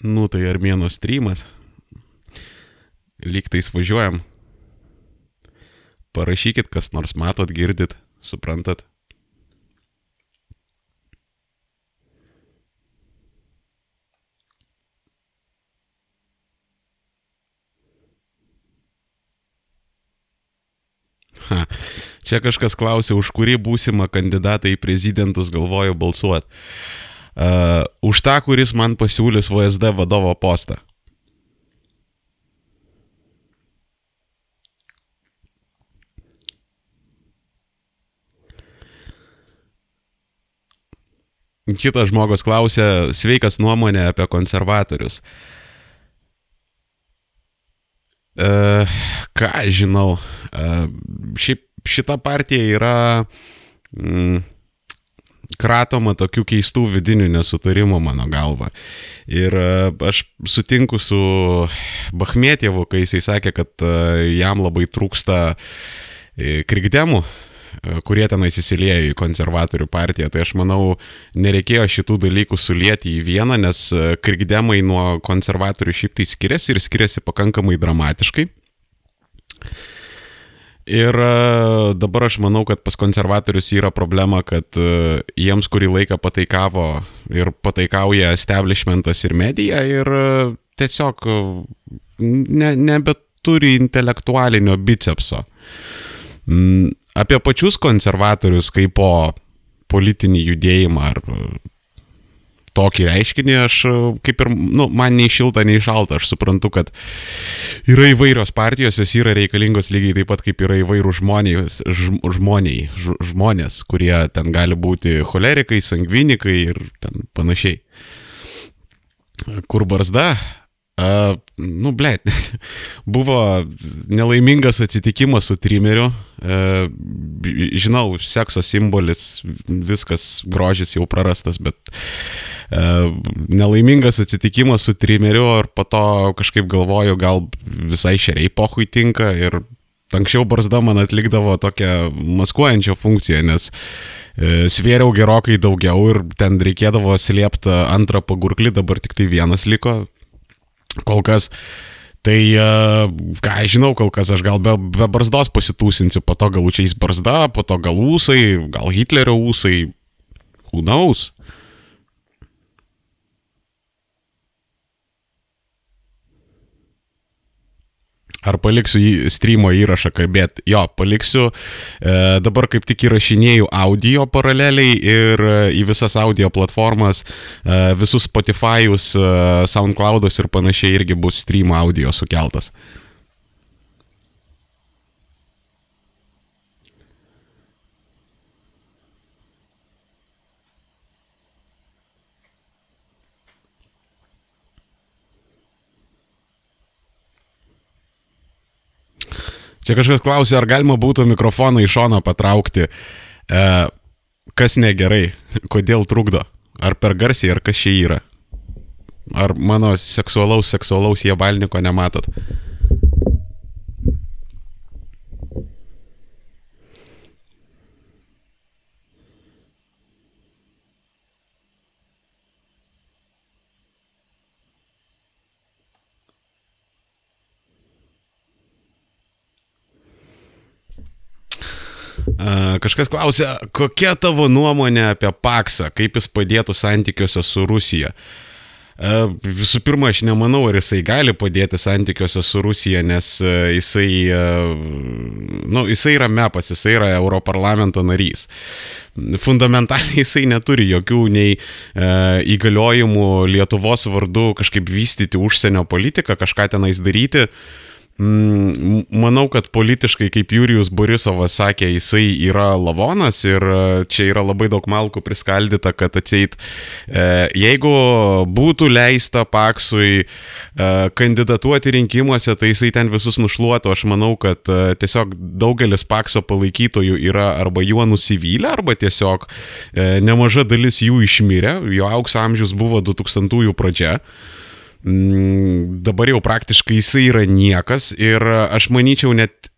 Nu tai Armėno streamas. Lygtais važiuojam. Parašykit, kas nors matot, girdit, suprantat. Ha. Čia kažkas klausė, už kurį būsimą kandidatą į prezidentus galvoju balsuoti. Uh, už tą, kuris man pasiūlys VSD vadovo postą. Kitas žmogus klausė, sveikas nuomonė apie konservatorius. Uh, ką žinau, uh, šiaip šita partija yra mm, kratoma tokių keistų vidinių nesutarimų mano galva. Ir uh, aš sutinku su Bachmetievu, kai jisai sakė, kad uh, jam labai trūksta uh, krikdemų kurie ten įsisilėjo į konservatorių partiją. Tai aš manau, nereikėjo šitų dalykų sulieti į vieną, nes krikdemai nuo konservatorių šiaip tai skiriasi ir skiriasi pakankamai dramatiškai. Ir dabar aš manau, kad pas konservatorius yra problema, kad jiems kurį laiką pataikavo ir pataikauja establishmentas ir medija ir tiesiog ne, nebeturi intelektualinio bicepso. Apie pačius konservatorius kaip po politinį judėjimą ar tokį reiškinį aš kaip ir, nu, man nei šilta, nei šalta, aš suprantu, kad yra įvairios partijos, jos yra reikalingos lygiai taip pat kaip yra įvairių žmonės, žmoniai, žmonės, kurie ten gali būti cholerikai, sangvinikai ir ten panašiai. Kur barzda, Uh, nu, ble, buvo nelaimingas atsitikimas su trimeriu. Uh, žinau, sekso simbolis, viskas grožis jau prarastas, bet uh, nelaimingas atsitikimas su trimeriu ir po to kažkaip galvoju, gal visai šeriai pohui tinka ir anksčiau barzda man atlikdavo tokią maskuojančią funkciją, nes uh, svėriau gerokai daugiau ir ten reikėdavo slėpti antrą pagurklį, dabar tik tai vienas liko Kol kas. Tai, ką aš žinau, kol kas aš gal be, be barzdos pasitūsinsiu, po to galučiais barzda, po to gal ūsai, gal Hitlerio ūsai, who knows. Ar paliksiu į streamo įrašą kalbėti? Jo, paliksiu. E, dabar kaip tik įrašinėjau audio paraleliai ir e, į visas audio platformas, e, visus Spotify'us, e, SoundCloud'us ir panašiai irgi bus streamo audio sukeltas. Čia kažkas klausė, ar galima būtų mikrofoną į šoną patraukti. E, kas negerai, kodėl trukdo? Ar per garsiai, ar kas čia yra? Ar mano seksualaus, seksualaus jiebalniko nematot? Kažkas klausė, kokia tavo nuomonė apie Paksą, kaip jis padėtų santykiuose su Rusija? Visų pirma, aš nemanau, ar jisai gali padėti santykiuose su Rusija, nes jisai, nu, jisai yra mepas, jisai yra Europarlamento narys. Fundamentaliai jisai neturi jokių nei e, įgaliojimų Lietuvos vardu kažkaip vystyti užsienio politiką, kažką tenais daryti. E, manau, kad politiškai, kaip Jurijus Borisovas sakė, jisai yra lavonas ir e, čia yra labai daug malkų priskaldyta, kad atseit, e, jeigu būtų leista Paksui e, kandidatuoti rinkimuose, tai jisai ten visus nušluotų. Aš manau, kad tiesiog daugelis Pakso palaikytojų yra arba juo nusivylę, arba tiesiog nemaža dalis jų išmirė. Jo aukso amžius buvo 2000-ųjų pradžia. Mm, dabar jau praktiškai jisai yra niekas ir aš manyčiau net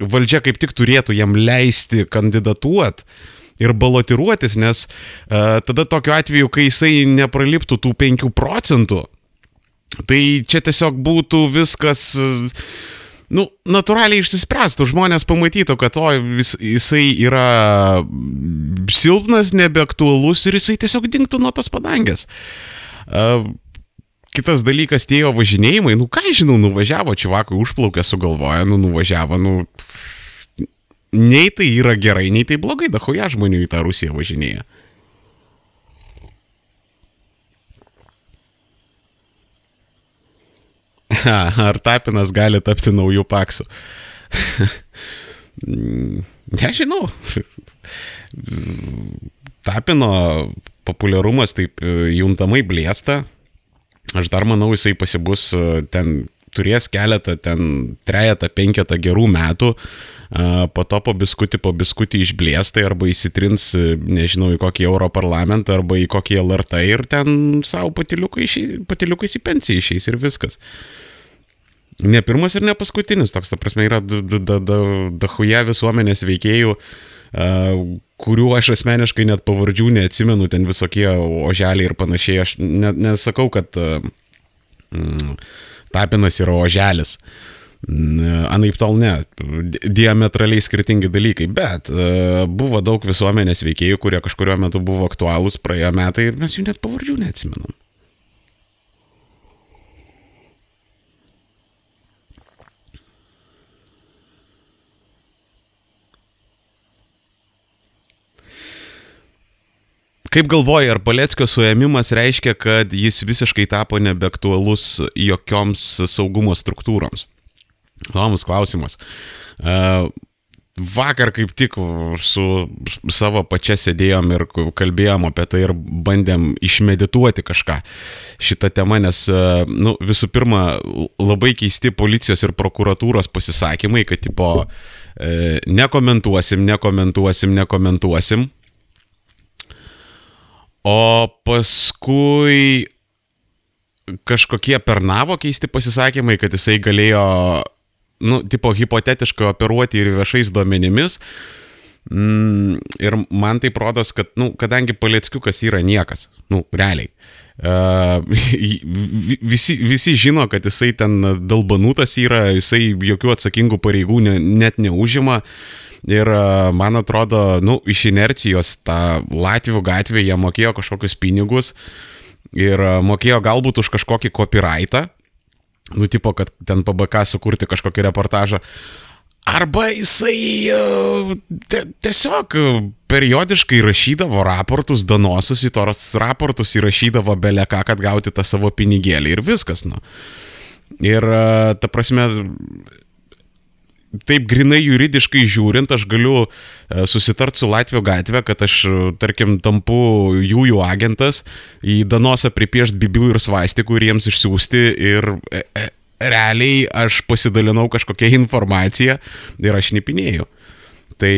valdžia kaip tik turėtų jam leisti kandidatuoti ir balotiruotis, nes uh, tada tokiu atveju, kai jisai nepraliptų tų 5 procentų, Tai čia tiesiog būtų viskas, nu, natūraliai išsispręstų, žmonės pamatytų, kad o, jis, jisai yra silpnas, nebeaktualus ir jisai tiesiog dinktų nuo tos padangės. Uh, kitas dalykas, tie jo važinėjimai, nu ką žinau, nuvažiavo, čivakui užplaukė, sugalvoja, nu nuvažiavo, nu nei tai yra gerai, nei tai blogai, dahoja žmonių į tą Rusiją važinėja. Ar Tapinas gali tapti naujų paksų? Nežinau. Tapino populiarumas taip e, juntamai blėsta. Aš dar manau, jisai pasibus e, ten, turės keletą, ten trejetą, penketą gerų metų, po to po biskutį, po biskutį išblėstai arba įsitrins, e, nežinau, į kokį Europarlamentą arba į kokį LRT ir ten savo patiliukais į pensiją išeis ir viskas. Ne pirmas ir ne paskutinis, toks, ta prasme, yra dahuja visuomenės veikėjų, kurių aš asmeniškai net pavardžių neatsimenu, ten visokie oželiai ir panašiai. Aš nesakau, kad mm, Tapinas yra oželis. Anaip tol ne, diametraliai skirtingi dalykai, bet uh, buvo daug visuomenės veikėjų, kurie kažkurio metu buvo aktualūs, praėjo metai ir mes jų net pavardžių neatsimenam. Kaip galvoji, ar Paleckio suėmimas reiškia, kad jis visiškai tapo nebeaktualus jokioms saugumo struktūroms? Įdomus klausimas. Uh, vakar kaip tik su savo pačia sėdėjom ir kalbėjom apie tai ir bandėm išmedituoti kažką šitą temą, nes, nu, visų pirma, labai keisti policijos ir prokuratūros pasisakymai, kad, tipo, e, nekomentuosim, nekomentuosim, nekomentuosim. O paskui kažkokie pernavo keisti pasisakymai, kad jisai galėjo, nu, tipo, hipotetiškai operuoti ir viešais duomenimis. Mm, ir man tai rodos, kad, nu, kadangi Palieckiukas yra niekas, nu, realiai. Uh, visi, visi žino, kad jisai ten dalbanutas yra, jisai jokių atsakingų pareigų ne, net neužima. Uh, Ir e, man atrodo, nu, iš inercijos tą Latvijų gatvę jie mokėjo kažkokius pinigus ir e, mokėjo galbūt už kažkokį copyrightą, nu, tipo, kad ten PBK sukurti kažkokį reportažą. Arba jisai e, tiesiog periodiškai rašydavo raportus, donosus į tos raportus įrašydavo beleką, kad gauti tą savo pinigėlį ir viskas, nu. Ir ta prasme, taip grinai juridiškai žiūrint, aš galiu e, susitart su Latvijos gatvė, kad aš, tarkim, tampu jų jų agentas, į Danosą pripiešti bibių ir svastikų ir jiems išsiųsti ir e, e, realiai aš pasidalinau kažkokią informaciją ir aš nipinėjau. Tai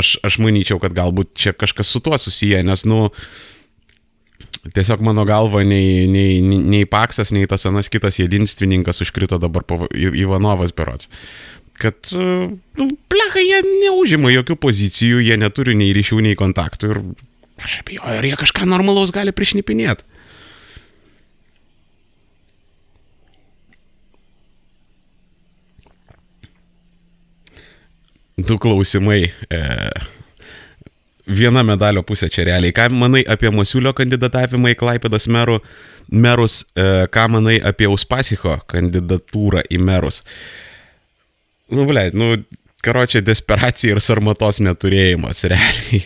aš, aš manyčiau, kad galbūt čia kažkas su tuo susiję, nes, nu, Tiesiog mano galva nei, nei, nei Paksas, nei tas anas kitas jedinstvininkas užkrito dabar Ivanovas berots. Uh, kad, nu, plecha, jie neužima jokių pozicijų, jie neturi nei ryšių, nei kontaktų ir aš abejoju, ar jie kažką normalaus gali prišnipinėti. Du klausimai. E, viena medalio pusė čia realiai. Ką manai apie Masiulio kandidatavimą į Klaipėdos merų, merus, e, ką manai apie Uspasicho kandidatūrą į merus? E, nu, blei, nu, karočią desperacija ir sarmatos neturėjimas, realiai.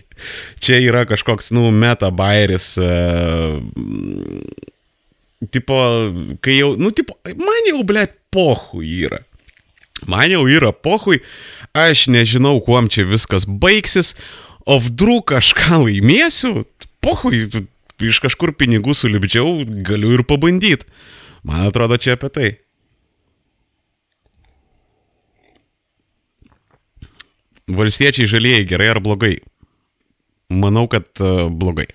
Čia yra kažkoks, nu, meta bairis, uh, tipo, kai jau, nu, tipo, man jau, blei, pohui yra. Man jau yra pohui, aš nežinau, kuom čia viskas baigsis, o vdrų kažką laimėsiu, pohui, iš kažkur pinigų sulibdžiau, galiu ir pabandyti. Man atrodo, čia apie tai. Valstiečiai žalieji gerai ar blogai? Manau, kad uh, blogai.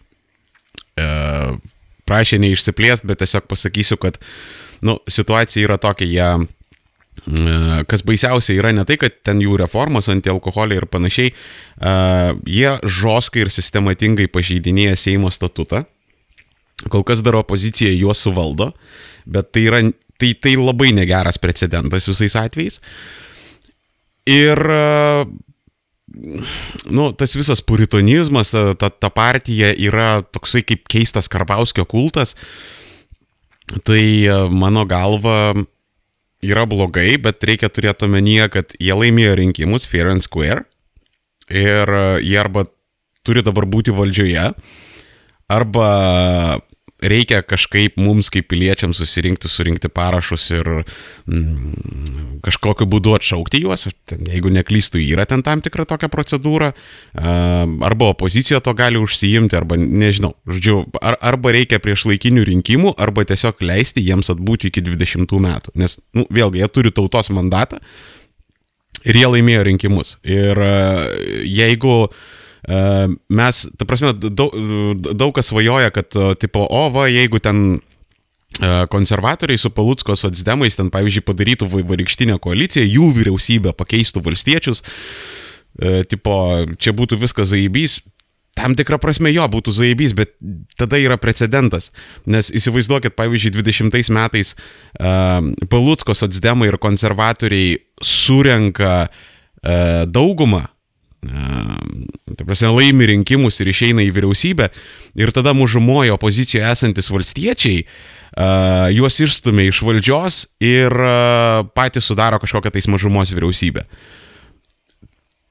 Uh, prašė neišsiplėst, bet tiesiog pasakysiu, kad nu, situacija yra tokia, jie, uh, kas baisiausia yra ne tai, kad ten jų reformos antialkoholiai ir panašiai, jie žoskai ir sistematingai pažeidinėja Seimo statutą. Kol kas dar opozicija juos suvaldo, bet tai yra tai, tai labai negeras precedentas visais atvejais. Ir nu, tas visas puritonizmas, ta, ta partija yra toksai kaip keistas Karbauskio kultas. Tai mano galva yra blogai, bet reikia turėti omenyje, kad jie laimėjo rinkimus fair and square ir jie arba turi dabar būti valdžioje, arba reikia kažkaip mums kaip piliečiams susirinkti, surinkti parašus ir mm, kažkokiu būdu atšaukti juos. Jeigu neklystų, yra ten tam tikra tokia procedūra. Arba opozicija to gali užsiimti, arba nežinau. Žodžiu, ar, arba reikia prieš laikinių rinkimų, arba tiesiog leisti jiems atbūti iki 20 metų. Nes, nu, vėlgi, jie turi tautos mandatą ir jie laimėjo rinkimus. Ir jeigu uh, mes, ta prasme, daug, daug kas svajoja, kad, tipo, o, va, jeigu ten e, konservatoriai su Palutsko socdemais ten, pavyzdžiui, padarytų varikštinę koaliciją, jų vyriausybę pakeistų valstiečius, e, tipo, čia būtų viskas zaibys, tam tikrą prasme jo būtų zaibys, bet tada yra precedentas. Nes įsivaizduokit, pavyzdžiui, 20 metais uh, Palutsko socdemai ir konservatoriai surenka uh, daugumą tai prasme, laimi rinkimus ir išeina į vyriausybę ir tada mažumoje opozicijoje esantis valstiečiai uh, juos išstumia iš valdžios ir uh, patys sudaro kažkokią tais mažumos vyriausybę.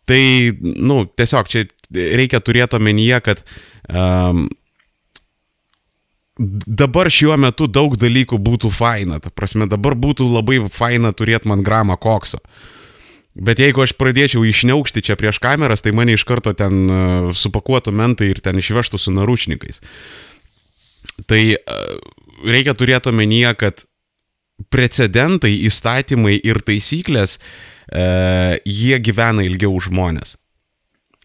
Tai, nu, tiesiog čia reikia turėti omenyje, kad um, dabar šiuo metu daug dalykų būtų faina, ta prasme, dabar būtų labai faina turėti man gramą kokso. Uh, Bet jeigu aš pradėčiau išneaukšti čia prieš kameras, tai mane iš karto ten e, supakuotų mentai ir ten išvežtų su naručnikais. Tai e, reikia turėti omenyje, kad precedentai, įstatymai ir taisyklės, e, jie gyvena ilgiau už žmonės.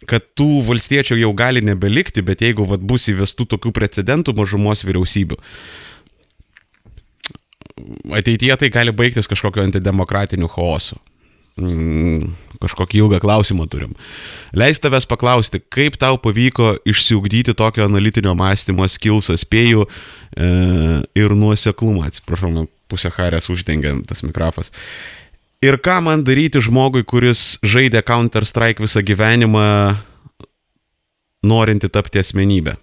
Kad tų valstiečių jau gali nebelikti, bet jeigu vat, bus įvestų tokių precedentų mažumos vyriausybių, ateityje tai gali baigtis kažkokio antidemokratiniu chaosu mm, kažkokį ilgą klausimą turim. Leis tavęs paklausti, kaip tau pavyko išsiugdyti tokio analitinio mąstymo skilsą, spėjų e, ir nuoseklumą. Atsiprašau, man pusę harės uždengia tas mikrofas. Ir ką man daryti žmogui, kuris žaidė Counter-Strike visą gyvenimą, norinti tapti asmenybę?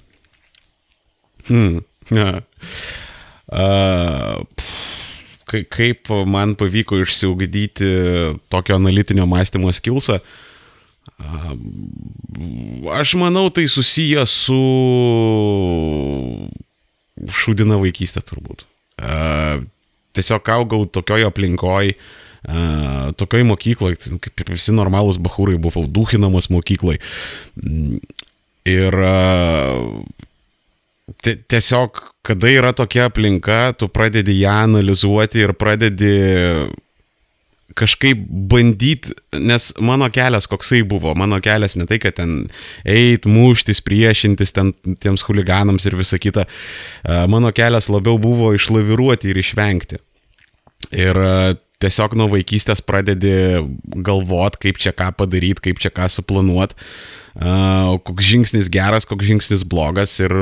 Hmm. Ja. Uh, kaip man pavyko išsiugdyti tokio analitinio mąstymo skilsą. Aš manau, tai susiję su šūdina vaikystė turbūt. Tiesiog augau tokioje aplinkoje, tokioj mokykloje, kaip ir visi normalūs bahūrai, buvau duhinamas mokykloje. Ir tiesiog, kada yra tokia aplinka, tu pradedi ją analizuoti ir pradedi kažkaip bandyti, nes mano kelias koksai buvo, mano kelias ne tai, kad ten eit, muštis, priešintis ten tiems huliganams ir visa kita, mano kelias labiau buvo išlaviruoti ir išvengti. Ir tiesiog nuo vaikystės pradedi galvot, kaip čia ką padaryti, kaip čia ką suplanuoti, uh, koks žingsnis geras, koks žingsnis blogas ir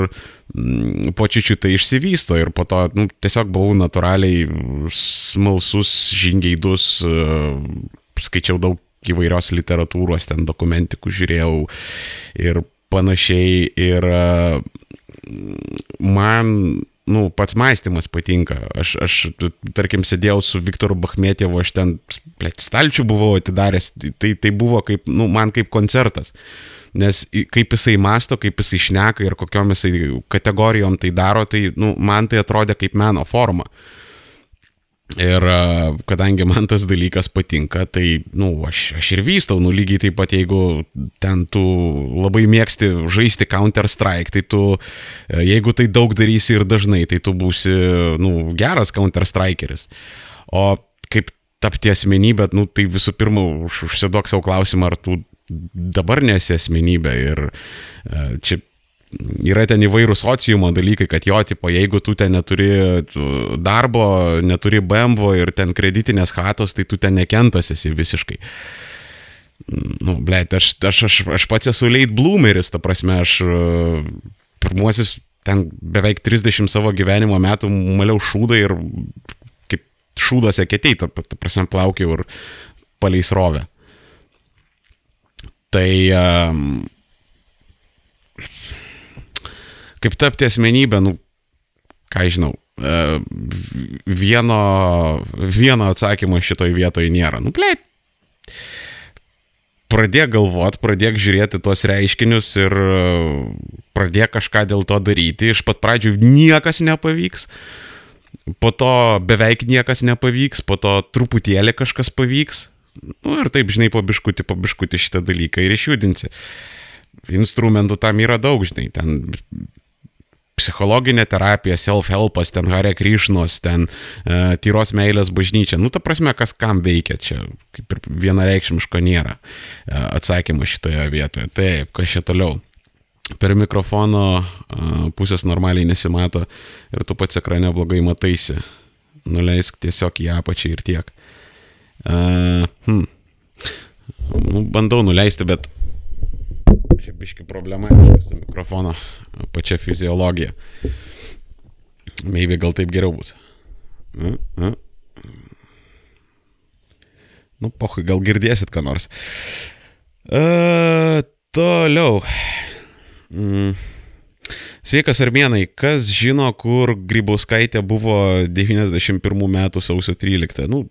mm, po čiučiu tai išsivysto ir po to nu, tiesiog buvau natūraliai smalsus, žingeidus, skaičiau daug įvairios literatūros, ten dokumentikų žiūrėjau ir panašiai ir man nu, pats mąstymas patinka. Aš, aš, tarkim, sėdėjau su Viktoru Bachmetėvu, aš ten, plėt, stalčių buvau atidaręs, tai, tai buvo kaip, nu, man kaip koncertas. Nes kaip jisai masto, kaip jisai šneka ir kokiom jisai kategorijom tai daro, tai, nu, man tai atrodė kaip meno forma. Uh, Ir kadangi man tas dalykas patinka, tai, na, nu, aš, aš ir vystau, nu, lygiai taip pat, jeigu ten tu labai mėgsti žaisti Counter-Strike, tai tu, jeigu tai daug darysi ir dažnai, tai tu būsi, na, nu, geras Counter-Strikeris. O kaip tapti asmenybę, nu, tai visų pirma, užsiduok savo klausimą, ar tu dabar nesi asmenybė. Ir čia yra ten įvairūs sociumo dalykai, kad jo, tipo, jeigu tu ten neturi darbo, neturi BMW ir ten kreditinės hatos, tai tu ten nekentas esi visiškai. Nu, blėt, aš, aš, aš, aš pats esu late bloomeris, ta prasme, aš pirmuosius ten beveik 30 savo gyvenimo metų maliau šūdą ir kaip šūdas eketei, ta, ta prasme, plaukiau ir palei srovę. Tai um, kaip tapti asmenybę, nu, ką žinau, uh, vieno, vieno atsakymo šitoj vietoj nėra. Nu, plėt, pradėk galvot, pradėk žiūrėti tuos reiškinius ir e, pradėk kažką dėl to daryti. Iš pat pradžių niekas nepavyks, po to beveik niekas nepavyks, po to truputėlį kažkas pavyks. Nu ir taip, žinai, po biškutį, po biškutį šitą dalyką ir išjudinsi. Instrumentų tam yra daug, žinai, ten psichologinė terapija, self-helpas, ten Hare Krišnos, ten uh, tyros meilės bažnyčia. Nu, ta prasme, kas kam veikia, čia kaip ir vienareikšmiško nėra uh, atsakymo šitoje vietoje. Taip, kas čia toliau. Per mikrofono uh, pusės normaliai nesimato ir tu pats ekrane blogai mataisi. Nuleisk tiesiog į apačią ir tiek. Uh, hmm. nu, bandau nuleisti, bet biški problematiška su mikrofono pačia fiziologija. Maybe gal taip geriau bus. Nu, nu. nu pohui, gal girdėsit ką nors. Uh, toliau. Mm. Sveikas armėnai, kas žino, kur Grybauskaitė buvo 91 metų sausio 13? Nu,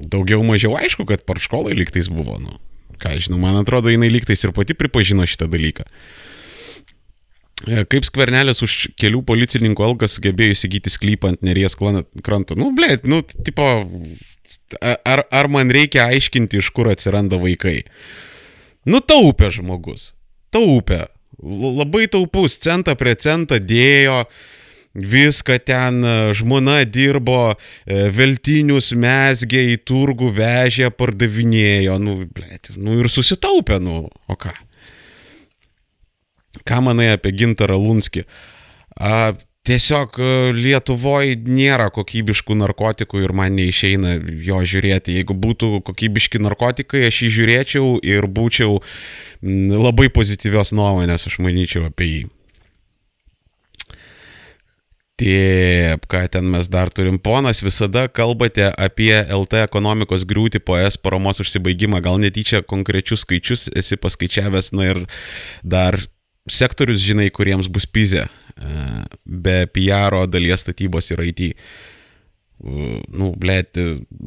daugiau mažiau aišku, kad parškolai liktais buvo. Nu, ką žinau, man atrodo, jinai lygtais ir pati pripažino šitą dalyką. E, kaip skvernelis už kelių policininkų algą sugebėjo įsigyti sklypą ant neries kranto? Nu, blė, nu, tipo, ar, ar man reikia aiškinti, iš kur atsiranda vaikai? Nu, taupė žmogus. Taupė. Labai taupus, centą prie centą dėjo, uh, viską ten, e, žmona dirbo, e, veltinius mesgė į turgų vežė, pardavinėjo, nu, blėt, nu ir susitaupė, nu, o ką? Ką manai apie Gintarą Lunskį? A, tiesiog e, Lietuvoje nėra kokybiškų narkotikų ir man neišeina jo žiūrėti. Jeigu būtų kokybiški narkotikai, aš jį žiūrėčiau ir būčiau labai pozityvios nuomonės, aš manyčiau apie jį. Taip, ką ten mes dar turim. Ponas, visada kalbate apie LT ekonomikos griūtį po es paramos užsibaigimą. Gal netyčia konkrečius skaičius esi paskaičiavęs, na ir dar sektorius, žinai, kuriems bus pizė. E, be PR dalies statybos ir IT. Nu, blėt,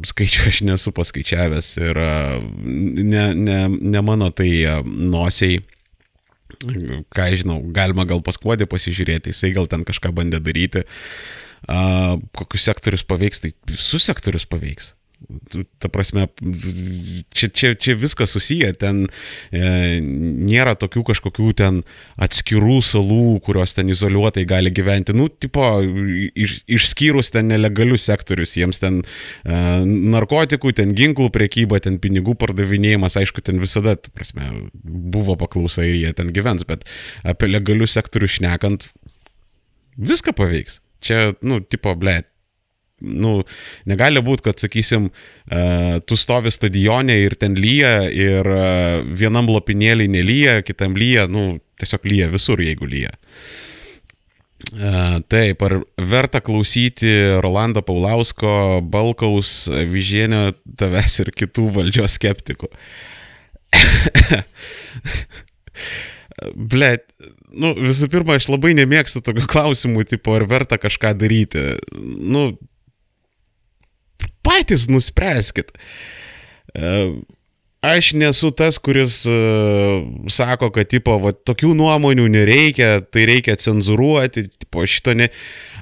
skaičių aš nesu paskaičiavęs ir e, ne, ne, ne mano tai e, nosiai ką žinau, galima gal paskuodį pasižiūrėti, jisai gal ten kažką bandė daryti. A, kokius sektorius paveiks, tai visus sektorius paveiks. Ta prasme, čia, čia, čia viskas susiję, ten e, nėra tokių kažkokių ten atskirų salų, kurios ten izoliuotai gali gyventi. Nu, tipo, iš, išskyrus ten nelegalius sektorius, jiems ten e, narkotikų, ten ginklų priekyba, ten pinigų pardavinėjimas, aišku, ten visada, ta prasme, buvo paklausa ir jie ten gyvens, bet apie legalius sektorius šnekant, viską paveiks. Čia, nu, tipo, blėt, nu, negali būti, kad, sakysim, uh, tu stovi stadione ir ten lyja ir uh, vienam lopinėlį nelyja, kitam lyja, nu, tiesiog lyja visur, jeigu lyja. Uh, taip, ar verta klausyti Rolando Paulausko, Balkaus, Vyžienio, tavęs ir kitų valdžios skeptikų? Blet, nu, visų pirma, aš labai nemėgstu tokių klausimų, tipo, ar verta kažką daryti. Nu, patys nuspręskit. E, aš nesu tas, kuris uh, sako, kad, tipo, va, tokių nuomonių nereikia, tai reikia cenzuruoti, tipo, šito ne.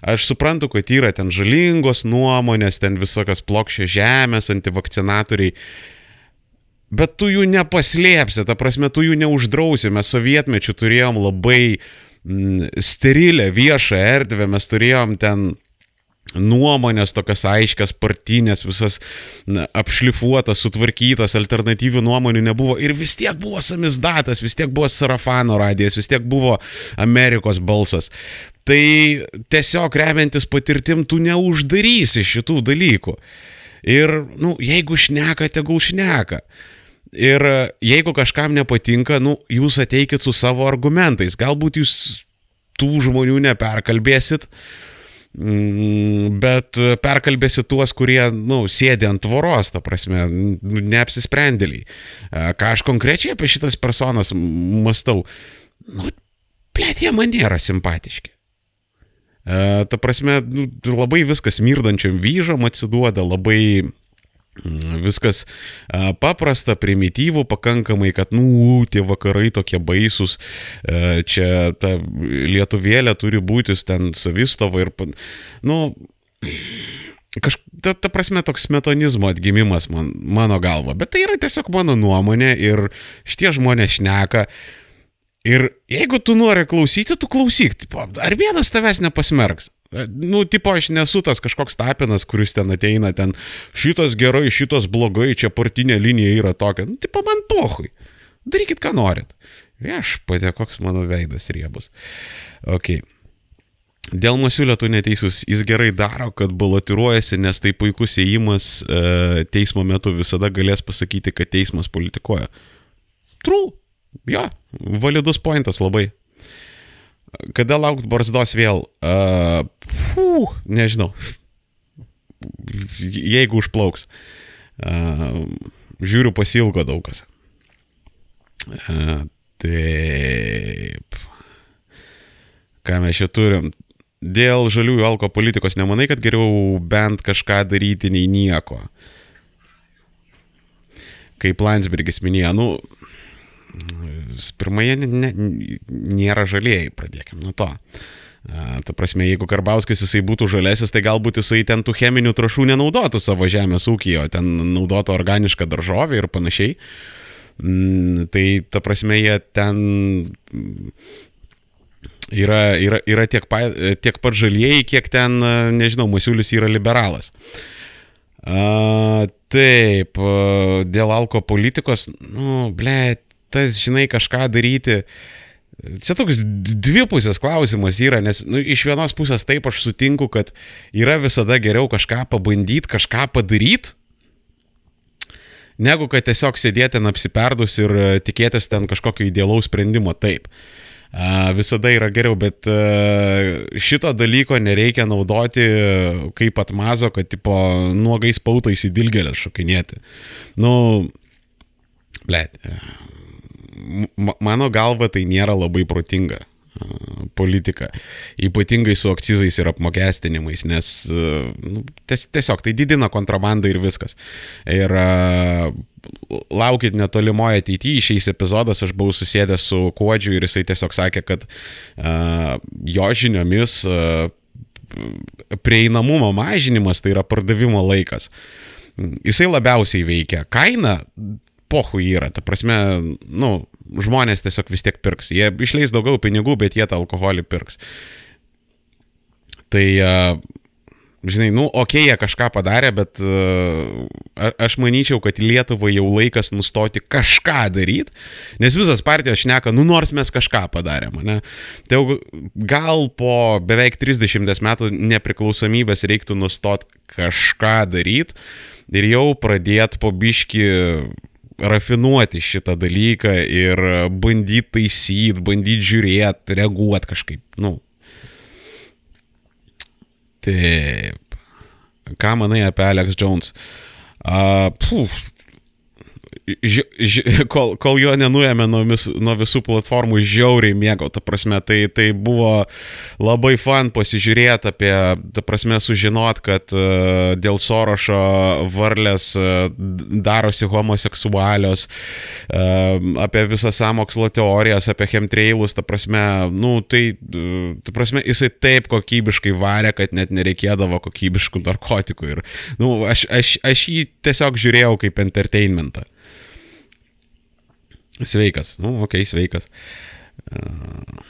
Aš suprantu, kad yra ten žalingos nuomonės, ten visokios plokščios žemės, antivakcinatoriai. Bet tu jų nepaslėpsi, ta prasme, tu jų neuždrausi. Mes sovietmečių turėjom labai mm, sterilę viešą erdvę, mes turėjom ten nuomonės tokias aiškias, partinės, visas na, apšlifuotas, sutvarkytas, alternatyvių nuomonių nebuvo ir vis tiek buvo samizdatas, vis tiek buvo Sarafano radijas, vis tiek buvo Amerikos balsas. Tai tiesiog remiantis patirtim tu neuždarysi šitų dalykų. Ir, nu, jeigu šneka, tegul šneka. Ir jeigu kažkam nepatinka, nu, jūs ateikit su savo argumentais. Galbūt jūs tų žmonių neperkalbėsit. Mm, bet perkalbėsi tuos, kurie, na, nu, sėdi ant tvoros, ta prasme, neapsisprendėliai. Ką aš konkrečiai apie šitas personas mastau, nu, plėt, jie man nėra simpatiški. Ta prasme, nu, labai viskas mirdančiam vyžom atsiduoda, labai Mm, viskas paprasta, primityvų pakankamai, kad, nu, tie vakarai tokie baisus, čia ta lietuvėlė turi būti ten savistova ir, nu, kaž, ta, ta prasme toks smetonizmo atgimimas man, mano galva, bet tai yra tiesiog mano nuomonė ir šitie žmonės šneka. Ir jeigu tu nori klausyti, tu klausyk, ar vienas tavęs nepasmerks. Nu, tipo, aš nesu tas kažkoks tapinas, kuris ten ateina, ten šitas gerai, šitas blogai, čia partinė linija yra tokia. Nu, tipo, man pohui. Darykit, ką norit. Viešpatė, koks mano veidas riebus. Ok. Dėl Masiulio tu neteisus, jis gerai daro, kad balotiruojasi, nes tai puikus įėjimas e, teismo metu visada galės pasakyti, kad teismas politikuoja. True. Jo, validus pointas labai. Kada laukti barzdos vėl? Uh, fū, nežinau. Jeigu užplauks. Uh, žiūriu pasilgo daug kas. Uh, taip. Ką mes čia turim? Dėl žaliųjų alko politikos nemanai, kad geriau bent kažką daryti nei nieko. Kaip Landsbergis minėjo, nu, pirmąjie ne, nėra žalieji, pradėkime nuo to. Ta prasme, jeigu Karbauskis jisai būtų žalesis, tai galbūt jisai ten tų cheminių trašų nenaudotų savo žemės ūkijo, ten naudotų organišką daržovę ir panašiai. Mm, tai ta prasme, jie ten yra, yra, yra tiek, pa, tiek pat žalieji, kiek ten, nežinau, Masiulis yra liberalas. A, taip, dėl alko politikos, nu, blėt, tas, žinai, kažką daryti. Čia toks dvipusės klausimas yra, nes nu, iš vienos pusės taip aš sutinku, kad yra visada geriau kažką pabandyti, kažką padaryti, negu kad tiesiog sėdėti ten apsiperdus ir e, tikėtis ten kažkokio idealaus sprendimo. Taip. Visada yra geriau, bet e, šito dalyko nereikia naudoti kaip atmazo, kad tipo nuogais pautais į dilgelę šokinėti. Nu, blėt mano galva tai nėra labai protinga politika, ypatingai su akcizais ir apmokestinimais, nes nu, tiesiog tai didina kontrabandą ir viskas. Ir laukit netolimoje ateityje, išeis epizodas, aš buvau susėdęs su Kuodžiu ir jisai tiesiog sakė, kad uh, jo žiniomis uh, prieinamumo mažinimas tai yra pardavimo laikas. Jisai labiausiai veikia. Kaina pohu yra, ta prasme, nu, žmonės tiesiog vis tiek pirks. Jie išleis daugiau pinigų, bet jie tą alkoholį pirks. Tai, žinai, nu, okei, okay, jie kažką padarė, bet aš manyčiau, kad Lietuvai jau laikas nustoti kažką daryti, nes visas partijos šneka, nu, nors mes kažką padarėm, ne? Tai jau gal po beveik 30 metų nepriklausomybės reiktų nustoti kažką daryti ir jau pradėti po biški rafinuoti šitą dalyką ir bandyti taisyti, bandyti žiūrėti, reaguoti kažkaip. Nu. Taip. Ką manai apie Alex Jones? Uh, puf, ži, ži, kol, kol jo nenuėmė nuo, vis, nuo visų platformų, žiauriai mėgau, ta prasme, tai, tai buvo labai fan pasižiūrėti apie, ta prasme, sužinot, kad uh, dėl Sorošo varlės uh, darosi homoseksualios, uh, apie visą samokslo teorijas, apie chemtrailus, ta prasme, nu, tai, uh, ta prasme, jisai taip kokybiškai varė, kad net nereikėdavo kokybiškų narkotikų ir, nu, aš, aš, aš jį tiesiog žiūrėjau kaip entertainmentą. Sveikas. Nu, ok, sveikas. Uh,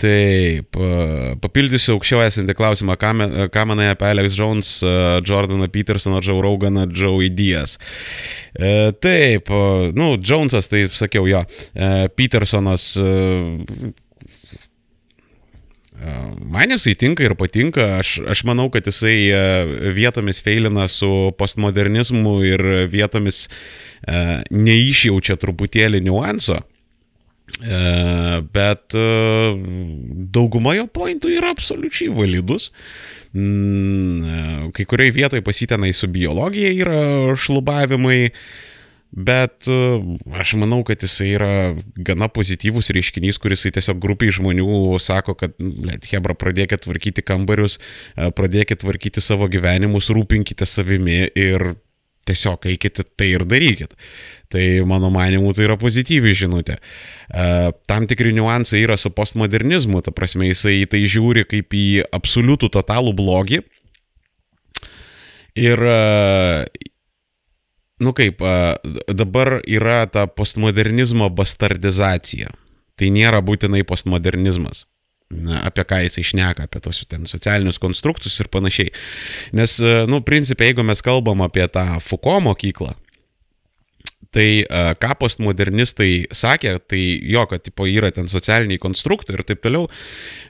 Taip, papildysiu aukščiau esantį klausimą, ką, manai apie Alex Jones, Jordaną Petersoną, Joe Roganą, Joe Idijas. Taip, nu, Jonesas, tai sakiau jo, Petersonas Man jisai tinka ir patinka, aš, aš manau, kad jisai e, vietomis feilina su postmodernizmu ir vietomis e, neišjaučia truputėlį niuanso. Bet dauguma jo pointų yra absoliučiai validus. Mm, kai kurioje vietoje pasitenai su biologija yra šlubavimai, Bet e, aš manau, kad jisai yra gana pozityvus reiškinys, kuris tiesiog grupiai žmonių sako, kad, blėt, Hebra, pradėkit tvarkyti kambarius, e, pradėkit tvarkyti savo gyvenimus, rūpinkite savimi ir tiesiog eikite tai ir darykit. Tai mano manimu tai yra pozityvi žinutė. E, tam tikri niuansai yra su postmodernizmu, ta prasme jisai tai žiūri kaip į absoliutų totalų blogį. Ir nu kaip, dabar yra ta postmodernizmo bastardizacija. Tai nėra būtinai postmodernizmas. Na, apie ką jis išneka, apie tos ten socialinius konstruktus ir panašiai. Nes, nu, principiai, jeigu mes kalbam apie tą Foucault mokyklą, tai ką postmodernistai sakė, tai jo, kad tipo, yra ten socialiniai konstruktai ir taip toliau,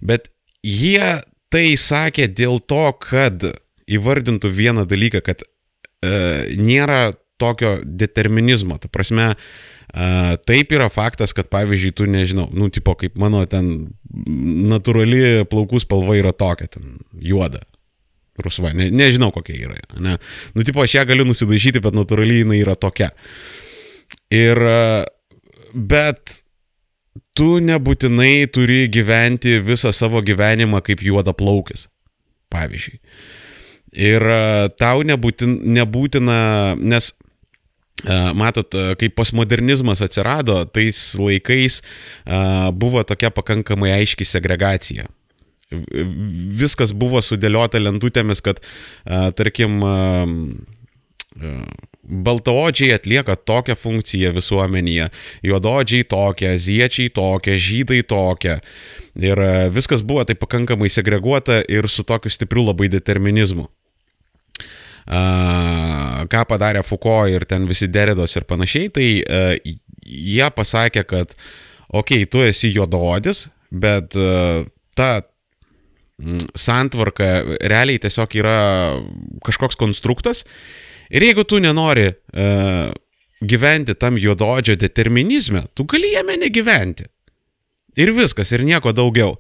bet jie tai sakė dėl to, kad įvardintų vieną dalyką, kad e, nėra tokio determinizmo. Ta prasme, taip yra faktas, kad pavyzdžiui, tu nežinau, nu, tipo, kaip mano ten natūrali plaukų spalva yra tokia, ten juoda, rusva, ne, nežinau kokia yra. Ne? Nu, tipo, aš ją galiu nusidažyti, bet natūraliai jinai yra tokia. Ir, bet tu nebūtinai turi gyventi visą savo gyvenimą kaip juoda plaukis, pavyzdžiui. Ir tau nebūtin, nebūtina, nes Matot, kai postmodernizmas atsirado, tais laikais buvo tokia pakankamai aiški segregacija. Viskas buvo sudėliota lentutėmis, kad, tarkim, baltaodžiai atlieka tokią funkciją visuomenėje, juododžiai tokią, aziečiai tokią, žydai tokią. Ir viskas buvo tai pakankamai segreguota ir su tokiu stipriu labai determinizmu ką padarė Foucault ir ten visi Deridos ir panašiai, tai jie pasakė, kad, okei, okay, tu esi juododis, bet ta santvarka realiai tiesiog yra kažkoks konstruktas. Ir jeigu tu nenori uh, gyventi tam juododžio determinizme, tu gali jame negyventi. Ir viskas, ir nieko daugiau.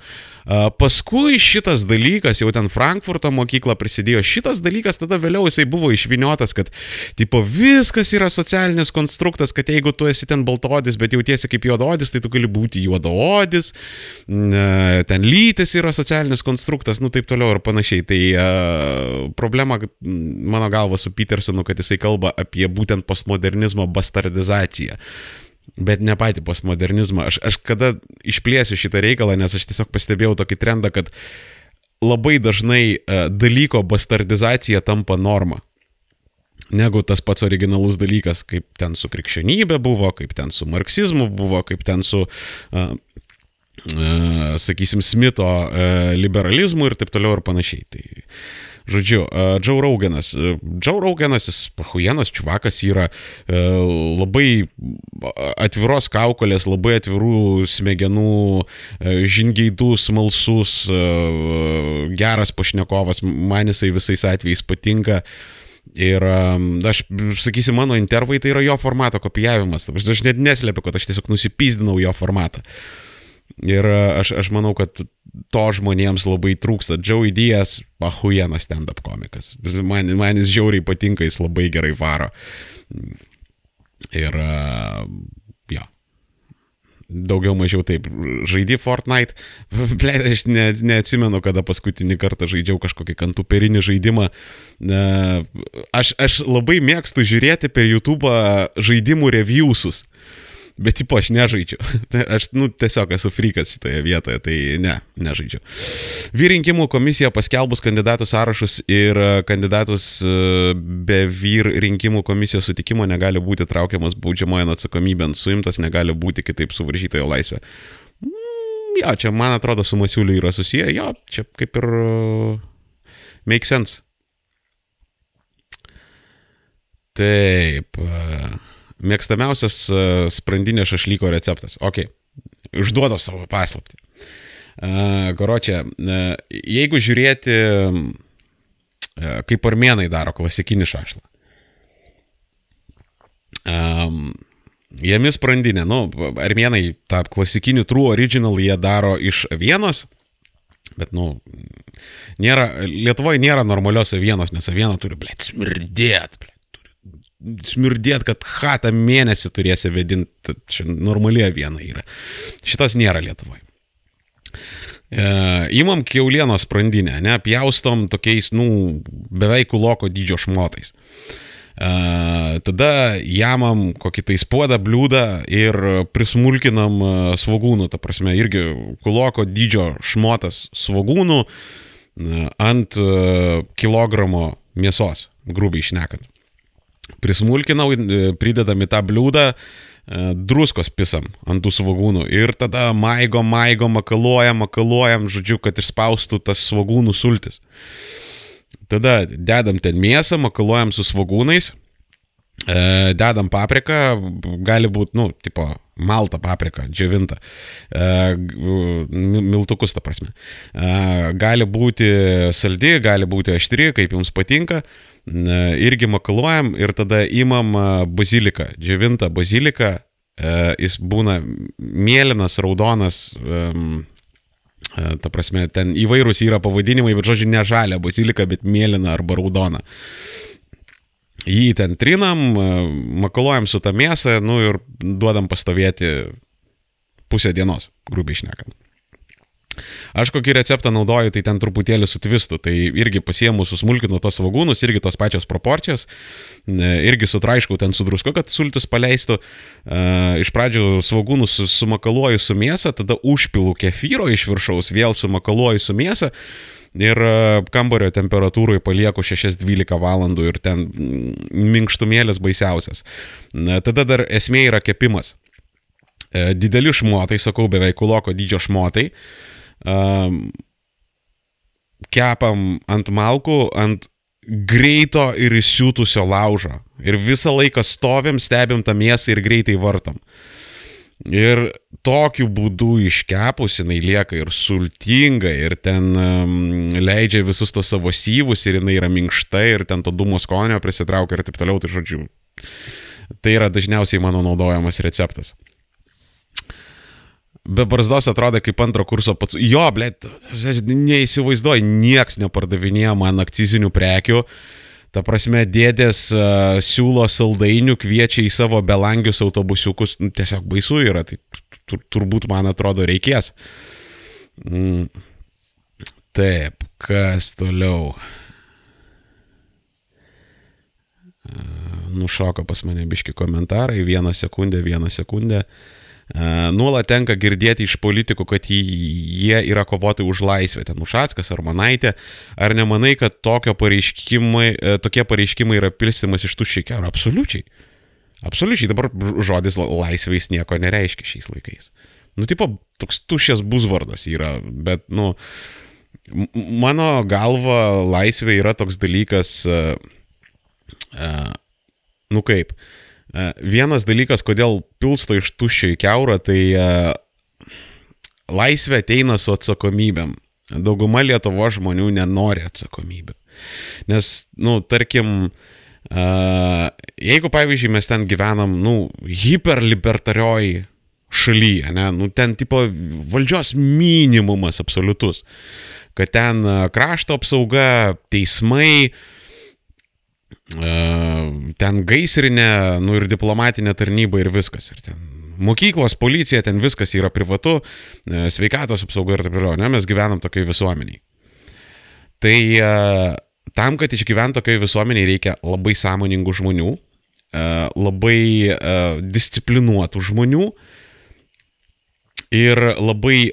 Paskui šitas dalykas, jau ten Frankfurto mokykla prisidėjo, šitas dalykas tada vėliau jisai buvo išviniotas, kad tipo viskas yra socialinis konstruktas, kad jeigu tu esi ten baltodis, bet jautiesi kaip juododis, tai tu gali būti juododis, ten lytis yra socialinis konstruktas, nu taip toliau ir panašiai. Tai uh, problema, mano galva, su Petersonu, kad jisai kalba apie būtent postmodernizmo bastardizaciją bet ne patį postmodernizmą. Aš, aš kada išplėsiu šitą reikalą, nes aš tiesiog pastebėjau tokį trendą, kad labai dažnai uh, dalyko bastardizacija tampa norma. Negu tas pats originalus dalykas, kaip ten su krikščionybė buvo, kaip ten su marksizmu buvo, kaip ten su, uh, uh, sakysim, Smito uh, liberalizmu ir taip toliau ir panašiai. Tai, uh, Žodžiu, Džau Raugenas. Džau Raugenas, jis pahujienas čuvakas yra labai atviros kaukolės, labai atvirų smegenų, žingeidų, smalsus, geras pašnekovas, man jisai visais atvejais patinka. Ir aš, sakysim, mano intervai tai yra jo formato kopijavimas. Aš net neslėpiu, kad aš tiesiog nusipizdinau jo formatą. Ir aš, aš manau, kad to žmonėms labai trūksta. Joey Diaz, ahujienas stand-up komikas. Man, man jis žiauriai patinka, jis labai gerai varo. Ir, jo. Daugiau mažiau taip. Žaidži Fortnite. Ble, aš ne, neatsimenu, kada paskutinį kartą žaidžiau kažkokį kantuperinį žaidimą. Aš, aš labai mėgstu žiūrėti per YouTube žaidimų reviewsus. Bet, tipo, aš nežaidžiu. Tai aš, nu, tiesiog esu frikas šitoje vietoje, tai ne, nežaidžiu. Vyrinkimų komisija paskelbus kandidatų sąrašus ir e, kandidatus e, be vyr rinkimų komisijos sutikimo negali būti traukiamas baudžiamojo atsakomybėn, suimtas negali būti kitaip suvaržytojo laisvė. Mm, jo, čia, man atrodo, su Masiuliu yra susiję, jo, čia kaip ir uh, make sense. Taip. Uh, Mėgstamiausias e, sprandinė šašlyko receptas. Ok, išduodu savo paslapti. Uh, Koročia, uh, jeigu žiūrėti, kaip armenai daro klasikinį šašlą. Um, Jėmis sprandinė, nu, armėnai tą klasikinį true original jie daro iš vienos, bet, nu, nėra, Lietuvoje nėra normalios avienos, nes aviena turi, blėt, smirdėt, blėt, smirdėt, kad hatą mėnesį turėsi vedinti, čia normali aviena yra. Šitas nėra Lietuvoje. E, įmam keulienos sprandinę, ne, pjaustom tokiais, nu, beveik kuloko dydžio šmotais. Tada jamam kokį tai spodą, bliūdą ir prismulkinam svagūnų, ta prasme, irgi kuloko dydžio šmotas svagūnų ant kilogramo mėsos, grubiai išnekant. Prismulkinau, pridedam į tą bliūdą, druskos pisam ant tų svagūnų ir tada maigo, maigo, makaluojam, makaluojam, žodžiu, kad išspaustų tas svagūnų sultis. Tada dedam ten mėsą, makaluojam su svagūnais, e, dedam papriką, gali būti, nu, tipo, malta paprika, džiovinta, e, miltukus, ta prasme. E, gali būti saldi, gali būti aštri, kaip jums patinka. Irgi makaluojam ir tada imam baziliką, džiovintą baziliką, jis būna mėlynas, raudonas, E, ta prasme, ten įvairūs yra pavadinimai, bet žodžiu, ne žalia bazilika, bet mėlyna arba raudona. Jį ten trinam, e, makaluojam su tą mėsą, nu ir duodam pastovėti pusę dienos, grubiai išnekant. Aš kokį receptą naudoju, tai ten truputėlį su tvistu, tai irgi pasiemu susmulkinu tos svagūnus, irgi tos pačios proporcijos, irgi sutraiškau ten su drusku, kad sultis paleistų. E, iš pradžių svagūnus sumakaluoju su mėsa, tada užpilu kefyro iš viršaus, vėl sumakaluoju su mėsa ir e, kambario temperatūroje palieku 6-12 valandų ir ten minkštumėlis baisiausias. Tada dar esmė yra kepimas. E, dideli šmotai, sakau, beveik kuloko dydžio šmotai um, kepam ant malkų, ant greito ir įsiūtusio laužo. Ir visą laiką stovim, stebim tą mėsą ir greitai vartom. Ir tokiu būdu iškepus jinai lieka ir sultinga, ir ten um, leidžia visus tos savo syvus, ir jinai yra minkšta, ir ten to dūmo skonio prisitraukia ir taip toliau, tai žodžiu. Tai yra dažniausiai mano naudojamas receptas be barzdos atrodo kaip antro kurso pats. Jo, blėt, neįsivaizduoju, nieks nepardavinėja man akcizinių prekių. Ta prasme, dėdės uh, siūlo saldainių, kviečia į savo belangius autobusiukus. Nu, tiesiog baisu yra, tai tur, turbūt man atrodo reikės. Mm. Taip, kas toliau? Uh, nušoka pas mane biški komentarai, vieną sekundę, vieną sekundę. Uh, Nuolat tenka girdėti iš politikų, kad jie yra kovotojai už laisvę, ten Ušackas ar Manaitė. Ar nemanai, kad pareiškimai, e, tokie pareiškimai yra pilstimas iš tuščiai kero? Absoliučiai. Absoliučiai. Dabar žodis laisvės nieko nereiškia šiais laikais. Nu, tipo, toks tuščias buzvardas yra, bet, nu, mano galva laisvė yra toks dalykas, uh, uh, nu kaip, uh, E, vienas dalykas, kodėl pilsto iš tuščio į keurą, tai e, laisvė ateina su atsakomybėm. Dauguma Lietuvo žmonių nenori atsakomybę. Nes, nu, tarkim, uh, jeigu, pavyzdžiui, mes ten gyvenam, nu, hiperlibertarioj šalyje, ne, nu, ten tipo valdžios minimumas absoliutus, kad ten krašto apsauga, teismai, uh, ten gaisrinė, nu ir diplomatinė tarnyba ir viskas. Ir ten mokyklos, policija, ten viskas yra privatu, sveikatos apsauga ir taip toliau. Ne, mes gyvenam tokiai visuomeniai. Tai tam, kad išgyvent tokiai visuomeniai reikia labai sąmoningų žmonių, labai disciplinuotų žmonių ir labai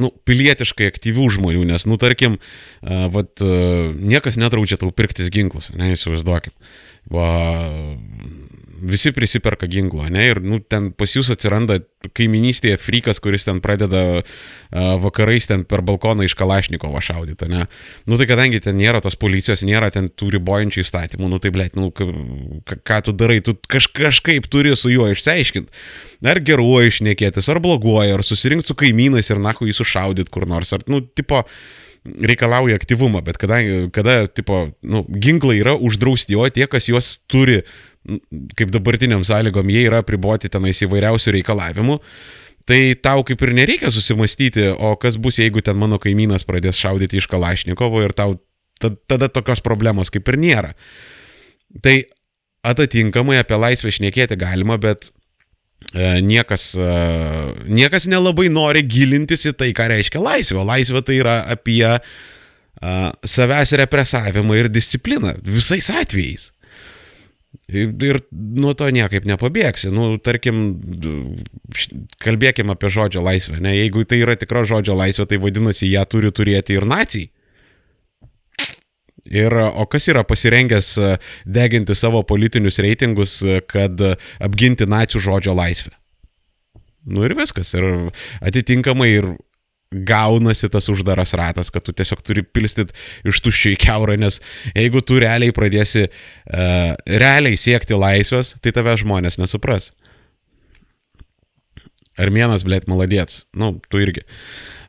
nu, pilietiškai aktyvių žmonių, nes, nu, tarkim, uh, vat, uh, niekas nedraudžia tau pirktis ginklus, neįsivaizduokim. Va, visi prisiperka ginklą, ne, ir nu, ten pas jūs atsiranda kaiminystėje frikas, kuris ten pradeda uh, vakarais ten per balkoną iš Kalašnikovo šaudyti, ne. Nu tai kadangi ten nėra tos policijos, nėra ten tų ribojančių įstatymų, nu tai blėt, nu ką, tu darai, tu kaž, kažkaip turi su juo išsiaiškinti. Ar geruoju išnekėtis, ar bloguoju, ar susirinkti su kaimynais ir nahu jį sušaudyti kur nors, ar, nu, tipo, reikalauja aktyvumą, bet kada, kada tipo, nu, ginklai yra uždrausti, o tie, kas juos turi kaip dabartiniam sąlygom, jie yra priboti tenais įvairiausių reikalavimų, tai tau kaip ir nereikia susimastyti, o kas bus, jeigu ten mano kaimynas pradės šaudyti iš Kalašnikovo ir tau tada tokios problemos kaip ir nėra. Tai atitinkamai apie laisvę šnekėti galima, bet e, niekas, e, niekas nelabai nori gilintis į tai, ką reiškia laisvė. O laisvė tai yra apie e, savęs represavimą ir discipliną visais atvejais. Ir nuo to niekaip nepabėgsi. Nu, tarkim, kalbėkime apie žodžio laisvę. Ne? Jeigu tai yra tikra žodžio laisvė, tai vadinasi, ją turi turėti ir nacijai. Ir, o kas yra pasirengęs e, deginti savo politinius reitingus, e, kad apginti nacijų žodžio laisvę? Nu ir viskas. Ir atitinkamai ir gaunasi tas uždaras ratas, kad tu tiesiog turi pilstyti iš tuščio į keurą, nes jeigu tu realiai pradėsi uh, realiai siekti laisvės, tai tave žmonės nesupras. Armėnas, blėt, maladėts. Nu, tu irgi.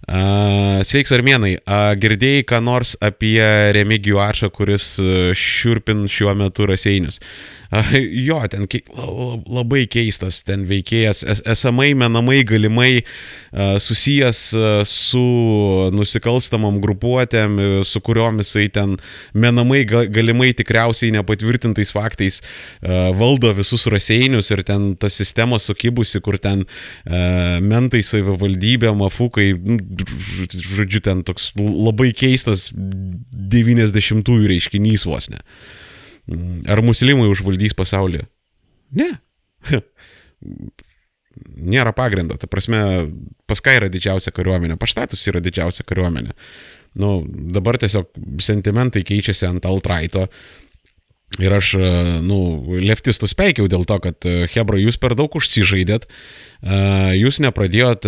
Uh, Sveiks armėnai, girdėjai ką nors apie Remigijų Ačą, kuris šiurpin šiuo metu raseinius? Jo, ten labai keistas ten veikėjas, esamai menamai galimai susijęs su nusikalstamam grupuotėm, su kuriuom jisai ten menamai galimai tikriausiai nepatvirtintais faktais valdo visus raseinius ir ten ta sistema sukibusi, kur ten mentai savivaldybė, mafukai, nu, žodžiu, ten toks labai keistas 90-ųjų reiškinys vos ne. Ar muslimai užvaldys pasaulį? Ne. Nėra pagrindo. Ta prasme, pas ką yra didžiausia kariuomenė? Paštatus yra didžiausia kariuomenė. Nu, dabar tiesiog sentimentai keičiasi ant altraito. Ir aš, nu, leftistus peikiau dėl to, kad Hebra, jūs per daug užsižaidėt, jūs nepradėjot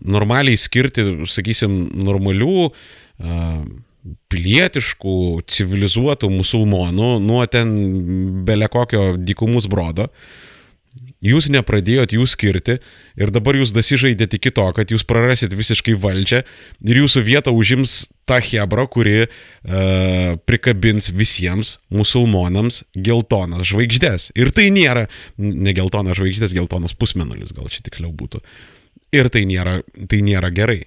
normaliai skirti, sakysim, normalių pilietiškų, civilizuotų musulmonų nuo ten belekokio dykumus brodo. Jūs nepradėjot jų skirti ir dabar jūs dasižaidėte iki to, kad jūs prarasit visiškai valdžią ir jūsų vietą užims ta hebra, kuri e, prikabins visiems musulmonams geltonas žvaigždės. Ir tai nėra, ne geltonas žvaigždės, geltonas pusmenulis, gal čia tiksliau būtų. Ir tai nėra, tai nėra gerai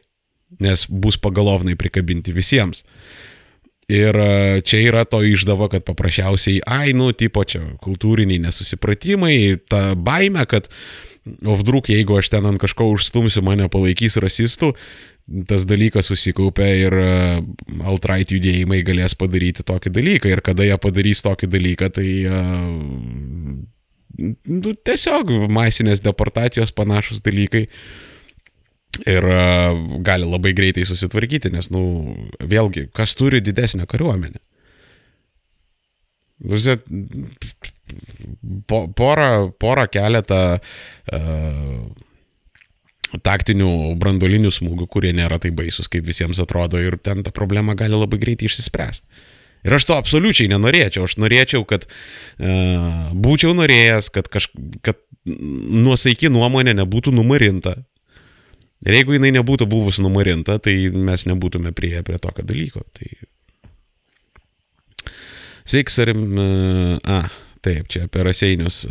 nes bus pagalovnai prikabinti visiems. Ir e, čia yra to išdava, kad paprasčiausiai, ai, nu, tipo čia kultūriniai nesusipratimai, ta baime, kad, o vdruk, jeigu aš ten ant kažko užstumsiu, mane palaikys rasistų, tas dalykas susikaupia ir e, alt-right judėjimai galės padaryti tokį dalyką. Ir kada jie padarys tokį dalyką, tai nu, tiesiog masinės deportacijos panašus dalykai. Uh, Ir e, gali labai greitai susitvarkyti, nes, nu, vėlgi, kas turi didesnę kariuomenę? Po, porą, porą keletą uh, taktinių brandolinių smūgių, kurie nėra taip baisus, kaip visiems atrodo, ir ten ta problema gali labai greitai išsispręsti. Ir aš to absoliučiai nenorėčiau. Aš norėčiau, kad uh, būčiau norėjęs, kad, kaž, kad nuosaiki nuomonė nebūtų numarinta, Ir jeigu jinai nebūtų buvus numarinta, tai mes nebūtume prieėję prie tokio dalyko. Tai... Sveiks, ar... A, taip, čia apie raseinius.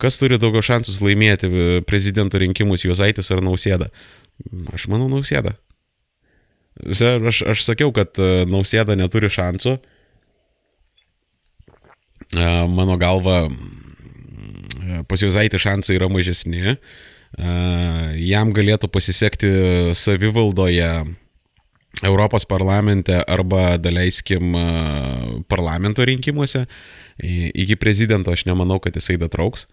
Kas turi daugiau šansus laimėti prezidento rinkimus, Juozaitis ar Nausėda? Aš manau Nausėda. Aš, aš sakiau, kad Nausėda neturi šansų. Mano galva, pas Juozaitį šansai yra mažesni jam galėtų pasisekti savivaldoje Europos parlamente arba, daleiskim, parlamento rinkimuose. Iki prezidento aš nemanau, kad jisai datrauks.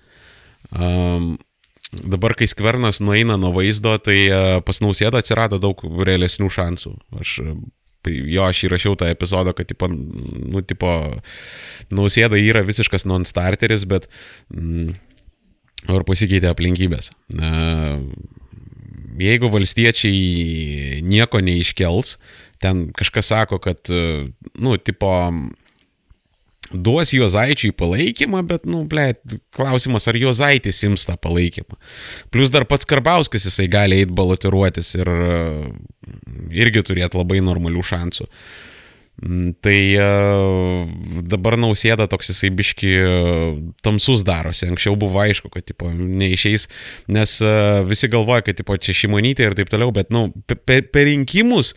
Dabar, kai skvernas nueina nuo vaizdo, tai pas nausėdą atsirado daug realesnių šansų. Aš jo, aš įrašiau tą epizodą, kad, tipo, nu, tipo, nausėda yra visiškas non-starteris, bet mm, ar pasikeitė aplinkybės. Jeigu valstiečiai nieko neiškels, ten kažkas sako, kad, nu, tipo, duos Juozaičiui palaikymą, bet, nu, ble, klausimas, ar Juozaitis ims tą palaikymą. Plus dar pats Karbauskis jisai gali eiti balotiruotis ir irgi turėti labai normalių šansų. Mm, tai dabar nausėda toks jisai biški tamsus darosi. Anksčiau buvo aišku, kad tipo, neišeis, nes visi galvoja, kad tipo, čia šimonytė ir taip toliau, bet nu, per, per rinkimus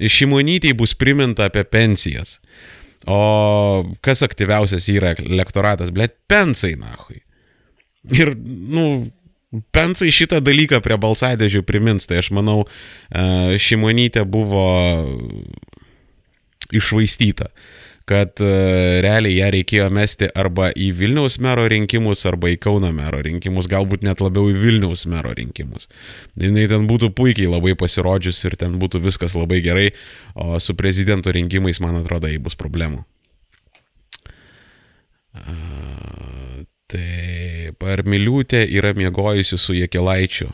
šimonytėj bus priminta apie pensijas. O kas aktyviausias yra elektoratas, blėt, pensai, nahui. Ir, nu, pensai šitą dalyką prie balsadėžių primins, tai aš manau, šimonytė buvo išvaistyta kad realiai ją reikėjo mesti arba į Vilniaus mero rinkimus, arba į Kauno mero rinkimus, galbūt net labiau į Vilniaus mero rinkimus. Jis ten būtų puikiai labai pasirodžius ir ten būtų viskas labai gerai, o su prezidento rinkimais, man atrodo, jai bus problemų. Taip, ar Miliūtė yra miegojusi su Jekilaičiu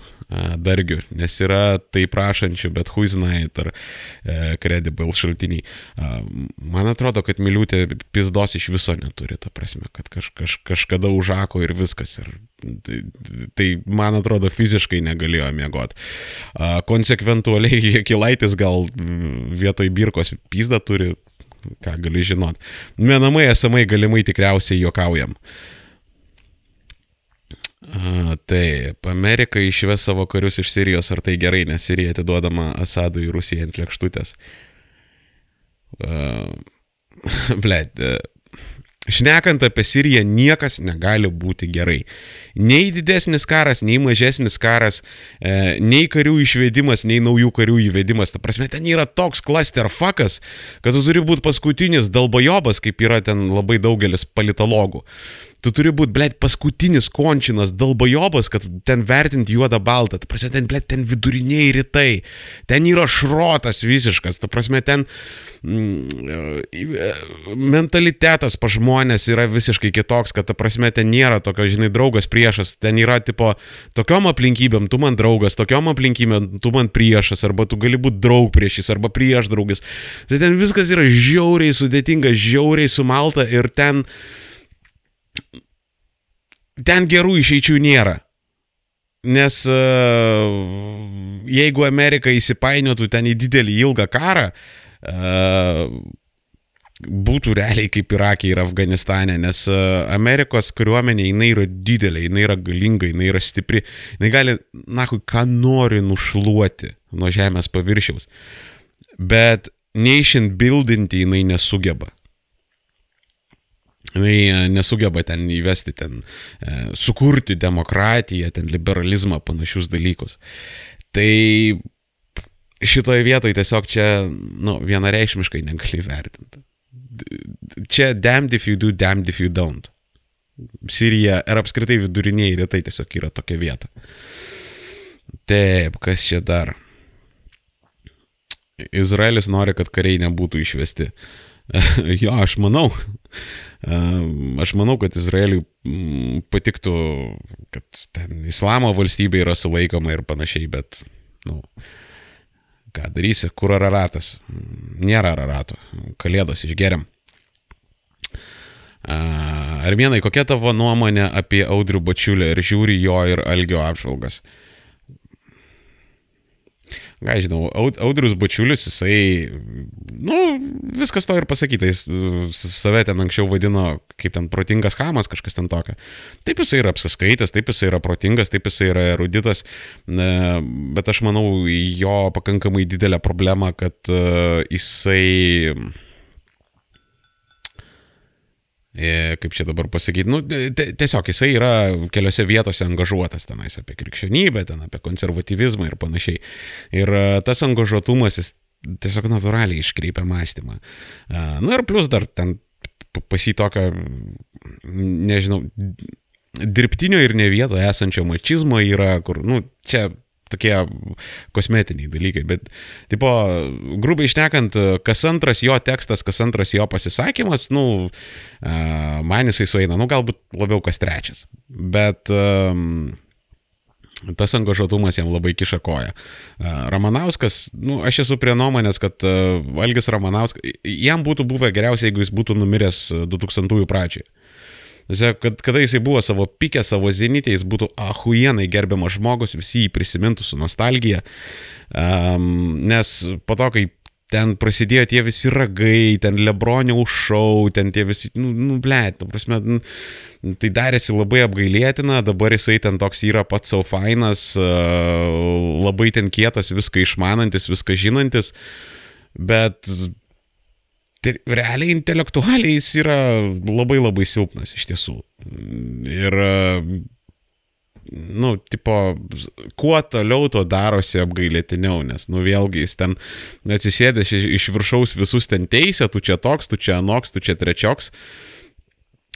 dargiu, nes yra tai prašančių, bet huiznait ar e, credible šaltiniai. Man atrodo, kad Miliūtė pizdos iš viso neturi, ta prasme, kad kaž, kaž, kažkada užako ir viskas. Ir, tai, tai, man atrodo, fiziškai negalėjo miegoti. Konsekventualiai Jekilaitis gal vietoj birkos pizdą turi, ką gali žinot. Menamai esamai galimai tikriausiai juokaujam. Uh, Taip, Amerika išves savo karius iš Sirijos, ar tai gerai, nes Sirija atiduodama Asadui Rusijai ant lėkštutės. Uh, Blet, uh, Šnekant apie Siriją, niekas negali būti gerai. Nei didesnis karas, nei mažesnis karas, e, nei karių išvedimas, nei naujų karių įvedimas. Ta prasme, ten yra toks clusterfuckas, kad tu turi būti paskutinis dalbajobas, kaip yra ten labai daugelis politologų. Tu turi būti, blėt, paskutinis končinas dalbajobas, kad ten vertinti juodą baltą. Ta prasme, ten, blėt, ten viduriniai rytai. Ten yra šrotas visiškas. Ta prasme, ten mm, mentalitetas pa žmonės yra visiškai kitoks, kad ta prasme, ten nėra tokio, žinai, draugas priešas. Ten yra, tipo, tokiom aplinkybėm tu man draugas, tokiom aplinkybėm tu man priešas, arba tu gali būti draug priešis, arba prieš draugas. Tai ten viskas yra žiauriai sudėtinga, žiauriai sumalta ir ten ten gerų išeičių nėra. Nes uh, jeigu Amerika įsipainiotų ten į didelį ilgą karą, uh, būtų realiai kaip Irakė ir Afganistane, nes uh, Amerikos kariuomenė, jinai yra didelė, jinai yra galinga, jinai yra stipri, jinai gali, na, ką nori nušluoti nuo žemės paviršiaus. Bet nation buildinti jinai nesugeba jinai e, nesugeba ten įvesti, ten e, sukurti demokratiją, ten liberalizmą, panašius dalykus. Tai šitoje vietoje tiesiog čia, nu, vienareikšmiškai negali vertinti. Čia damned if you do, damned if you don't. Sirija ir apskritai viduriniai rytai tiesiog yra tokia vieta. Taip, kas čia dar? Izraelis nori, kad kariai nebūtų išvesti. jo, aš manau, Aš manau, kad Izraeliui mm, patiktų, kad ten islamo valstybė yra sulaikoma ir panašiai, bet, na, nu, ką darysi, kur araratas? Nėra ararato, kalėdos išgeriam. Armenai, kokia tavo nuomonė apie Audrių Bačiulį ir žiūri jo ir Algio apžvalgas? Ką žinau, Audrius Bačiulis, jisai, nu, viskas to ir pasakyta, jis save ten anksčiau vadino kaip ten protingas hamas, kažkas ten tokio. Taip jisai yra apsiskaitęs, taip jisai yra protingas, taip jisai yra eruditas, bet aš manau, jo pakankamai didelė problema, kad e, jisai kaip čia dabar pasakyti, nu, tiesiog jisai yra keliose vietose angažuotas tenais apie krikščionybę, ten apie konservatyvizmą ir panašiai. Ir e, tas angažuotumas jis tiesiog natūraliai iškreipia mąstymą. Na e, nu, ir plus dar ten pasitokio, nežinau, dirbtinio ir ne vietoje esančio mačizmo yra, kur, nu, čia tokie kosmetiniai dalykai, bet, tipo, grubiai išnekant, kas antras jo tekstas, kas antras jo pasisakymas, nu, man jisai sueina, nu, galbūt labiau kas trečias, bet tas angažuotumas jam labai kiša koją. Ramanauskas, nu, aš esu prie nuomonės, kad Valgis Ramanauskas, jam būtų buvę geriausia, jeigu jis būtų numiręs 2000-ųjų pradžioje. Kad, kada jisai buvo savo pikę, savo zenitė, jis būtų ahuienai gerbiamas žmogus, visi jį prisimintų su nostalgija. Um, nes po to, kai ten prasidėjo tie visi ragai, ten Lebronio šau, ten tie visi, nu, nu blėt, nu, prasme, tai darėsi labai apgailėtina, dabar jisai ten toks yra pats savo fainas, labai ten kietas, viską išmanantis, viską žinantis, bet tai realiai intelektualiai jis yra labai labai silpnas iš tiesų. Ir nu, tipo, kuo toliau to darosi apgailėtiniau, nes, nu, vėlgi jis ten atsisėdęs iš, viršaus visus ten teisė, tu čia toks, tu čia anoks, tu čia trečioks.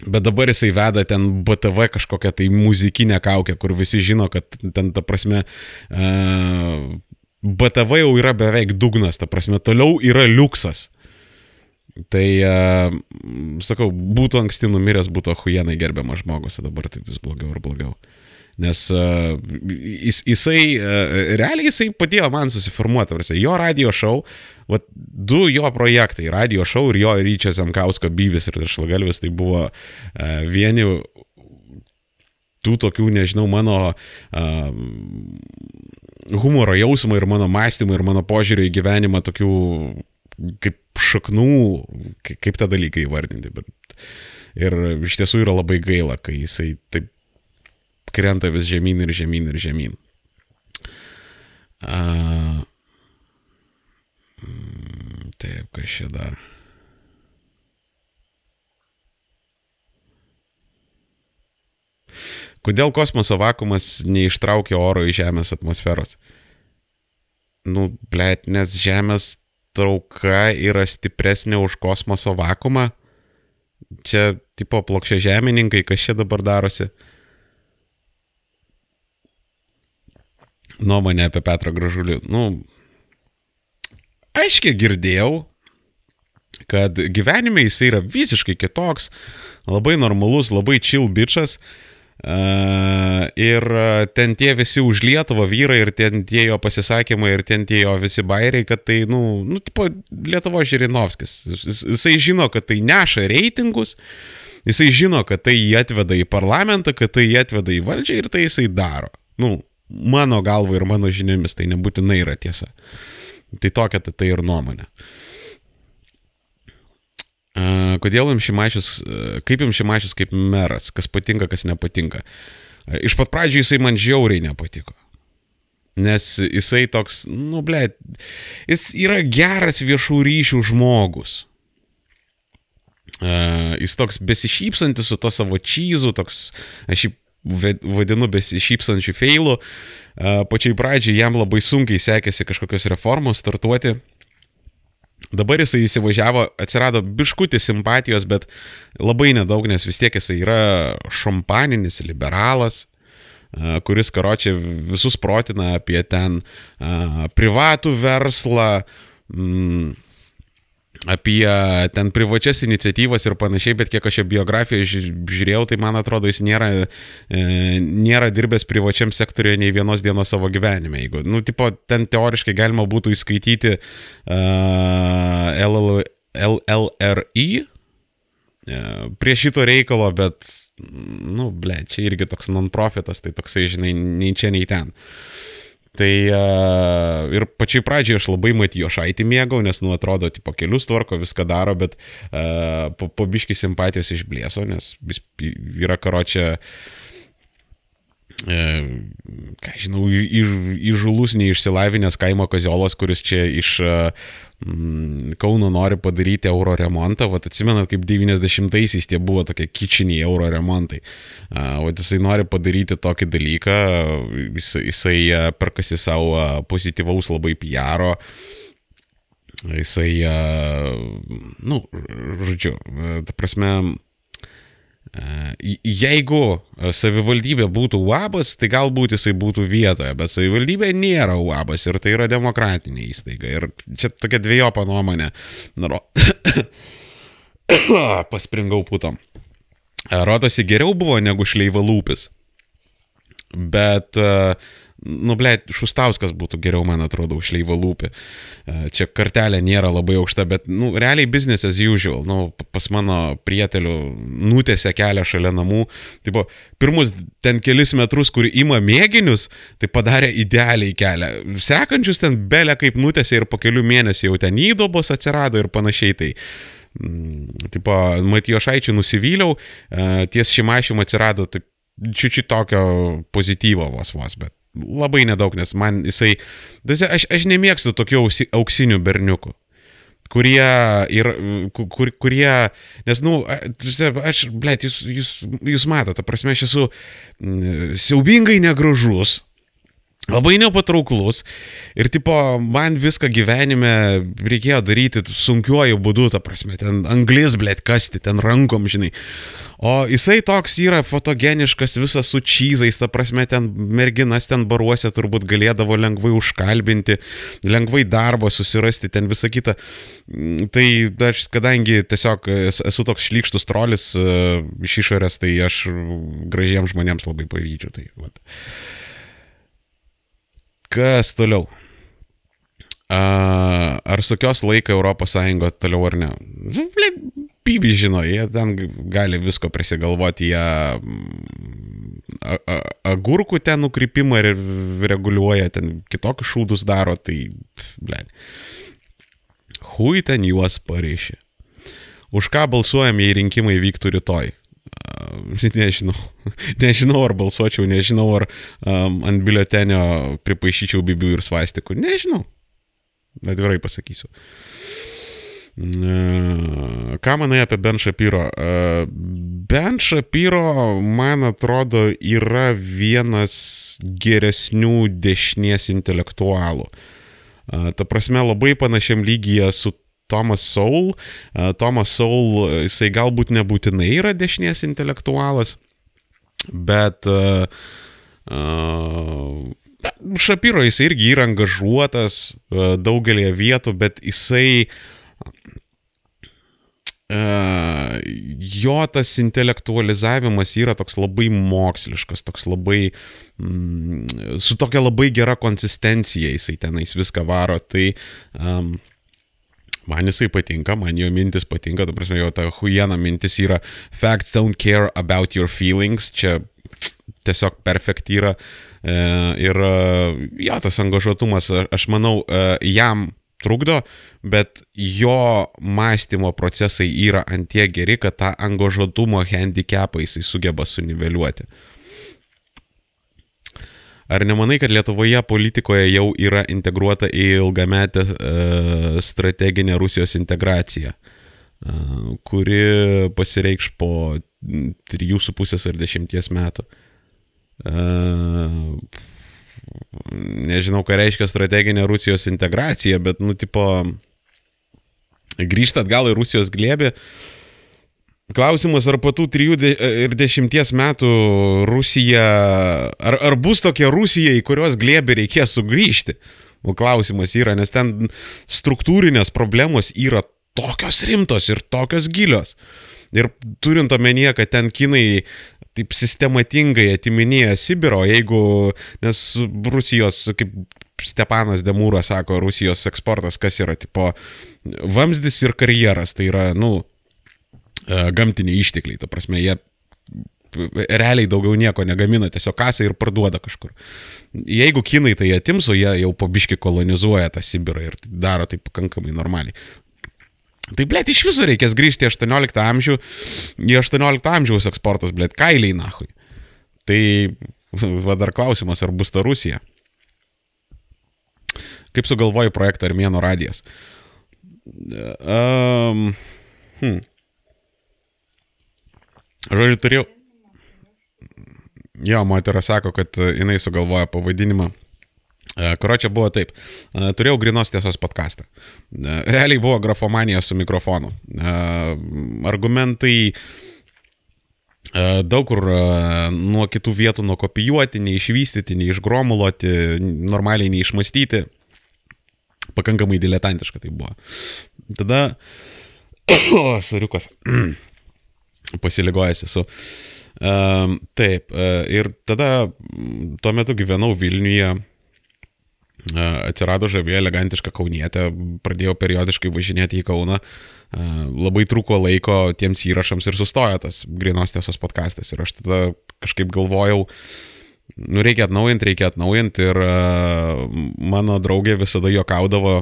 Bet dabar jisai veda ten BTV kažkokią tai muzikinę kaukę, kur visi žino, kad ten, ta prasme, uh, BTV jau yra beveik dugnas, ta prasme, toliau yra liuksas. Tai, uh, sakau, būtų anksti numiręs, būtų ahujenai gerbiamas žmogus, o dabar tai vis blogiau ir blogiau. Nes uh, jis, jisai, uh, realiai jisai padėjo man susiformuoti, tarsi, jo radio šou, vat, du jo projektai, radio šou ir jo ryčio Zemkausko byvis ir šlagalvis, tai buvo vieni tų tokių, nežinau, mano humoro jausmo ir mano mąstymo ir mano požiūrio į gyvenimą tokių kaip šaknų, kaip tą dalyką įvardinti. Bet, ir iš tiesų yra labai gaila, kai jisai taip krenta vis žemyn ir žemyn ir žemyn. A, mm, taip, kas čia dar. Kodėl kosmoso vakumas neištraukia oro iš Žemės atmosferos? Nu, blėt, nes Žemės trauka yra stipresnė už kosmoso vakumą. Čia tipo plokščia žemininkai, kas čia dabar darosi? nuomonę apie Petrą Gražulį. Nu, aiškiai girdėjau, kad gyvenime jis yra visiškai kitoks, labai normalus, labai chill bičias. Uh, ir ten tie visi už Lietuvą vyrai ir ten tie jo pasisakymai ir ten tie jo visi bairiai, kad tai, nu, nu tipo, Lietuvo Žirinovskis. Jis, jisai žino, kad tai neša reitingus, jisai žino, kad tai jį atveda į parlamentą, kad tai jį atveda į valdžią ir tai jisai daro. Nu, mano galva ir mano žiniomis tai nebūtinai yra tiesa. Tai tokia tai, ir nuomonė. Kodėl jums Šimašius, kaip jums Šimašius kaip meras, kas patinka, kas nepatinka. Iš pat pradžių jisai man žiauriai nepatiko. Nes jisai toks, nu, ble, jis yra geras viešų ryšių žmogus. Uh, jis toks besišypsantis su to savo čyzu, toks, aš jį vadinu besišypsančių feilų. Pačiai pradžiai jam labai sunkiai sekėsi kažkokios reformos startuoti. Dabar jisai įsivažiavo, atsirado biškutis simpatijos, bet labai nedaug, nes vis tiek jisai yra šampaninis liberalas, kuris karočią visus protina apie ten privatų verslą, apie ten privačias iniciatyvas ir panašiai, bet kiek aš jo biografiją žiūrėjau, tai man atrodo, jis nėra, e, nėra dirbęs privačiam sektoriuje nei vienos dienos savo gyvenime. Jeigu, nu, tipo, ten teoriškai galima būtų įskaityti uh, LL, LLRI uh, prie šito reikalo, bet, nu, ble, čia irgi toks non-profitas, tai toksai, žinai, nei čia, nei ten. Uh, Tai uh, ir pačiai pradžiai aš labai Matijo Šaitį mėgau, nes, nu, atrodo, tipo, kelius tvarko, viską daro, bet uh, po, po biški simpatijos išblėso, nes yra karočią, uh, ką žinau, įžulus, neišsilavinęs kaimo kaziolas, kuris čia iš uh, Mm, Kauno nori padaryti euro remontą, vat atsimenat, kaip 90-aisiais tie buvo tokie kičiniai euro remontai. Vat jisai nori padaryti tokį dalyką, jisai, jisai perkasi savo pozityvaus labai PR. Jisai, nu, žodžiu, ta prasme, Jeigu savivaldybė būtų UABas, tai galbūt jisai būtų vietoje, bet savivaldybė nėra UABas ir tai yra demokratinė įstaiga. Ir čia tokia dviejopa nuomonė. Naro. Paspringau putom. Rodosi geriau buvo negu šleivalūpis. Bet, nu, ble, Šustauskas būtų geriau, man atrodo, už Leivo lūpį. Čia kartelė nėra labai aukšta, bet, nu, realiai business as usual. Nu, pas mano prietelių nutėse kelią šalia namų. Tai buvo pirmus ten kelis metrus, kur ima mėginius, tai padarė idealiai kelią. Sekančius ten belė kaip nutėse ir po kelių mėnesių jau ten įdobos atsirado ir panašiai. Tai, mm, tipo, Matijo Šaičiui nusivyliau, ties šimašym atsirado taip čiučiu tokio pozityvo vos vos, bet labai nedaug, nes man jisai, aš, aš nemėgstu tokių auksinių berniukų kurie ir kur, kurie, nes, nu, aš, blėt, jūs, jūs, jūs matote, ta prasme, aš esu siaubingai negražus, labai nepatrauklus ir, tipo, man viską gyvenime reikėjo daryti sunkiuoju būdu, ta prasme, ten anglis, blėt, kasti, ten rankom, žinai. O jisai toks yra fotogeniškas, visas su čyzais, ta prasme, ten merginas ten baruose turbūt galėdavo lengvai užkalbinti, lengvai darbą susirasti, ten visą kitą. Mm, tai aš, kadangi tiesiog esu toks šlykštus trolis uh, iš išorės, tai aš gražiems žmonėms labai pavydžiu. Tai, vat. Kas toliau? Ar sukios laiką Sąjungo toliau ar ne? Nu, Pybi žino, jie ten gali visko prisigalvoti, jie agurkų ten nukrypimą ir reguliuoja, ten kitokius šūdus daro, tai, ble. Hui ten juos pareišė. Už ką balsuojam, jei rinkimai vyktų rytoj? Nežinau. Nežinau, ar balsuočiau, nežinau, ar um, ant biuletenio pripaišyčiau bibių ir svastikų. Nežinau. Atvirai pasakysiu. Ką manai apie Ben Shapiro? Ben Shapiro, man atrodo, yra vienas geresnių dešinės intelektualų. Ta prasme, labai panašiam lygyje su Thomas Soul. Thomas Soul, jisai galbūt nebūtinai yra dešinės intelektualas, bet uh, Šapiro jisai irgi yra angažuotas daugelį vietų, bet jisai uh, jo tas intelektualizavimas yra toks labai moksliškas, toks labai, mm, su tokia labai gera konsistencija jisai tenais viską varo, tai um, man jisai patinka, man jo mintis patinka, ta prasme, jo ta huijena mintis yra facts don't care about your feelings, čia tiesiog perfekt yra e, ir jo tas angažuotumas, aš manau, e, jam trukdo, bet jo mąstymo procesai yra antie geri, kad tą angažuotumo handicapą jisai sugeba suniveliuoti. Ar nemanai, kad Lietuvoje politikoje jau yra integruota į ilgametę e, strateginę Rusijos integraciją, e, kuri pasireikš po 3,5 ar 10 metų? E, nežinau, ką reiškia strateginė Rusijos integracija, bet, nu, tipo, grįžtat gal į Rusijos glėbį. Klausimas, ar po tų 3 ir 10 metų Rusija, ar, ar bus tokia Rusija, į kurios glėbį reikės sugrįžti? O klausimas yra, nes ten struktūrinės problemos yra tokios rimtos ir tokios gilios. Ir turint omenyje, kad ten kinai taip sistematingai atiminėja Sibiro, jeigu, nes Rusijos, kaip Stepanas Demūras sako, Rusijos eksportas, kas yra, tipo, vamzdis ir karjeras, tai yra, nu, gamtiniai ištekliai, ta prasme, jie realiai daugiau nieko negamina, tiesiog kasą ir parduoda kažkur. Jeigu kinai tai atims, o jie jau pabiški kolonizuoja tą Sibirą ir daro tai pakankamai normaliai. Tai, blėt, iš viso reikės grįžti į 18 amžių, į 18 amžiaus eksportas, blėt, kailiai nahui. Tai, va dar klausimas, ar bus ta Rusija. Kaip sugalvoji projektą Armėno radijas? Um, hmm. Žodžiu, turėjau. Jo, moteris sako, kad jinai sugalvoja pavadinimą E, Kurio čia buvo taip. E, turėjau grinos tiesos podcastą. E, realiai buvo grafomanija su mikrofonu. Argumentai daug kur nuo kitų vietų nukopijuoti, neišvystyti, neišgromuluoti, normaliai neišmastyti. Pakankamai diletantiška tai buvo. Tada, o, suriukas, pasiligojęs esu. Uh, taip, uh, ir tada tuo metu gyvenau Vilniuje, uh, atsirado žavė elegantiška kaunietė, pradėjau periodiškai važinėti į Kauną, uh, labai trūko laiko tiems įrašams ir sustojo tas grinos tiesos podcastas. Ir aš tada kažkaip galvojau, nu reikia atnaujinti, reikia atnaujinti ir mano draugė visada juokaudavo,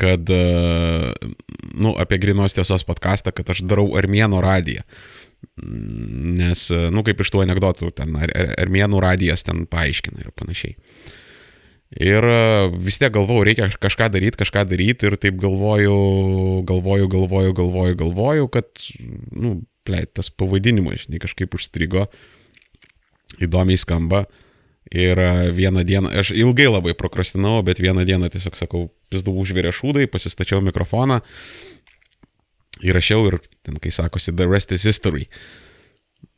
kad, nu, apie grinos tiesos podcastą, kad aš darau Armėno radiją. Nes, nu, kaip iš tų anegdotų, ten ar, ar, armėnų radijas ten paaiškina ir panašiai. Ir vis tiek galvojau, reikia kažką daryti, kažką daryti ir taip galvoju, galvoju, galvoju, galvoju, galvoju, kad, nu, pleit, tas pavadinimas, žinai, kažkaip užstrigo, įdomiai skamba. Ir vieną dieną, aš ilgai labai prokrastinau, bet vieną dieną tiesiog sakau, pizdu užvirė šūdai, pasistačiau mikrofoną, įrašiau ir ten, kai sakosi, the rest is history.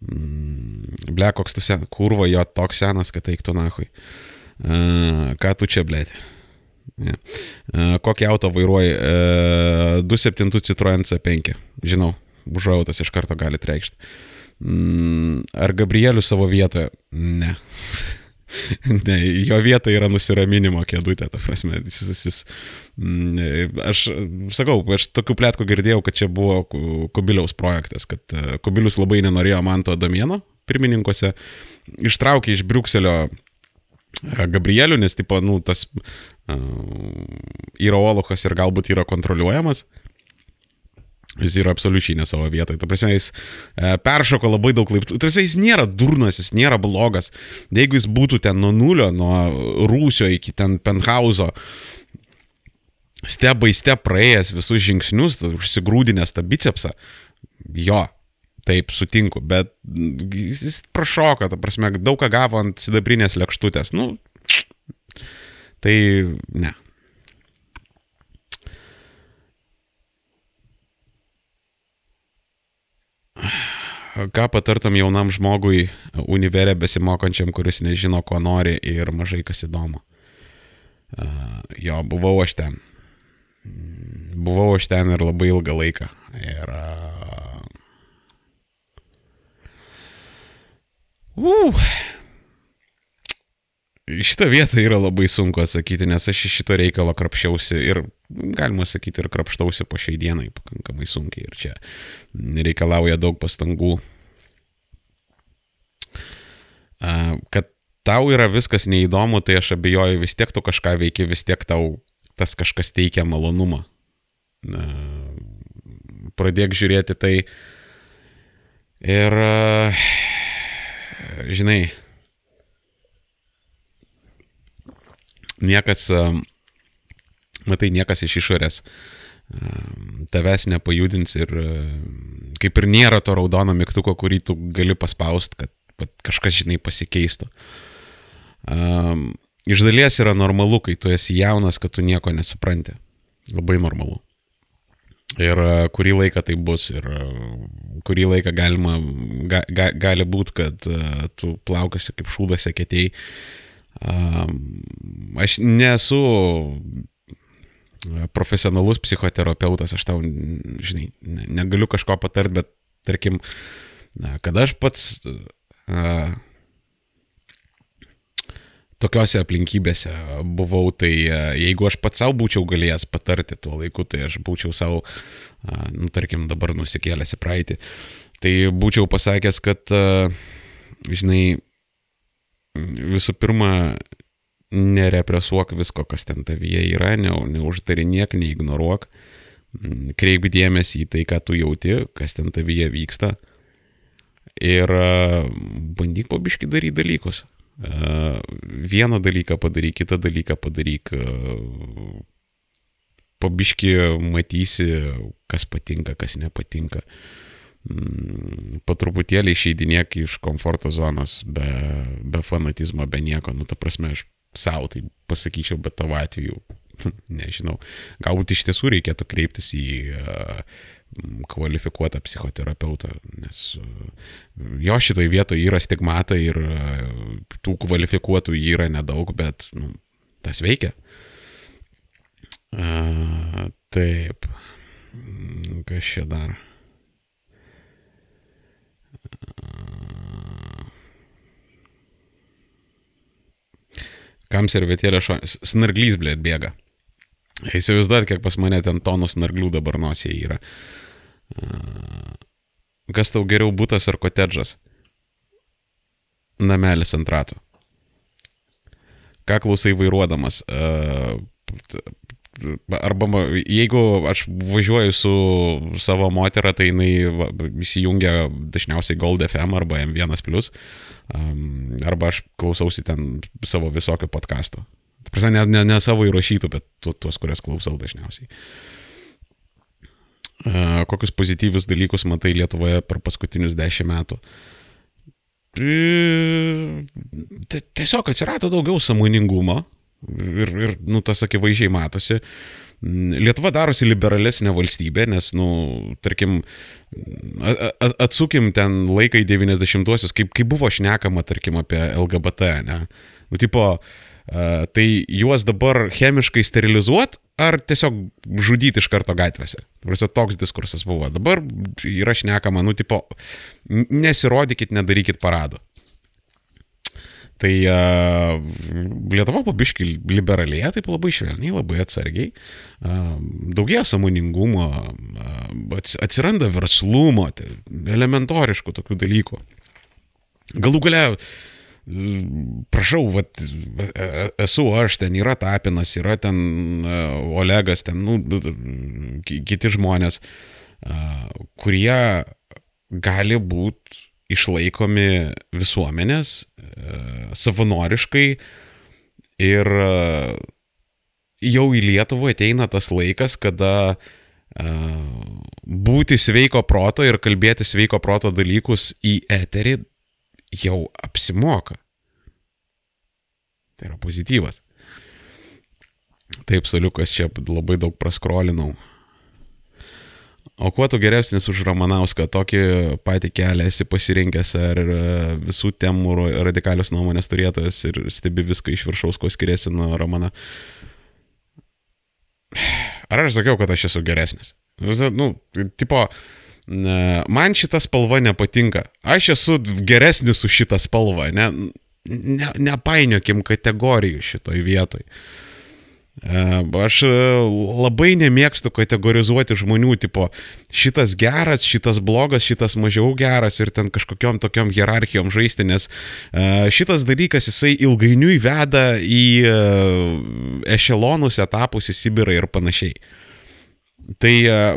Mm, ble, koks tu senas, kurva jo toks senas, kad eik tu nahui. Uh, ką tu čia, ble? Yeah. Uh, kokį auto vairuoji? Uh, 27 Citroen C5. Žinau, užuojautas iš karto gali reikšti. Mm, ar Gabrielius savo vietoje? Ne. ne, jo vieta yra nusiraminimo kėdutė, ta prasme. Jis, jis, jis, mm, aš sakau, aš tokių plėtkų girdėjau, kad čia buvo Kubiliaus projektas, kad e, Kubilius labai nenorėjo man to domieno pirmininkuose, ištraukė iš Briukselio e, Gabrielių, nes, tipo, nu, tas uh, yra Olochas ir galbūt yra kontroliuojamas. Jis yra absoliučiai ne savo vietoje. Ta prasme, jis e, peršoko labai daug laiptų. Tarsi jis nėra durnas, jis nėra blogas. Jeigu jis būtų ten nuo nulio, nuo rūsio iki ten penthauso, step by step praėjęs visus žingsnius, užsigrūdinęs tą bicepsą, jo, taip sutinku, bet jis prašoko, ta prasme, daug ką gavo ant sidabrinės lėkštutės. Nu, tai ne. Ką patartum jaunam žmogui, univerė besimokančiam, kuris nežino, ko nori ir mažai kas įdomu? Jo, buvau aš ten. Buvau aš ten ir labai ilgą laiką. Ir... Uh, šitą vietą yra labai sunku atsakyti, nes aš iš šito reikalo krapščiausi ir, galima sakyti, ir krapštausi po šiai dienai pakankamai sunkiai ir čia reikalauja daug pastangų. Kad tau yra viskas neįdomu, tai aš abejoju, vis tiek tu kažką veiki, vis tiek tau tas kažkas teikia malonumą. Pradėk žiūrėti tai ir, žinai, niekas, matai, niekas iš išorės tavęs nepajudins ir kaip ir nėra to raudono mygtuko, kurį tu gali paspausti, kad, kad kažkas, žinai, pasikeistų. Um, iš dalies yra normalu, kai tu esi jaunas, kad tu nieko nesupranti. Labai normalu. Ir kurį laiką tai bus, ir kurį laiką galima, ga, ga, gali būti, kad uh, tu plaukasi kaip šūdas eketėjai. Um, aš nesu profesionalus psichoterapeutas, aš tau, žinai, negaliu kažko patart, bet tarkim, kada aš pats a, tokiuose aplinkybėse buvau, tai jeigu aš pats savo būčiau galėjęs patarti tuo laiku, tai aš būčiau savo, nu, tarkim, dabar nusikėlęs į praeitį, tai būčiau pasakęs, kad, žinai, visų pirma, nerepresuok visko, kas ten tavyje yra, ne, neuždarinėk, neignoruok, mm, kreip dėmesį į tai, ką tu jauti, kas ten tavyje vyksta ir bandyk pabiški daryti dalykus. Vieną dalyką padaryk, kitą dalyką padaryk, pabiški matysi, kas patinka, kas nepatinka. Mm, po truputėlį išeidinėk iš komforto zonos, be, be fanatizmo, be nieko. Nu, ta prasme, aš savo tai pasakyčiau, bet tavo atveju, nežinau, galbūt iš tiesų reikėtų kreiptis į uh, kvalifikuotą psichoterapeutą, nes uh, jo šitoje vietoje yra stigmata ir uh, tų kvalifikuotų yra nedaug, bet nu, tas veikia. Uh, taip, kas čia dar? Uh, Kam servetėlė šo... Snarglys, blėt, bėga. Įsivaizduot, kiek pas mane ten tonų snarglių dabar nosėje yra. Kas tau geriau būtas ar kotedžas? Namelis ant rato. Ką klausai vairuodamas? Arba jeigu aš važiuoju su savo moterą, tai jinai įsijungia dažniausiai Gold FM arba M1 um, arba aš klausausi ten savo visokio podkasto. Prasme, ne, ne, ne savo įrašytų, bet tu, tuos, kuriuos klausau dažniausiai. Kokius pozityvius dalykus matai Lietuvoje per paskutinius dešimt metų? Tiesiog atsirado daugiau samoningumo ir, ir nu, tas akivaizdžiai matosi. Lietuva darosi liberalesnė valstybė, nes, nu, tarkim, atsukim ten laiką į 90-uosius, kaip, kaip buvo šnekama, tarkim, apie LGBT, ne? Nu, tipo, tai juos dabar chemiškai sterilizuot ar tiesiog žudyti iš karto gatvėse. Prasa, toks diskursas buvo. Dabar yra šnekama, nu, tipo, nesirodykit, nedarykit parado. Tai uh, Lietuva pabiški liberalėje, taip labai švelniai, labai atsargiai, uh, daugėja samoningumo, uh, atsiranda verslumo, tai elementoriškų tokių dalykų. Galų gale, prašau, vat, esu aš, ten yra Tapinas, yra ten Olegas, ten nu, kiti žmonės, kurie gali būti išlaikomi visuomenės e, savanoriškai ir e, jau į Lietuvą ateina tas laikas, kada e, būti sveiko proto ir kalbėti sveiko proto dalykus į eterį jau apsimoka. Tai yra pozityvas. Taip, saliukas čia labai daug praskrolinau. O kuo tu geresnis už Ramanauską, tokį patį kelią esi pasirinkęs, ar e, visų temų radikalios nuomonės turėtojas ir stebi viską iš viršaus, kuo skiriasi nuo Ramana. Ar aš sakiau, kad aš esu geresnis? Nu, tipo, man šita spalva nepatinka. Aš esu geresnis už šitą spalvą, ne, ne, nepainiokim kategorijų šitoj vietoj. Uh, Aš e, labai nemėgstu kategorizuoti žmonių, tipo, šitas geras, šitas blogas, šitas mažiau geras ir ten kažkokiam tokiam hierarchijom žaisti, nes e, šitas dalykas jisai ilgainiui veda į e, ešelonus, etapus, į Sibirą ir panašiai. Tai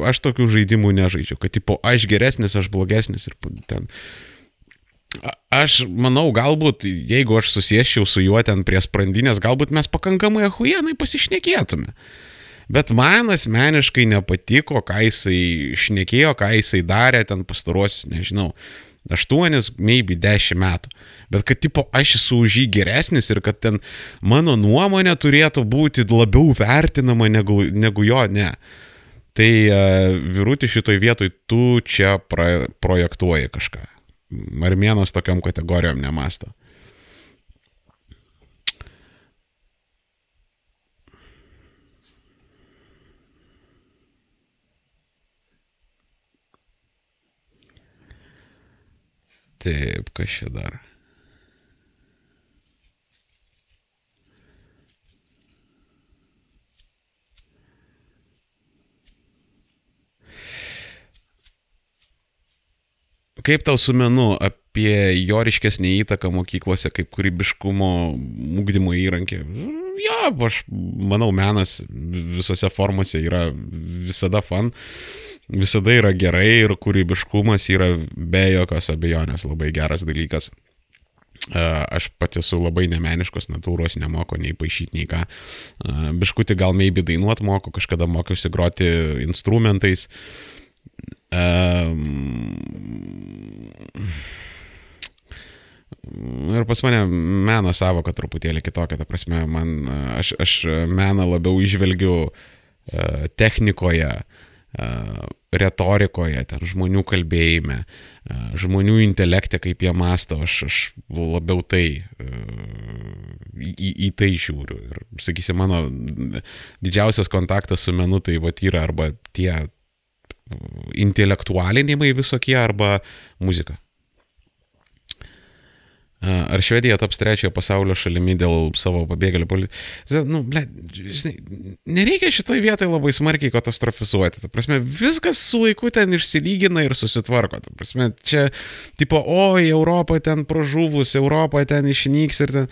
aš tokių žaidimų nežaidžiu, kad tipo, aš geresnis, aš blogesnis ir ten. Uh, Aš manau, galbūt, jeigu aš susėščiau su juo ten prie sprandinės, galbūt mes pakankamai ahujenai pasišnekėtume. Bet man asmeniškai nepatiko, ką jisai šnekėjo, ką jisai darė ten pastaruosius, nežinau, 8, maybe 10 metų. Bet kad, tipo, aš esu už jį geresnis ir kad ten mano nuomonė turėtų būti labiau vertinama negu, negu jo, ne. Tai uh, virūti šitoj vietoj tu čia pra, projektuoji kažką. Armėnas tokiam kategorijom nemasto. Taip, kas čia dar? Kaip tau su menu apie jo ryškesnį įtaką mokyklose kaip kūrybiškumo ūkdymo įrankį? Jo, aš manau, menas visose formose yra visada fan, visada yra gerai ir kūrybiškumas yra be jokios abejonės labai geras dalykas. Aš pats esu labai nemeniškos natūros, nemoku nei paaišyti, nei ką. Biškutį gal maybe dainuot moku, kažkada mokiausi groti instrumentais. Um, ir pas mane meno savoka truputėlį kitokia, ta prasme, man, aš, aš meną labiau išvelgiu uh, technikoje, uh, retorikoje, ten žmonių kalbėjime, uh, žmonių intelekte, kaip jie masto, aš, aš labiau tai, į, į tai žiūriu. Ir, sakysim, mano didžiausias kontaktas su menu tai va yra arba tie intelektualinimai visokie arba muzika. Ar Švedija taps trečiojo pasaulio šalimi dėl savo pabėgėlių politikos? Nu, ble, žinai, nereikia šitoj vietoj labai smarkiai katastrofizuoti. Ta prasme, viskas su laiku ten išsilygina ir susitvarko. Ta prasme, čia, tipo, oi, Europa ten pražuvus, Europa ten išnyks ir ten...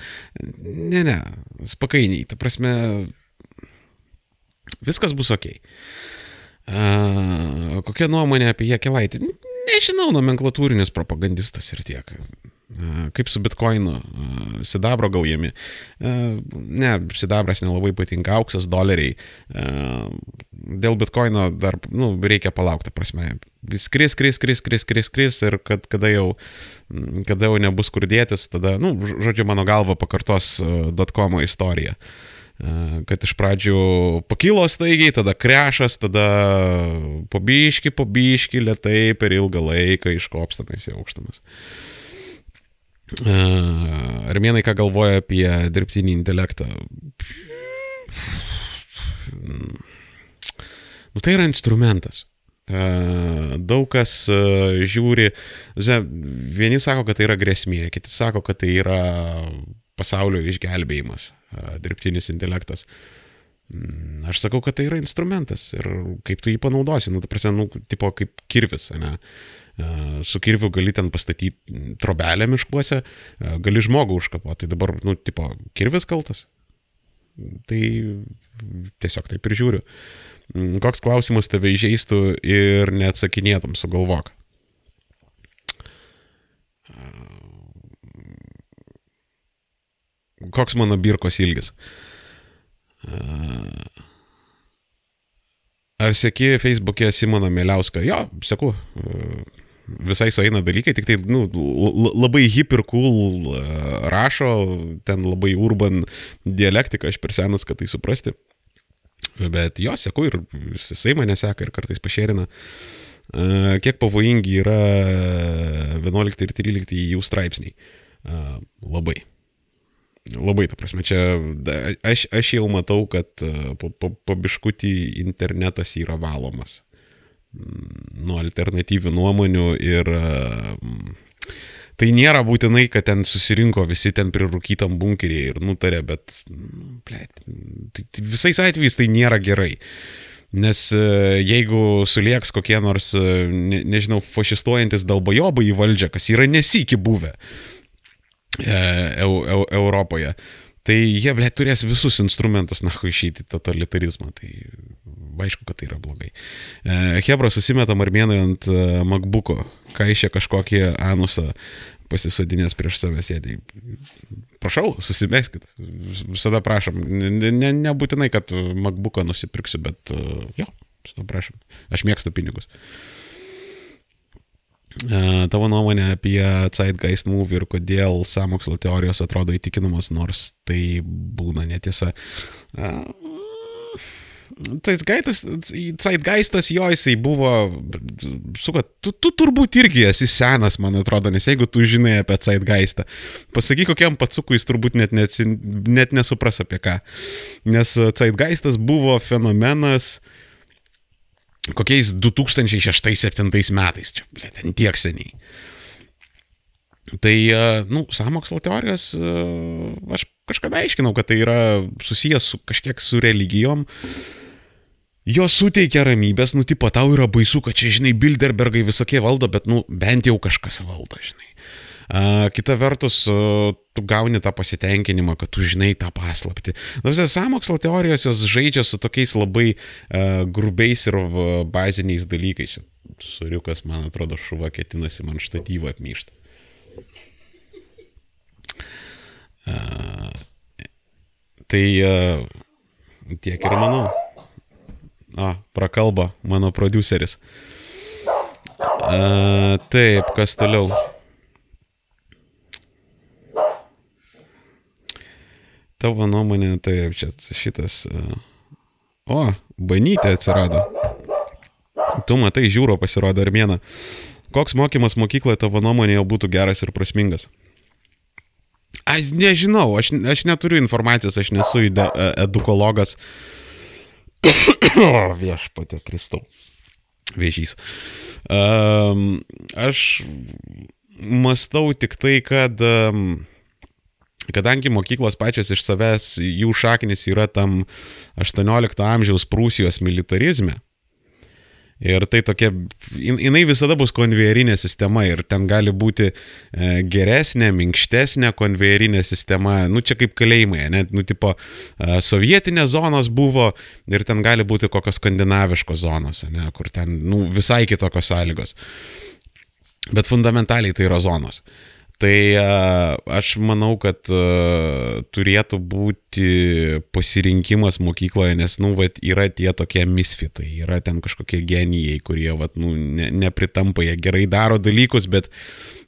Ne, ne, spakainiai. Ta prasme, viskas bus ok. A, kokia nuomonė apie Jekelaitį? Nežinau, nomenklatūrinis propagandistas ir tiek. Kaip su bitkoinu, sidabro gal jėmi. Ne, sidabras nelabai patinka, auksas, doleriai. Dėl bitkoino dar, nu, reikia palaukti, prasme. Vis kris, kris, kris, kris, kris, kris ir kad, kada, jau, kada jau nebus kur dėtis, tada, nu, žodžiu, mano galva pakartos dotkomo istoriją kad iš pradžių pakilo staigiai, tada krešas, tada pobiški, pobiški, lietai per ilgą laiką iškopstanas į aukštumas. Armėnai ką galvoja apie dirbtinį intelektą? Nu, tai yra instrumentas. Daug kas žiūri, vieni sako, kad tai yra grėsmė, kiti sako, kad tai yra pasaulio išgelbėjimas, dirbtinis intelektas. Mm, aš sakau, kad tai yra instrumentas ir kaip tu jį panaudosi, nu, ta prasme, nu, tipo kaip kirvis, ne? su kirviu gali ten pastatyti trobelę miškuose, gali žmogų užkapoti. Tai dabar, nu, tipo, kirvis kaltas. Tai tiesiog taip ir žiūriu. Mm, koks klausimas tave įžeistų ir neatsakinėtum, sugalvok. Koks mano birkos ilgis? Ar sėki Facebook'e Simoną Mėliauską? Jo, sėku visai sueina dalykai, tik tai nu, labai hip ir cool rašo, ten labai urban dialektika, aš per senas, kad tai suprasti. Bet jo, sėku ir jisai mane seka ir kartais pašerina. E, kiek pavojingi yra 11 ir 13 jų straipsniai. Labai. Labai, ta prasme, čia aš, aš jau matau, kad po, po, po biškutį internetas yra valomas nuo alternatyvių nuomonių ir tai nėra būtinai, kad ten susirinko visi ten prirūkytam bunkerį ir nutarė, bet ble, tai, tai visais atvejais tai nėra gerai. Nes e, jeigu sulieks kokie nors, e, ne, nežinau, fašistuojantis dalbajobai į valdžią, kas yra nesikį buvę e, eu, Europoje, tai jie, ble, turės visus instrumentus, na, išeiti totalitarizmą. Tai aišku, kad tai yra blogai. E, Hebra susimeta marmėnai ant e, MacBook'o, kaišė kažkokį anusą pasisadinės prieš save sėdį. Prašau, susimeskit. Visada prašom. Ne, ne, nebūtinai, kad MacBook'ą nusipirksiu, bet e, jo, visada prašom. Aš mėgstu pinigus. Tavo nuomonė apie Zeitgeist movie ir kodėl samokslo teorijos atrodo įtikinamos, nors tai būna netiesa. Zeitgeistas, Zeitgeistas jo jisai buvo, suka, tu, tu turbūt irgi esi senas, man atrodo, nes jeigu tu žinai apie Zeitgeistą, pasakyk kokiam patsukui jis turbūt net, net, net nesupras apie ką. Nes Zeitgeistas buvo fenomenas kokiais 2006-2007 metais, čia, blė, ten tiek seniai. Tai, nu, samokslo teorijos, aš kažkada aiškinau, kad tai yra susijęs su kažkiek su religijom. Jos suteikia ramybės, nu, tipo, tau yra baisu, kad čia, žinai, Bilderbergai visokie valdo, bet, nu, bent jau kažkas valdo, žinai. Uh, kita vertus, uh, tu gauni tą pasitenkinimą, kad tu žinai tą paslapti. Na, visas samokslo teorijos jos žaidžia su tokiais labai uh, grubiais ir uh, baziniais dalykais. Suriukas, man atrodo, šuva ketinasi man štatyvą apmyštą. Uh, tai uh, tiek ir manau. A, prakalba mano produceris. A, taip, kas toliau? Tavo nuomonė, taip, čia šitas. O, banytė atsirado. Tu matai, žiūro pasirodo armėną. Koks mokymas mokykloje tavo nuomonė jau būtų geras ir prasmingas? Aš nežinau, aš, aš neturiu informacijos, aš nesu edukologas. Uh, o, viešpatė Kristau. Vėžys. Um, aš mastau tik tai, kad kadangi mokyklos pačios iš savęs, jų šaknis yra tam 18 amžiaus Prūsijos militarizme. Ir tai tokia, jinai visada bus konvejerinė sistema ir ten gali būti e, geresnė, minkštesnė konvejerinė sistema, nu čia kaip kalėjimai, net, nu tipo, e, sovietinės zonos buvo ir ten gali būti kokios skandinaviškos zonos, ne, kur ten, nu, visai kitokios sąlygos. Bet fundamentaliai tai yra zonos. Tai aš manau, kad turėtų būti pasirinkimas mokykloje, nes, nu, vat, yra tie tokie misfitai, yra ten kažkokie genijai, kurie, vat, nu, ne, nepritampa, jie gerai daro dalykus, bet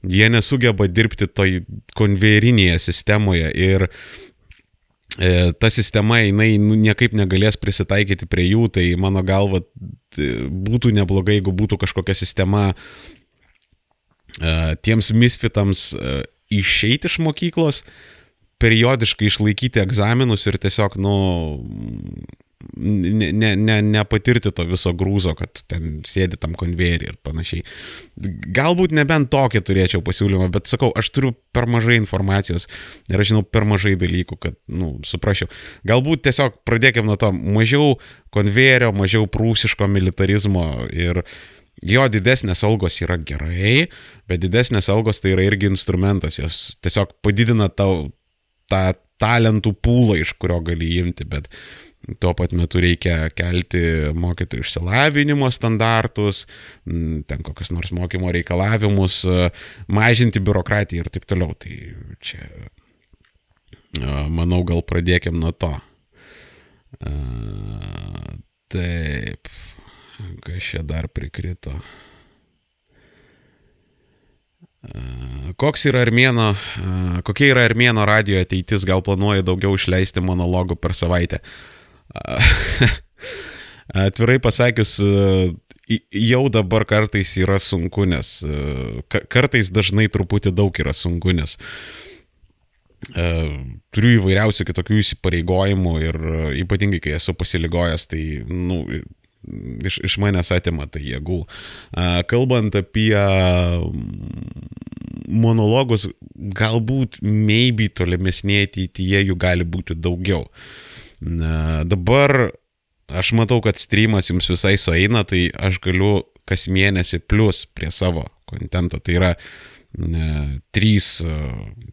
jie nesugeba dirbti toj konvejerinėje sistemoje ir e, ta sistema, jinai nu, niekaip negalės prisitaikyti prie jų, tai mano galva būtų neblogai, jeigu būtų kažkokia sistema tiems misfitams e, išeiti iš mokyklos, periodiškai išlaikyti egzaminus ir tiesiog, nu, ne, ne, ne, nepatirti to viso grūzo, kad ten sėdi tam konvejerį ir panašiai. Galbūt nebent tokį turėčiau pasiūlymą, bet sakau, aš turiu per mažai informacijos ir aš žinau per mažai dalykų, kad, nu, suprasčiau. Galbūt tiesiog pradėkime nuo to, mažiau konvejerio, mažiau prūsiško militarizmo ir uh, Jo didesnės algos yra gerai, bet didesnės algos tai yra irgi instrumentas, jos tiesiog padidina tau tą talentų pūlą, iš kurio gali imti, bet tuo pat metu reikia kelti mokytojų išsilavinimo standartus, ten kokius nors mokymo reikalavimus, mažinti biurokratiją ir taip toliau. Tai čia, manau, gal pradėkim nuo to. Taip. Kas čia dar prikrito? Koks yra armėno, kokia yra armėno radio ateitis, gal planuoja daugiau išleisti monologų per savaitę? Atvirai pasakius, jau dabar kartais yra sunku, nes kartais dažnai truputį daug yra sunku, nes turiu įvairiausių kitokių įsipareigojimų ir ypatingai, kai esu pasiligojęs, tai, nu, iš, iš manęs atima tai jėgų. Kalbant apie monologus, galbūt maybe tolimesnėje ateityje jų gali būti daugiau. Dabar aš matau, kad streamas jums visai sueina, tai aš galiu kas mėnesį plus prie savo kontento. Tai yra trys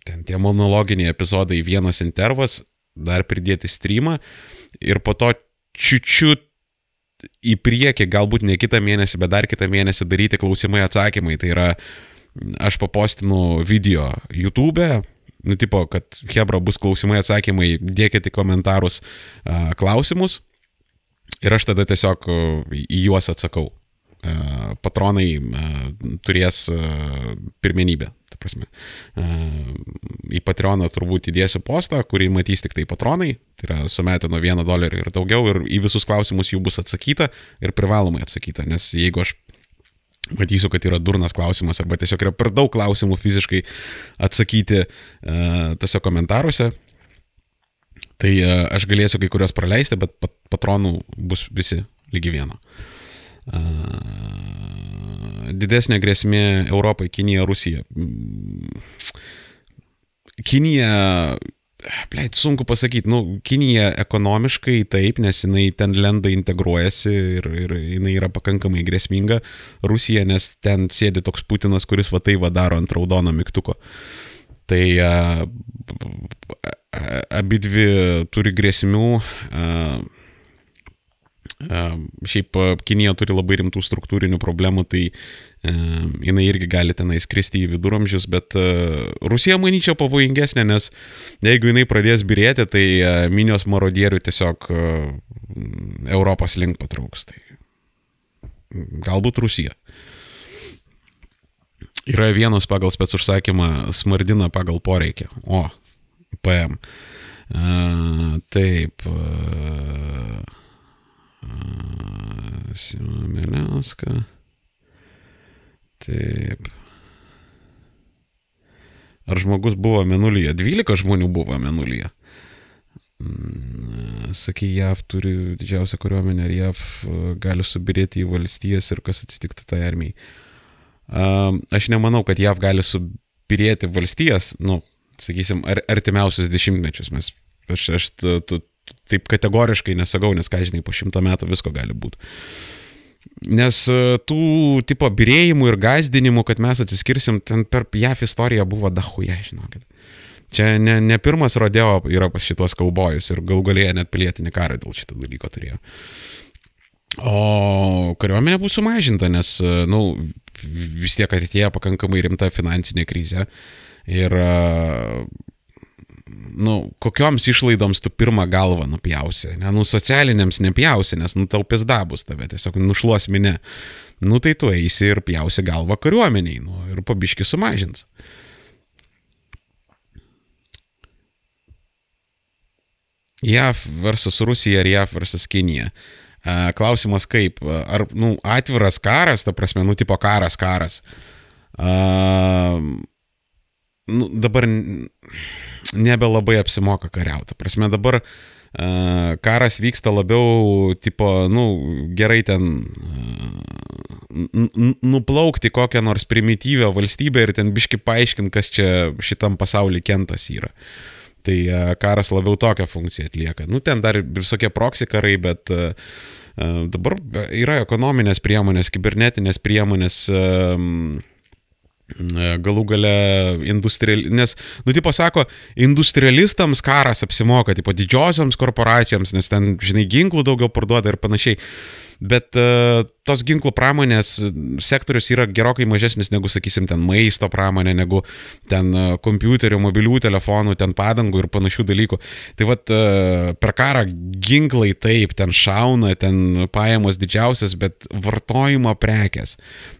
ten tie monologiniai epizodai, vienas intervas, dar pridėti streamą ir po to čiučiut į priekį, galbūt ne kitą mėnesį, bet dar kitą mėnesį daryti klausimai atsakymai. Tai yra, aš papostinu video YouTube, nu, tipo, kad Hebra bus klausimai atsakymai, dėkite komentarus uh, klausimus ir aš tada tiesiog į juos atsakau. Uh, patronai uh, turės uh, pirmenybę ta prasme. Į Patreoną turbūt įdėsiu postą, kurį matys tik tai patronai, tai yra sumetę nuo 1 dolerio ir daugiau, ir į visus klausimus jų bus atsakyta ir privalomai atsakyta, nes jeigu aš matysiu, kad yra durnas klausimas arba tiesiog yra per daug klausimų fiziškai atsakyti uh, tose komentaruose, tai uh, aš galėsiu kai kurios praleisti, bet pat, patronų bus visi lygi vieno. Uh, didesnė grėsmė Europai - Kinija, Rusija. Kinija, pleit, sunku pasakyti, nu, Kinija ekonomiškai taip, nes jinai ten lenda integruojasi ir, ir jinai yra pakankamai grėsminga. Rusija, nes ten sėdi toks Putinas, kuris va tai va daro ant raudono mygtuko. Tai abi dvi turi grėsmių. A, Šiaip Kinija turi labai rimtų struktūrinių problemų, tai jinai irgi gali tenai skristi į viduramžius, bet Rusija, manyčiau, pavojingesnė, nes jeigu jinai pradės birėti, tai minios marodierių tiesiog Europos link patrauks. Tai galbūt Rusija. Yra vienas pagal spec užsakymą, smardina pagal poreikį. O, PM. Uh, taip. Uh, Simo Miliauską. Taip. Ar žmogus buvo menulyje? 12 žmonių buvo menulyje. Mm, Sakai, JAV turi didžiausią kariuomenę ir JAV gali subirėti į valstijas ir kas atsitiktų tai armijai. aš nemanau, kad JAV gali subirėti valstijas, nu, sakysim, ar, artimiausius dešimtmečius. Mes, aš, aš tu, tu, taip kategoriškai nesakau, nes, ką žinai, po šimto metų visko gali būti. Nes e, tų tipo birėjimų ir gazdinimų, kad mes atsiskirsim, ten per JAF istoriją buvo dahuja, žinokit. Čia ne, ne pirmas rodeo yra pas šitos kaubojus ir gal galėję net pilietinį karą dėl šito dalyko turėjo. O kariuomenė bus sumažinta, nes, na, e, nu, vis tiek ateityje pakankamai rimta finansinė krizė. Ir uh, nu, kokioms išlaidoms tu pirmą galvą nupjausi, ne, nu, socialiniams nepjausi, nes, nu, tau pizdabus tave tiesiog nušluos minė. Nu, tai tu eisi ir pjausi galvą kariuomeniai, nu, ir pabiški sumažins. JAV versus Rusija ir JAV versus Kinija. Klausimas kaip, ar, nu, atviras karas, ta prasme, nu, tipo karas, karas. Uh, nu, dabar nebelabai apsimoka kariauti. Prasme, dabar uh, karas vyksta labiau, tipo, nu, gerai ten uh, nuplaukti kokią nors primityvę valstybę ir ten biški paaiškinti, kas čia šitam pasaulyje kentas yra. Tai uh, karas labiau tokią funkciją atlieka. Nu, ten dar visokie proksi karai, bet dabar yra ekonominės priemonės, kibernetinės priemonės. E, galų gale industrial... Nes, nu, tipo sako, industrialistams karas apsimoka, tipo didžiosioms korporacijoms, nes ten, žinai, ginklų daugiau parduoda ir panašiai bet uh, tos ginklų pramonės sektorius yra gerokai mažesnis negu, sakysim, ten maisto pramonė, negu ten uh, kompiuterių, mobilių telefonų, ten padangų ir panašių dalykų. Tai vad uh, per karą ginklai taip, ten šauna, ten pajamos didžiausias, bet vartojimo prekes.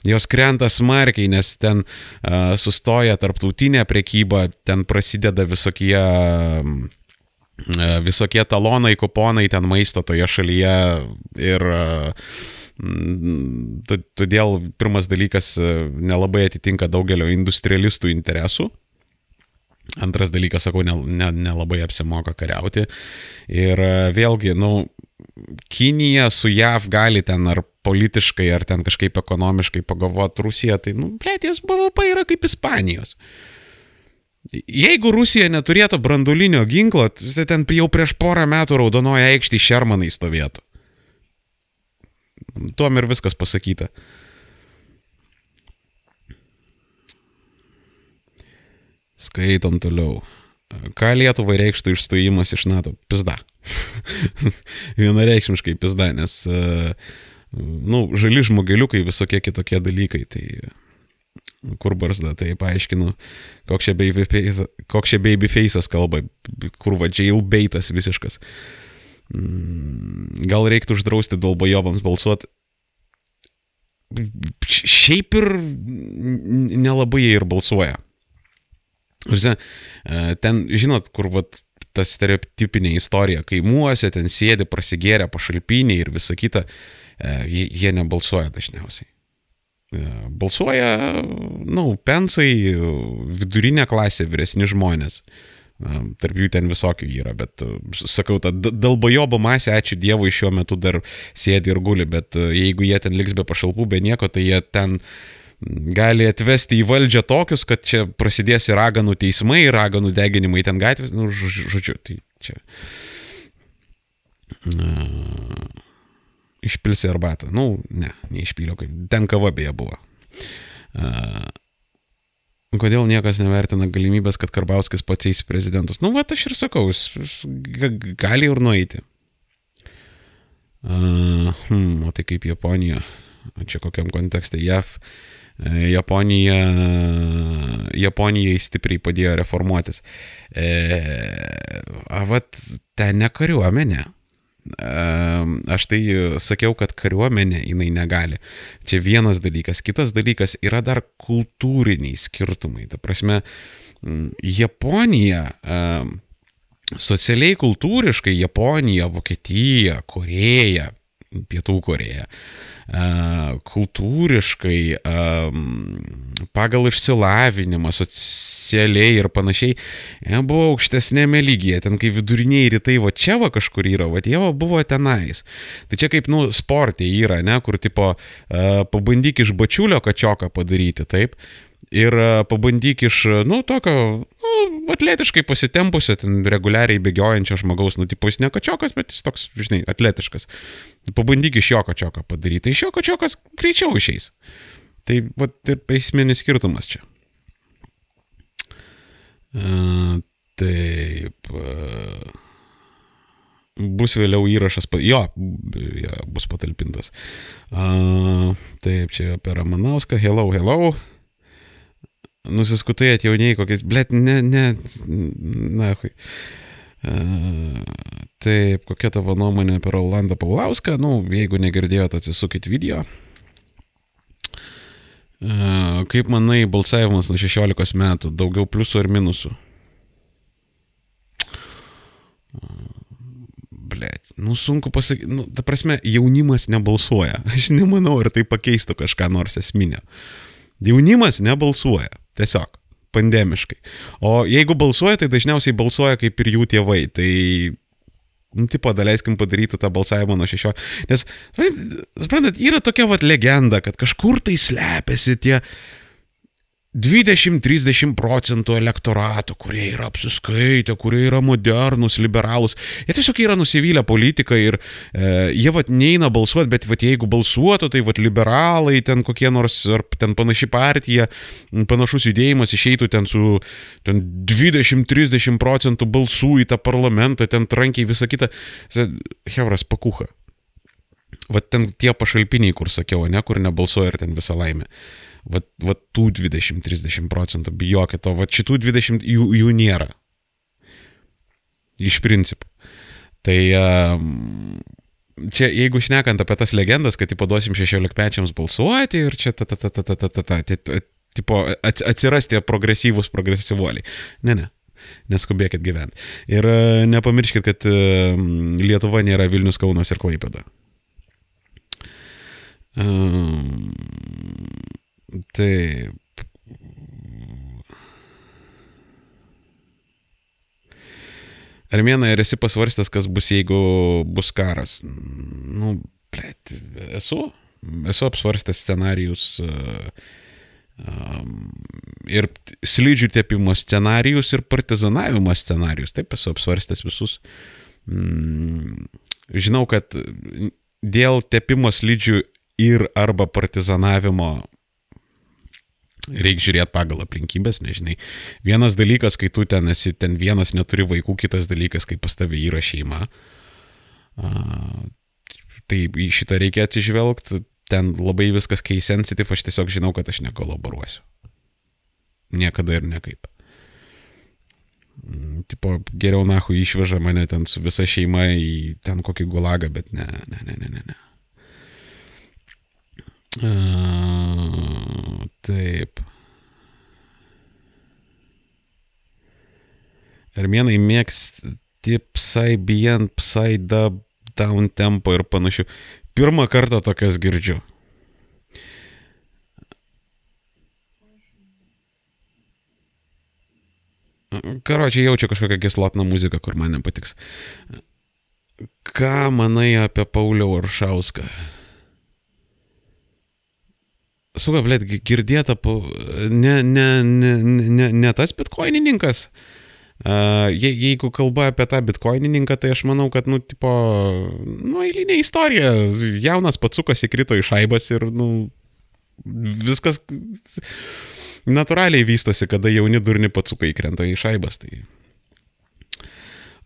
Jos krenta smarkiai, nes ten uh, sustoja tarptautinė prekyba, ten prasideda visokie uh, E, visokie talonai, kuponai ten maisto toje šalyje ir e, todėl pirmas dalykas e, nelabai atitinka daugelio industrialistų interesų. Antras dalykas, sakau, nelabai ne, ne apsimoka kariauti. Ir vėlgi, nu, Kinija su JAV gali ten ar politiškai, ar ten kažkaip ekonomiškai pagalvoti Rusiją, tai, nu, plėties BVP yra kaip Ispanijos. Uh, Jeigu Rusija neturėtų brandulinio ginklo, visi ten jau prieš porą metų raudonoje aikštėje šermanai stovėtų. Tuom ir viskas pasakyta. Skaitom toliau. Ką Lietuvai reikštų išstojimas iš NATO? Pizda. Vienareikšmiškai pizda, nes, na, nu, žali žmogeliukai visokie kitokie dalykai. Tai kur barzda, tai paaiškinu, koks čia babyface'as babyface'as kalba, kur va jailbaitas visiškas. Mm, gal reiktų uždrausti dalbojobams balsuoti. Šiaip ir nelabai jie ir balsuoja. Žinai, ten, žinot, kur vat, ta stereotipinė istorija, kaimuose ten sėdi, prasigėrė, pašalpiniai ir visa kita, e, jie, jie nebalsuoja dažniausiai. E, balsuoja, na, nu, pensai, vidurinė klasė, vyresni žmonės. E, tarp jų ten visokių yra, bet e, sakau, ta dalbajobo masė, ačiū Dievui, šiuo metu dar sėdi ir guli, bet jeigu jie ten liks be pašalpų, be nieko, tai jie ten gali atvesti į valdžią tokius, kad čia prasidės ir raganų teismai, ir raganų deginimai ten gatvės, nu, žodžiu, tai čia. Uh išpilsi arbatą. Nu, ne, neišpyliau, kaip ten kava beje buvo. Uh, kodėl niekas nevertina galimybės, kad Karbauskis pats eis prezidentus? Nu, va, aš ir sakau, jis, gali ir nueiti. Uh, hmm, o tai kaip Japonija, čia kokiam kontekste JAV, Japonija, Japonijai stipriai padėjo reformuotis. E, a, vat, ten ne kariuomenė. Aš tai sakiau, kad kariuomenė jinai negali. Čia vienas dalykas. Kitas dalykas yra dar kultūriniai skirtumai. Ta prasme, Japonija, socialiai kultūriškai Japonija, Vokietija, Koreja, Pietų Koreja, kultūriškai pagal išsilavinimą, socialiai ir panašiai, buvo aukštesnėme lygyje, ten kai viduriniai rytai, va čia va kažkur yra, va jie va buvo tenais. Tai čia kaip, nu, sportė yra, ne, kur tipo, pabandyk iš bačiulio kačioką padaryti, taip. Ir pabandyk iš, nu, tokio, nu, atletiškai pasitempusio, ten reguliariai bėgiojančio žmogaus, nu, tipo, jis ne kačiokas, bet jis toks, žinai, atletiškas. Pabandyk iš jo kačioką padaryti. Iš jo kačiokas greičiau išeis. Tai vat, ir esminis skirtumas čia. Uh, taip. Uh, bus vėliau įrašas, jo, jo bus patalpintas. Uh, taip, čia apie Ramanauską. Hello, hello. Nusiskutai atjauniai kokiais, blėt, ne, ne, na, hui. Uh, taip, kokia tavo nuomonė apie Rolandą Paulauską? Nu, jeigu negirdėjote, atsisukit video. Kaip manai, balsavimas nuo 16 metų, daugiau pliusų ar minusų? Blet, nu sunku pasakyti, nu, ta prasme, jaunimas nebalsuoja. Aš nemanau, ar tai pakeistų kažką nors esminio. Jaunimas nebalsuoja, tiesiog, pandemiškai. O jeigu balsuoja, tai dažniausiai balsuoja kaip ir jų tėvai. Tai Nu, tipo, daleiskim padaryti tą balsavimą nuo šešio. Nes, suprantat, yra tokia vat legenda, kad kažkur tai slepiasi tie 20-30 procentų elektorato, kurie yra apsiskaitę, kurie yra modernus, liberalus, jie tiesiog yra nusivylę politiką ir e, jie vat neina balsuoti, bet vat jeigu balsuotų, tai vat liberalai, ten kokie nors, ar ten panaši partija, panašus judėjimas išeitų ten su ten 20-30 procentų balsų į tą parlamentą, ten trankiai visą kitą. Hevras pakuha. Vat ten tie pašalpiniai, kur sakiau, ne, kur nebalsuoja ir ten visą laimę. Va, va tų 20-30 procentų, bijokit to, va šitų 20 jų, jų nėra. Iš principo. Tai čia, jeigu šnekant apie tas legendas, kad paduosim 16-mečiams balsuoti ir čia ta ta ta ta ta ta ta ta, ta tipo, atsiras tie progresyvūs progresyvuoliai. Ne, ne. Neskubėkit gyventi. Ir nepamirškit, kad Lietuva nėra Vilnius, Kaunas ir Klaipėda. Um, Taip. Armėnai, ar esi pasvarstęs, kas bus, jeigu bus karas? Nu, blėt, esu. Esu apsvarstęs scenarius uh, um, ir slidžių tepimo scenarius ir partizanavimo scenarius. Taip esu apsvarstęs visus. Mm, žinau, kad dėl tepimo slidžių ir arba partizanavimo Reikia žiūrėti pagal aplinkybės, nežinai. Vienas dalykas, kai tu ten esi, ten vienas neturi vaikų, kitas dalykas, kai pas tavai yra šeima. Tai į šitą reikia atsižvelgti, ten labai viskas kei sensitive, aš tiesiog žinau, kad aš nekolaboruosiu. Niekada ir nekaip. Mm, tipo, geriau nahu išveža mane ten su visa šeima į ten kokį gulagą, bet ne, ne, ne, ne, ne. ne. Uh, taip. Armėnai mėgsti psai bijant, psai dub, down tempo ir panašių. Pirmą kartą tokias girdžiu. Karočiai jaučiu kažkokią gislotną muziką, kur man nepatiks. Ką manai apie Paulių Aršauską? Suga, blėt, girdėta, ne, ne, ne, ne, ne tas bitkoinininkas. Uh, je, jeigu kalba apie tą bitkoinininką, tai aš manau, kad, nu, tipo, nu, eilinė istorija. Jaunas patsukas įkrito į šaibas ir, nu, viskas natūraliai vystosi, kada jauni durni patsukai įkrenta į šaibas. Tai...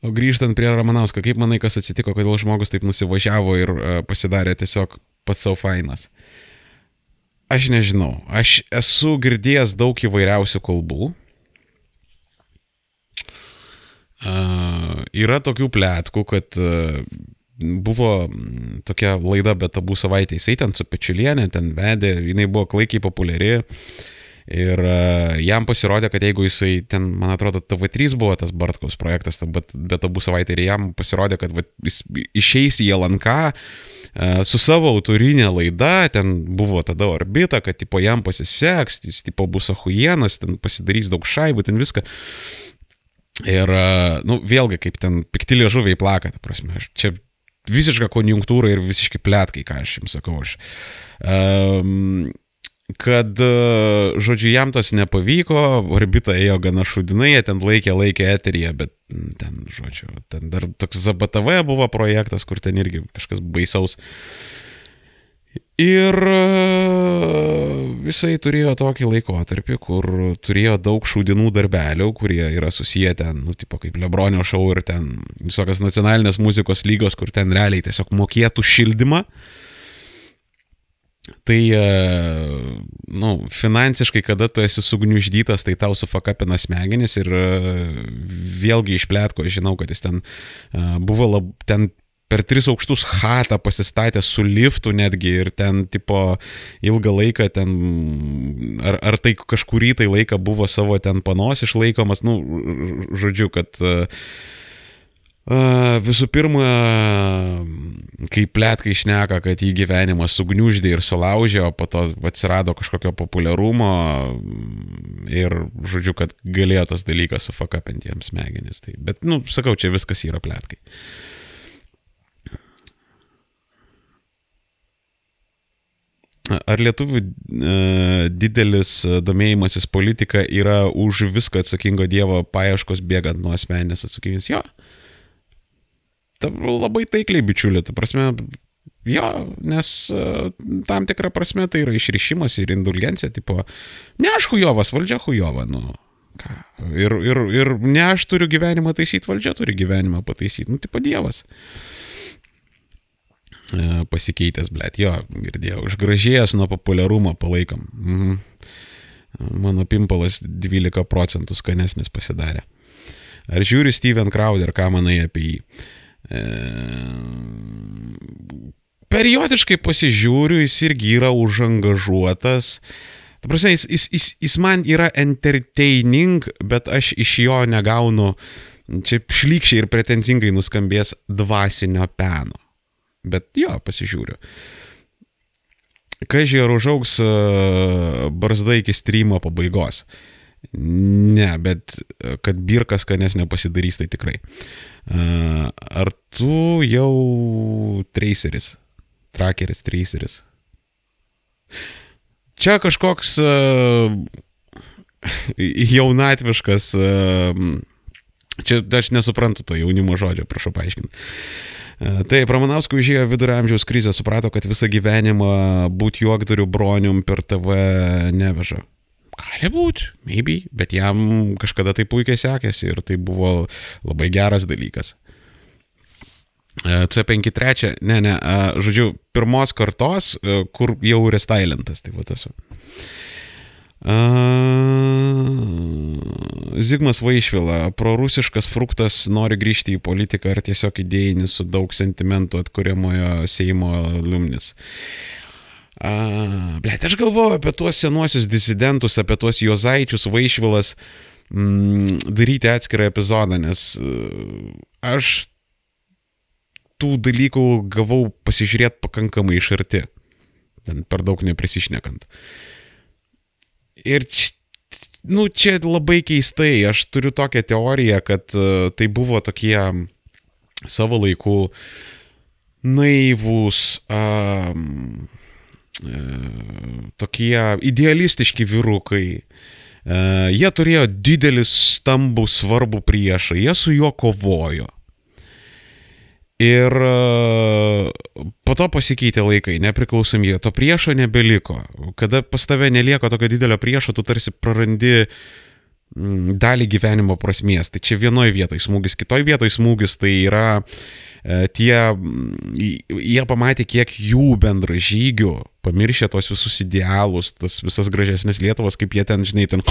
O grįžtant prie Ramanausko, kaip manai, kas atsitiko, kodėl žmogus taip nusivažiavo ir uh, pasidarė tiesiog pats savo fainas? Aš nežinau. Aš esu girdėjęs daug įvairiausių kalbų. Uh, yra tokių plėtkų, kad uh, buvo tokia laida, bet abu savaitę jisai ten su Pečiulienė ten vedė, jinai buvo klaikiai populiari Ir uh, jam pasirodė, kad jeigu jisai ten, man atrodo, TV3 buvo tas Bartkaus projektas, bet, bet abu savaitę ir jam pasirodė, kad va, jis išeis į LNK uh, su savo autorinė laida, ten buvo tada orbita, kad tipo, jam pasiseks, jis tipo, bus ahujienas, ten pasidarys daug šaibų, ten viską. Ir, uh, nu, vėlgi, kaip ten piktilė žuviai plaka, ta prasme, aš čia visiška konjunktūra ir visiškai plėtkai, ką aš jums sakau. Aš. Um, kad, e, žodžiu, jam tas nepavyko, orbita ėjo gana šudinai, jie ten laikė, laikė eteryje, bet ten, žodžiu, ten dar toks ZBTV buvo projektas, kur ten irgi kažkas baisaus. Ir jisai turėjo tokį laikotarpį, kur turėjo daug šūdinų darbelių, kurie yra susiję ten, nu, tipo kaip Lebronio šau ir ten visokios nacionalinės muzikos lygos, kur ten realiai tiesiog mokėtų šildymą. Uh, Tai, e, nu, finansiškai, kada tu esi sugniuždytas, tai tau sufakapina smegenis ir e, vėlgi išplėtko, žinau, kad jis ten e, buvo lab, ten per tris aukštus hatą pasistatė su liftu netgi ir ten, tipo, ilgą laiką ten, ar, ar tai kažkurį tai laiką buvo savo ten panos išlaikomas, nu, žodžiu, kad uh, Visų pirma, kai plėtkai išneka, kad jį gyvenimas sugniuždė ir sulaužė, o po to atsirado kažkokio populiarumo ir, žodžiu, kad galėjo tas dalykas sufakapinti jiems smegenis. Tai, bet, nu, sakau, čia viskas yra plėtkai. Ar lietuvių e, didelis domėjimasis politika yra už viską atsakingo Dievo paieškos bėgant nuo asmeninės atsakomybės? Jo. Ja ta, labai taikliai bičiulė, ta prasme, jo, nes uh, tam tikrą prasme tai yra išrišimas ir indulgencija, tipo, ne aš hujovas, valdžia hujova, nu. Ką? Ir, ir, ir ne aš turiu gyvenimą taisyti, valdžia turi gyvenimą pataisyti, nu, tipo Dievas. E, pasikeitęs, blėt, jo, girdėjau, išgražėjęs nuo populiarumo palaikom. Mhm. Mano pimpalas 12 procentų skanesnis pasidarė. Ar žiūri Steven Crowder, ką manai apie jį? Periodiškai pasižiūriu, jis irgi yra užangažuotas. Ta prasme, jis, jis, jis, jis man yra entertaining, bet aš iš jo negaunu, čia šlykščiai ir pretenzingai nuskambės dvasinio peno. Bet jo, pasižiūriu. Kažkai ar užaugs e, barzda iki streamo pabaigos. Ne, bet e, kad birkas kanės nepasidarys, tai tikrai. Ar tu jau traceris? Trackeris, traceris. Čia kažkoks jaunatviškas, čia aš nesuprantu to jaunimo žodžio, prašau paaiškinti. Taip, Ramanauskui užėjo vidurio amžiaus krizę, suprato, kad visą gyvenimą būti juokdariu bronium per TV neveža. Gali būti, maybe, bet jam kažkada tai puikiai sekėsi ir tai buvo labai geras dalykas. E, C53, ne, ne, žodžiu, pirmos kartos, e, kur jau restylintas, tai va tas. Zigmas Vaišvila, prorusiškas fruktas nori grįžti į politiką ar tiesiog idėjinis su daug sentimentų atkuriamojo Seimo liumnis. Uh, Blet, aš galvoju apie tuos senuosius disidentus, apie tuos Jozaičius, Vaišvilas, mm, daryti atskirą epizodą, nes uh, aš tų dalykų gavau pasižiūrėti pakankamai iš arti, ten per daug neprisišnekant. Ir nu, čia labai keistai, aš turiu tokią teoriją, kad uh, tai buvo tokie savo laikų naivūs, um, E, tokie idealistiški vyrukai. E, jie turėjo didelį, stambų, svarbų priešą, jie su juo kovojo. Ir e, po to pasikeitė laikai, nepriklausomybė, to priešo nebeliko. Kada pas tave nelieka tokio didelio priešo, tu tarsi prarandi dalį gyvenimo prasmės. Tai čia vienoje vietoje smūgis, kitoje vietoje smūgis tai yra E, tie, jie pamatė, kiek jų bendražygių pamiršė tos visus idealus, tas visas gražesnės Lietuvos, kaip jie ten, žinai, ten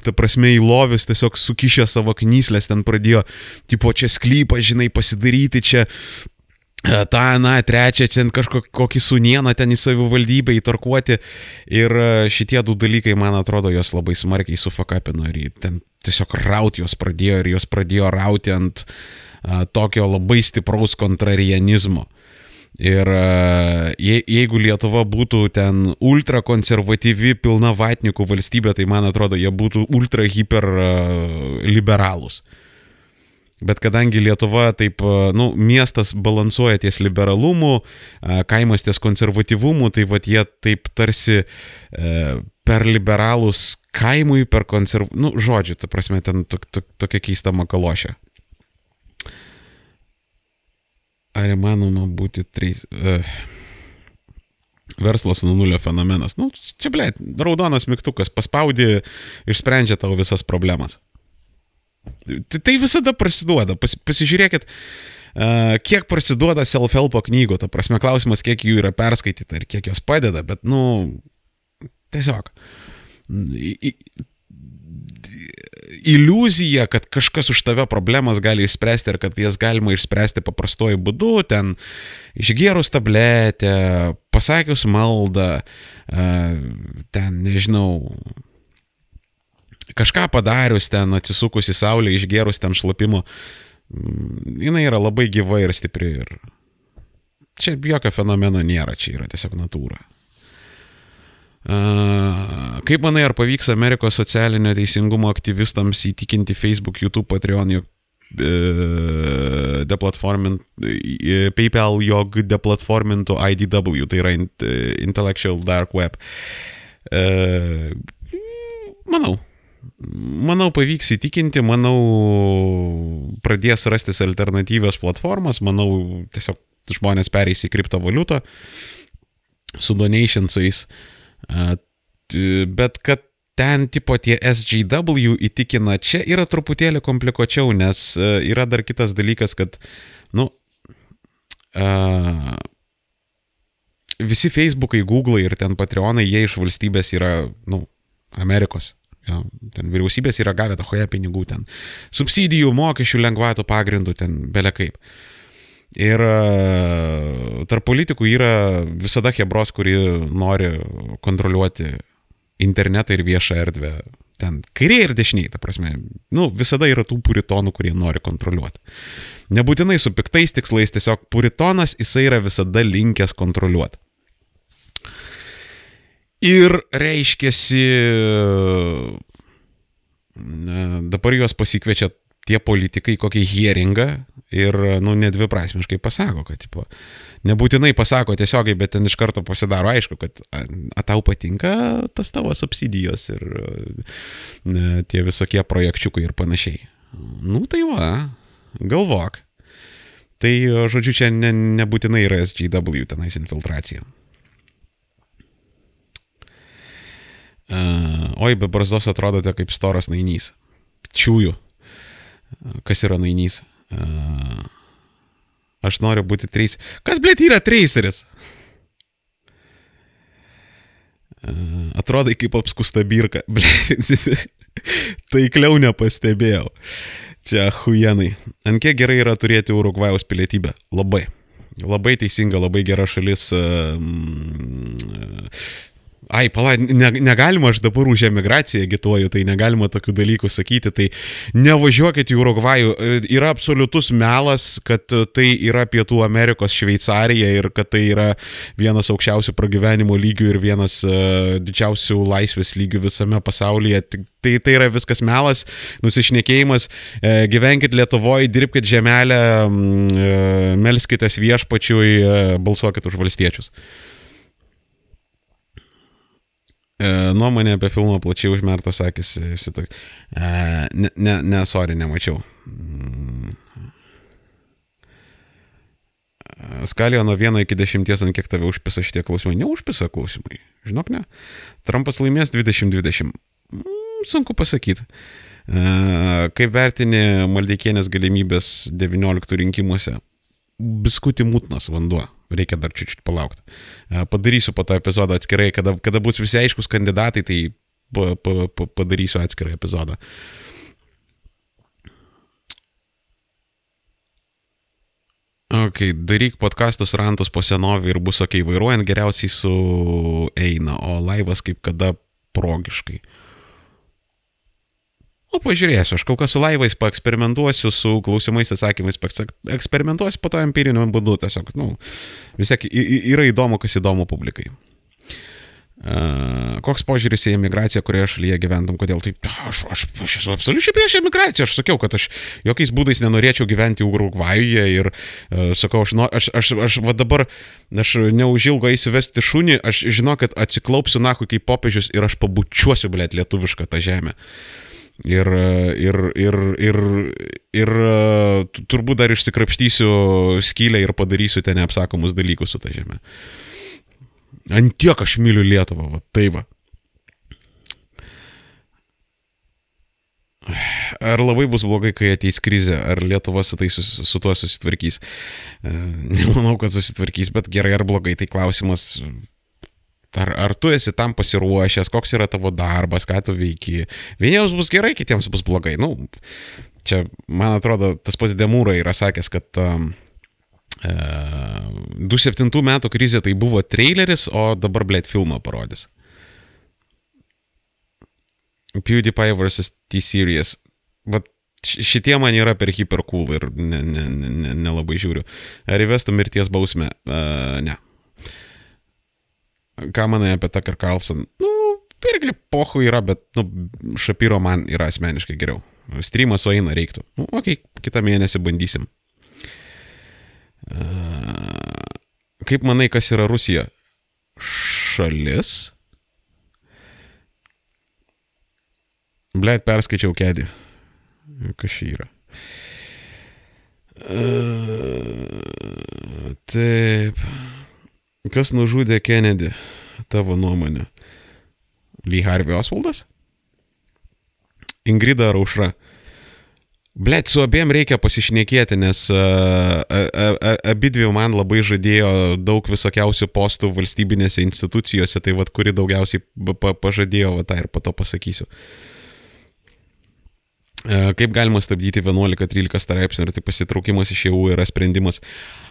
ta prasme, į lovius tiesiog sukišę savo knyslės ten pradėjo, tipo, čia sklypą, žinai, pasidaryti, čia E, tą, na, trečią, ten kažkokį sunieną ten į savivaldybę įtarkuoti. Ir e, šitie du dalykai, man atrodo, jos labai smarkiai sufakapino ir ten tiesiog rauti jos pradėjo ir jos pradėjo rauti ant a, tokio labai stipraus kontrarianizmo. Ir je, jeigu Lietuva būtų ten ultrakonservatyvi, pilna vatnikų valstybė, tai man atrodo, jie būtų ultra hiper liberalūs. Bet kadangi Lietuva taip, nu, miestas balansuoja ties liberalumu, kaimas ties konservatyvumu, tai vad jie taip tarsi e, per liberalus kaimui, per konserv... Nu, žodžiu, ta prasme, ten to, to, tokia keista makalošė. Ar įmanoma būti trys... Uh, verslas nuo nulio fenomenas. Nu, čia, ble, raudonas mygtukas, paspaudi, išsprendžia tavo visas problemas. Tai, tai visada prasiduoda. Pas, pasižiūrėkit, uh, kiek prasiduoda self-helpo knygų. Ta prasme, klausimas, kiek jų yra perskaityta ir kiek jos padeda, bet, nu, tiesiog. Iliuzija, kad kažkas už tave problemas gali išspręsti ir kad jas galima išspręsti paprastuoju būdu, ten išgėrus tabletę, pasakius maldą, ten, nežinau, kažką padarius ten, atsisukus į saulę, išgerus ten šlapimo, mm, jinai yra labai gyva ir stipri. Ir čia jokio fenomeno nėra, čia yra tiesiog natūra. Kaip manai, ar pavyks Amerikos socialinio teisingumo aktyvistams įtikinti Facebook, YouTube, Patreon, jog e, deplatformint, e, PayPal, jog deplatformintų IDW, tai yra Intellectual Dark Web? E, manau, Manau, pavyks įtikinti, manau, pradės rastis alternatyvios platformos, manau, tiesiog žmonės pereis į kriptovaliutą su donationsais, bet kad ten tipo tie SGW įtikina, čia yra truputėlį komplikuočiau, nes yra dar kitas dalykas, kad, nu, uh, visi Facebookai, Google'ai ir ten Patreonai, jie iš valstybės yra, nu, Amerikos. Jo, ten vyriausybės yra gavę tahoje pinigų, ten subsidijų, mokesčių, lengvatų pagrindų, ten belia kaip. Ir e, tarp politikų yra visada hebros, kuri nori kontroliuoti internetą ir viešą erdvę. Ten kairiai ir dešiniai, ta prasme. Nu, visada yra tų puritonų, kurie nori kontroliuoti. Nebūtinai su piktais tikslais, tiesiog puritonas jisai yra visada linkęs kontroliuoti. Ir reiškiasi, dabar juos pasikviečia tie politikai kokį hearingą ir, nu, nedviprasmiškai pasako, kad, tipo, nebūtinai pasako tiesiogiai, bet ten iš karto pasidaro aišku, kad a, a tau patinka tas tavo subsidijos ir ne, tie visokie projekčiukai ir panašiai. Nu, tai va, galvok. Tai, žodžiu, čia ne, nebūtinai yra SGW tenais infiltracija. Uh, oi, be barzdos atrodote kaip storas nainys. Čiūju. Kas yra nainys? Aš noriu būti treis. Kas, blėt, yra treiseris? Atrodai kaip apskusta birka. Blėt, taikliau nepastebėjau. Čia huienai. Ant kiek gerai yra turėti Urugvajaus pilietybę? Labai. Labai teisinga, labai gera šalis. Ai, pala, ne, negalima, aš dabar už emigraciją agituoju, tai negalima tokių dalykų sakyti, tai nevažiuokit į Urugvajų. Yra absoliutus melas, kad tai yra Pietų Amerikos Šveicarija ir kad tai yra vienas aukščiausių pragyvenimo lygių ir vienas uh, didžiausių laisvės lygių visame pasaulyje. Tai, tai yra viskas melas, nusišnekėjimas, e, gyvenkit Lietuvoje, dirbkite žemelę, e, melskitės viešpačiui, e, balsuokit už valstiečius. E, nuomonė apie filmą plačiai užmertas akis. Sitok... E, ne, ne, ne, sorry, nemačiau. Mm. Skalėje nuo 1 iki 10, ant kiek tave užpisa šitie klausimai. Neužpisa klausimai. Žinok, ne. Trumpas laimės 2020. Mm, sunku pasakyti. E, kaip vertini Maldeikienės galimybės 19 rinkimuose? Biskutį mūtnas vanduo reikia dar čiūčiut palaukti. Padarysiu po to epizodą atskirai, kada, kada bus visi aiškus kandidatai, tai pa, pa, pa, padarysiu atskirą epizodą. Ok, daryk podkastus rantus po senovį ir bus ok, vairuojant geriausiai su eina, o laivas kaip kada progiškai. O pažiūrėsiu, aš kol kas su laivais paeksperimentuosiu, su klausimais atsakymais paeksperimentuosiu, po to empiriniu būdu tiesiog, nu, vis tiek yra įdomu, kas įdomu publikai. Uh, koks požiūris į emigraciją, kurioje šalyje gyventum, kodėl taip, aš, aš, aš esu absoliučiai prieš emigraciją, aš sakiau, kad aš jokiais būdais nenorėčiau gyventi Urugvajuje ir uh, sakau, aš, nu, aš, aš, aš va dabar, aš neužilgo eisiu vesti šunį, aš žinau, kad atsiklaupsiu nahu kaip popiežius ir aš pabučiuosiu, blėt, lietuvišką tą žemę. Ir, ir, ir, ir, ir turbūt dar išsikrapštysiu skylę ir padarysiu ten neapsakomus dalykus su tą žemę. Uh, Antiek aš myliu Lietuvą, va, tai va. Ar labai bus blogai, kai ateis krizė, ar Lietuva su, tai, su, su tuo susitvarkys? E, nemanau, kad susitvarkys, bet gerai ar blogai, tai klausimas, ar, ar tu esi tam pasiruošęs, koks yra tavo darbas, ką tu veiki. Vieniems bus gerai, kitiems bus blogai. Nu, čia, man atrodo, tas pats Demūra yra sakęs, kad um, 2007 metų krizė tai buvo traileris, o dabar, blėt, filmą parodys. PewDiePie vs. T-Series. Bet šitie man yra per hiper cool ir nelabai ne, ne, ne, ne žiūriu. Ar įvestų mirties bausmę? Uh, ne. Ką manai apie Tucker Carlson? Nu, irgi pohu yra, bet nu, Šapiro man yra asmeniškai geriau. Streamas sueina reiktų. Nu, okay, kitą mėnesį bandysim. Kaip manai, kas yra Rusija? Šalis? Blet, perskaičiau kedį. Kas čia yra? Taip. Kas nužudė Kennedy? Tavo nuomonė. Lee Harvey Osvaldas? Ingrida ar Aušra? Blet, su abiem reikia pasišnekėti, nes uh, abi dvi man labai žadėjo daug visokiausių postų valstybinėse institucijose, tai vad, kuri daugiausiai pa pažadėjo, va tą ir po to pasakysiu. Uh, kaip galima stabdyti 11-13 straipsnių, ar tai pasitraukimas iš EU yra sprendimas?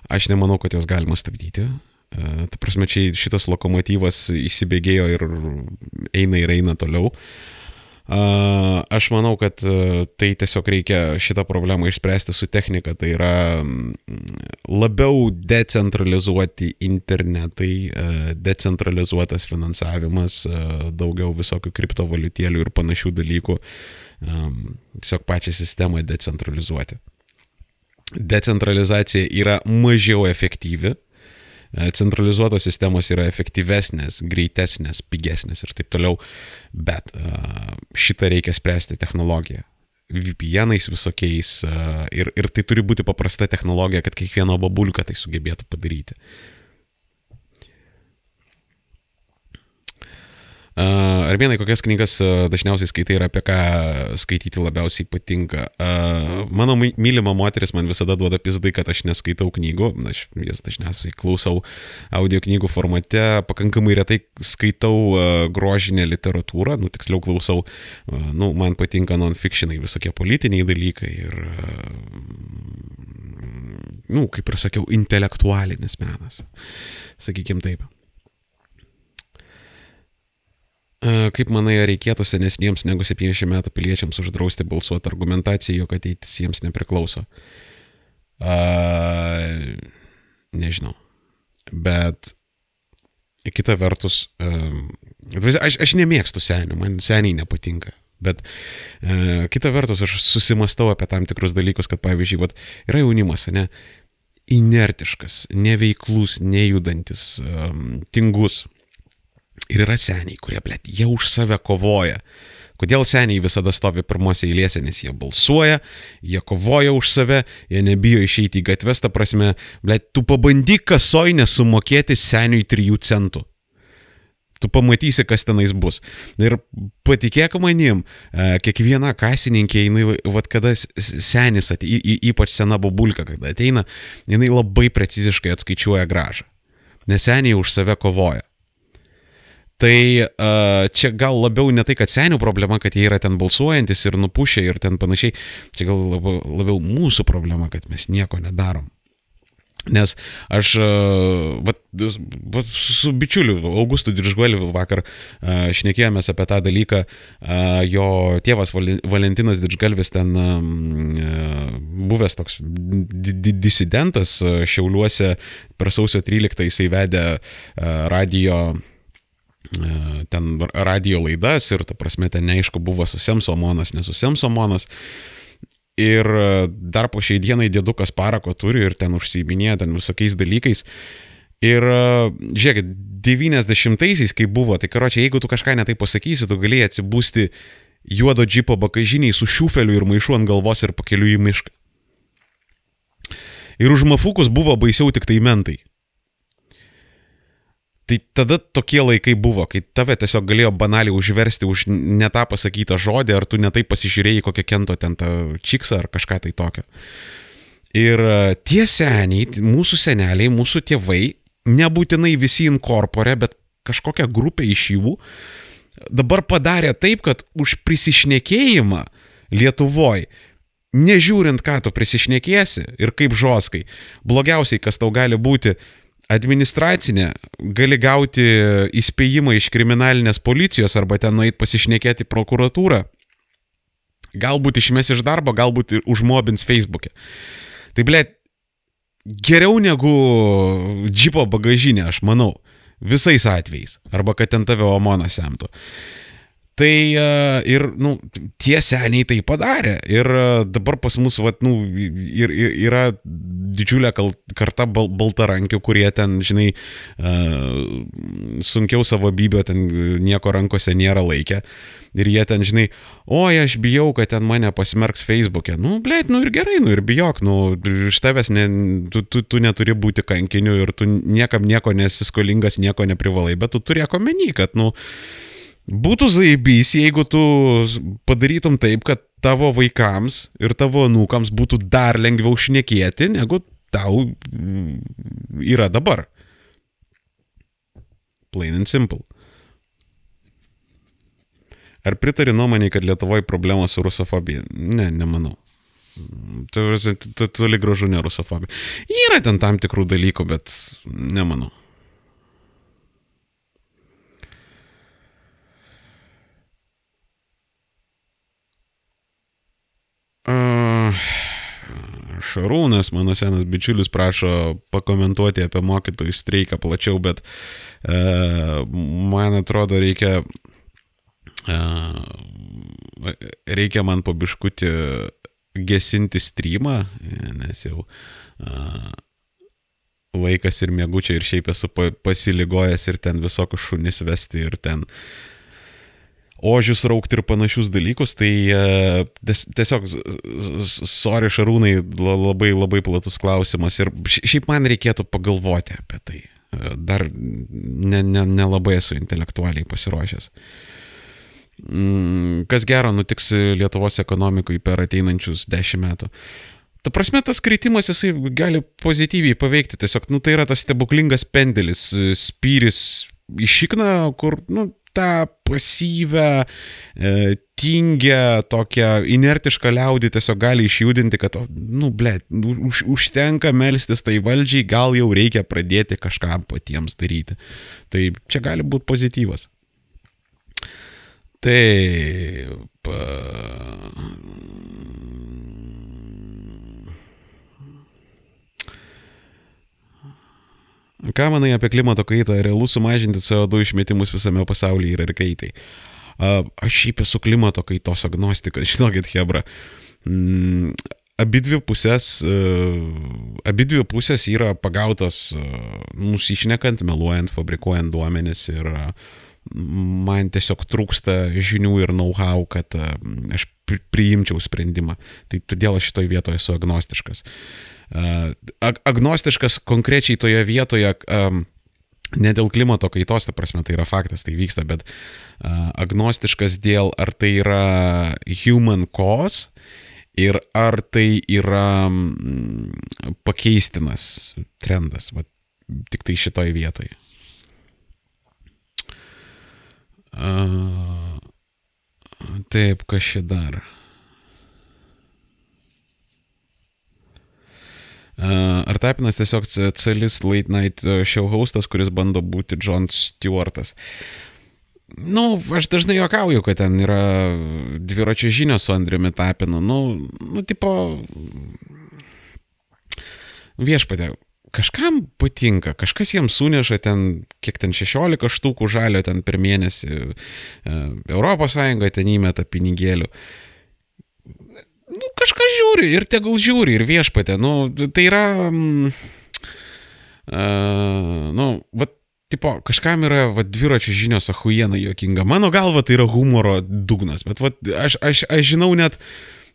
Aš nemanau, kad jos galima stabdyti. Uh, ta prasme, čia šitas lokomotyvas įsibėgėjo ir eina ir eina toliau. Uh, Aš manau, kad e, tai tiesiog reikia šitą problemą išspręsti su technika, tai yra labiau decentralizuoti internetai, e, decentralizuotas finansavimas, e, daugiau visokių kriptovaliutėlių ir panašių dalykų, tiesiog pačią sistemą decentralizuoti. Decentralizacija yra mažiau efektyvi, E, centralizuotos sistemos yra efektyvesnės, greitesnės, pigesnės ir taip toliau, bet e, šitą reikia spręsti technologiją. VPN'ais visokiais e, ir, ir tai turi būti paprasta technologija, kad kiekvieno babulka tai sugebėtų padaryti. Ar vienai kokias knygas dažniausiai skaitai ir apie ką skaityti labiausiai patinka? Mano mylima moteris man visada duoda pizdai, kad aš neskaitau knygų, aš jas dažniausiai klausau audio knygų formate, pakankamai retai skaitau grožinę literatūrą, nu tiksliau klausau, nu man patinka non-fictionai, visokie politiniai dalykai ir, nu kaip ir sakiau, intelektualinis menas, sakykim taip. Kaip manai, ar reikėtų senesniems negu 70 metų piliečiams uždrausti balsuoti argumentaciją, jog ateitis jiems nepriklauso? A, nežinau. Bet kita vertus, aš, aš nemėgstu senių, man seniai nepatinka. Bet e, kita vertus, aš susimastau apie tam tikrus dalykus, kad pavyzdžiui, vat, yra jaunimas, ne, inertiškas, neveiklus, nejudantis, um, tingus Ir yra seniai, kurie, blėt, jie už save kovoja. Kodėl seniai visada stovi pirmose eilėse, nes jie balsuoja, jie kovoja už save, jie nebijo išeiti į gatves, ta prasme, blėt, tu pabandyk kasoj nesumokėti seniui 3 centų. Tu pamatysi, kas tenais bus. Ir patikėk manim, e, kiekviena kasininkė, jinai, vad kada senis, y, ypač sena babulka, kada ateina, jinai labai preciziškai atskaičiuoja gražą. Nes seniai už save kovoja. Tai uh, čia gal labiau ne tai, kad senių problema, kad jie yra ten balsuojantis ir nupušę ir ten panašiai, čia gal labiau, labiau mūsų problema, kad mes nieko nedarom. Nes aš va, va, su bičiuliu Augustu Diržguoliu vakar šnekėjomės apie tą dalyką. Jo tėvas Valentinas Diržgalvis ten buvęs toks disidentas Šiauliuose per sausio 13 jisai vedė radio ten radio laidas ir, ta prasme, ten neaišku buvo su Semsomonas, nesu Semsomonas. Ir e, dar po šiai dienai dėdukas parako turi ir ten užsiminėja ten visokiais dalykais. Ir e, žiūrėkit, 90-aisiais, kai buvo, tai karočią, jeigu tu kažką netai pasakysi, tu galėjai atsibūsti juodo džipo bakažiniai su šiufeliu ir maišu ant galvos ir pakeliu į mišką. Ir už mafukus buvo baisiau tik tai mentai. Tai tada tokie laikai buvo, kai tave tiesiog galėjo banaliai užversti už ne tą pasakytą žodį, ar tu netai pasižiūrėjai kokią kento ten tą čiksą ar kažką tai tokio. Ir e, tie seniai, mūsų seneliai, mūsų tėvai, nebūtinai visi inkorporė, bet kažkokia grupė iš jų dabar padarė taip, kad už prisišnekėjimą Lietuvoje nežiūrint, ką tu prisišnekėsi ir kaip žoskai, blogiausiai, kas tau gali būti, administracinė, gali gauti įspėjimą iš kriminalinės policijos arba ten nueit pasišnekėti prokuratūrą. Galbūt išmes iš darbo, galbūt užmobins Facebook'e. Tai ble, geriau negu džipo bagažinė, aš manau. Visais atvejais. Arba kad ten tave omona semtų. Tai uh, ir, nu, tie seniai tai padarė. Ir uh, dabar pas mus, vat, nu, ir, ir, yra didžiulė karta bal, baltarankių, kurie ten, žinai, uh, sunkiau savo bybio, ten nieko rankose nėra laikę. Ir jie ten, žinai, oi, aš bijau, kad ten mane pasmerks Facebook'e. Nu, blėt, nu ir gerai, nu ir bijok, nu, iš tavęs ne, tu, tu, tu neturi būti kankiniu ir tu niekam nieko nesiskolingas, nieko neprivalai, bet tu turėk omeny, kad, nu, Būtų zaibys, jeigu tu padarytum taip, kad tavo vaikams ir tavo anūkams būtų dar lengviau šnekėti, negu tau mm, yra dabar. Plain and simple. Ar pritari nuomonį, kad Lietuvoje problema su rusofobija? Ne, nemanau. Tai toli gražu ne rusofobija. Yra ten tam tikrų dalykų, bet nemanau. Šarūnas, mano senas bičiulis, prašo pakomentuoti apie mokytojų streiką plačiau, bet e, man atrodo reikia, e, reikia man pabiškuti gesinti streamą, nes jau e, laikas ir mėgučiai ir šiaip esu pasiligojęs ir ten visokius šunis vesti ir ten ožius raukti ir panašius dalykus, tai e, tiesiog, sorry Šarūnai, labai labai platus klausimas ir šiaip man reikėtų pagalvoti apie tai. E, dar nelabai ne, ne, ne esu intelektualiai pasiruošęs. Mm, kas gero nutiks Lietuvos ekonomikui per ateinančius dešimt metų. Ta prasme, tas kritimas jisai gali pozityviai paveikti, tiesiog, nu, tai yra tas stebuklingas pendelis, spyris į šikną, kur, nu, tą pasyvę, e, tingę, tokią inertišką liaudį tiesiog gali išjudinti, kad, nu, ble, už, užtenka melstis tai valdžiai, gal jau reikia pradėti kažką patiems daryti. Tai čia gali būti pozityvas. Taip. Ką manai apie klimato kaitą? Realu sumažinti CO2 išmetimus visame pasaulyje ir ar greitai? Aš šiaip esu klimato kaitos agnostikas, žinokit, Hebra. Mm, abidvi pusės, abidvi pusės yra pagautos nusišnekant, meluojant, fabrikuojant duomenis ir man tiesiog trūksta žinių ir know-how, kad aš priimčiau sprendimą. Tai todėl aš šitoje vietoje esu agnostiškas. Uh, agnostiškas konkrečiai toje vietoje, um, ne dėl klimato kaitos, ta prasme, tai yra faktas, tai vyksta, bet uh, agnostiškas dėl ar tai yra human cause ir ar tai yra mm, pakeistinas trendas, va, tik tai šitoje vietoje. Uh, taip, kas čia dar? Ar Tapinas tiesiog celis late night show hostas, kuris bando būti John Stewartas. Nu, aš dažnai juokauju, kad ten yra dviračio žinios su Andriumi Tapinu. Nu, nu, tipo, viešpatė, kažkam patinka, kažkas jiems suneša ten, kiek ten 16 štukų žalio ten per mėnesį, e, Sąjunga ten įmeta pinigėlių. Nu, kažkas žiūri ir tegul žiūri ir viešpatė, nu, tai yra, mm, uh, nu, va, tipo, kažkam yra va, dviračio žinios ahuiena jokinga, mano galva tai yra humoro dugnas, bet va, aš, aš, aš žinau net,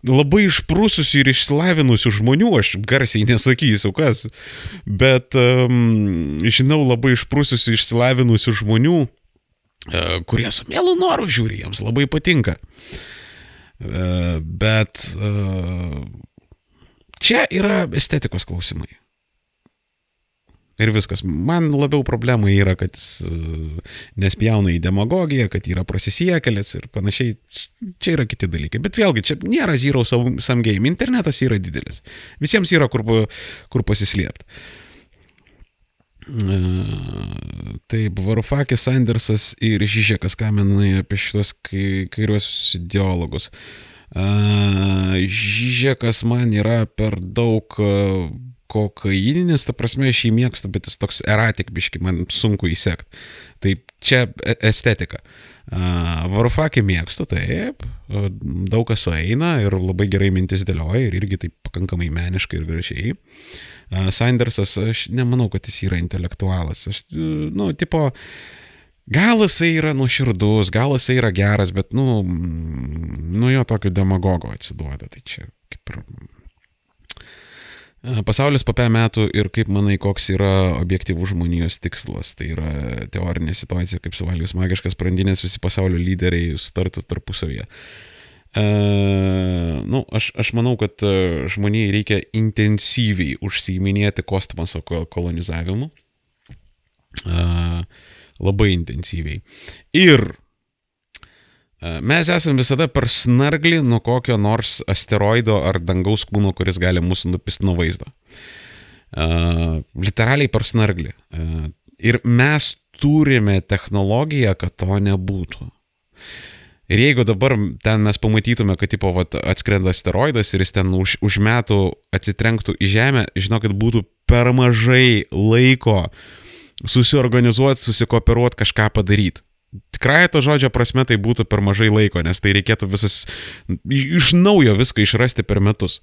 labai išprūsusių ir išsilavinusių žmonių, aš garsiai nesakysiu kas, bet um, žinau labai išprūsusių išsilavinusių žmonių, uh, kurie su mielu noru žiūri, jiems labai patinka. Uh, bet uh, čia yra estetikos klausimai. Ir viskas. Man labiau problema yra, kad nespjauna į demagogiją, kad yra prasisiekėlės ir panašiai. Čia yra kiti dalykai. Bet vėlgi, čia nėra zero game. Internetas yra didelis. Visiems yra kur, kur pasislėpti. Taip, Varufakis, Andersas ir Žižekas, ką menai apie šitos kairiuosius ideologus. Žižekas man yra per daug kokaininis, ta prasme, aš jį mėgstu, bet jis toks eratik biški, man sunku įsekti. Tai čia e, estetika. Varufakį mėgstu, taip, daug kas sueina ir labai gerai mintis dėlioja ir irgi taip pakankamai meniškai ir gražiai. Sandersas, aš nemanau, kad jis yra intelektualas. Aš, nu, tipo, gal jisai yra nuoširdus, gal jisai yra geras, bet, nu, nu jo tokio demagogo atsiduoda. Tai čia kaip ir Pasaulis po pe metų ir kaip manai, koks yra objektyvų žmonijos tikslas. Tai yra teorinė situacija, kaip suvalgius magiškas brandinės, visi pasaulio lyderiai sutartų tarpusavyje. Uh, nu, aš, aš manau, kad žmonijai reikia intensyviai užsiiminėti kosmoso kolonizavimu. Uh, labai intensyviai. Ir Mes esame visada per snarglį nuo kokio nors asteroido ar dangaus kūno, kuris gali mūsų nupisti nuo vaizdo. Uh, literaliai per snarglį. Uh, ir mes turime technologiją, kad to nebūtų. Ir jeigu dabar ten mes pamatytume, kad tipo, vat, atskrenda asteroidas ir jis ten už, už metų atsitrenktų į Žemę, žinokit, būtų per mažai laiko susiorganizuoti, susikooperuoti, kažką padaryti. Tikrai to žodžio prasme tai būtų per mažai laiko, nes tai reikėtų visas iš naujo viską išrasti per metus.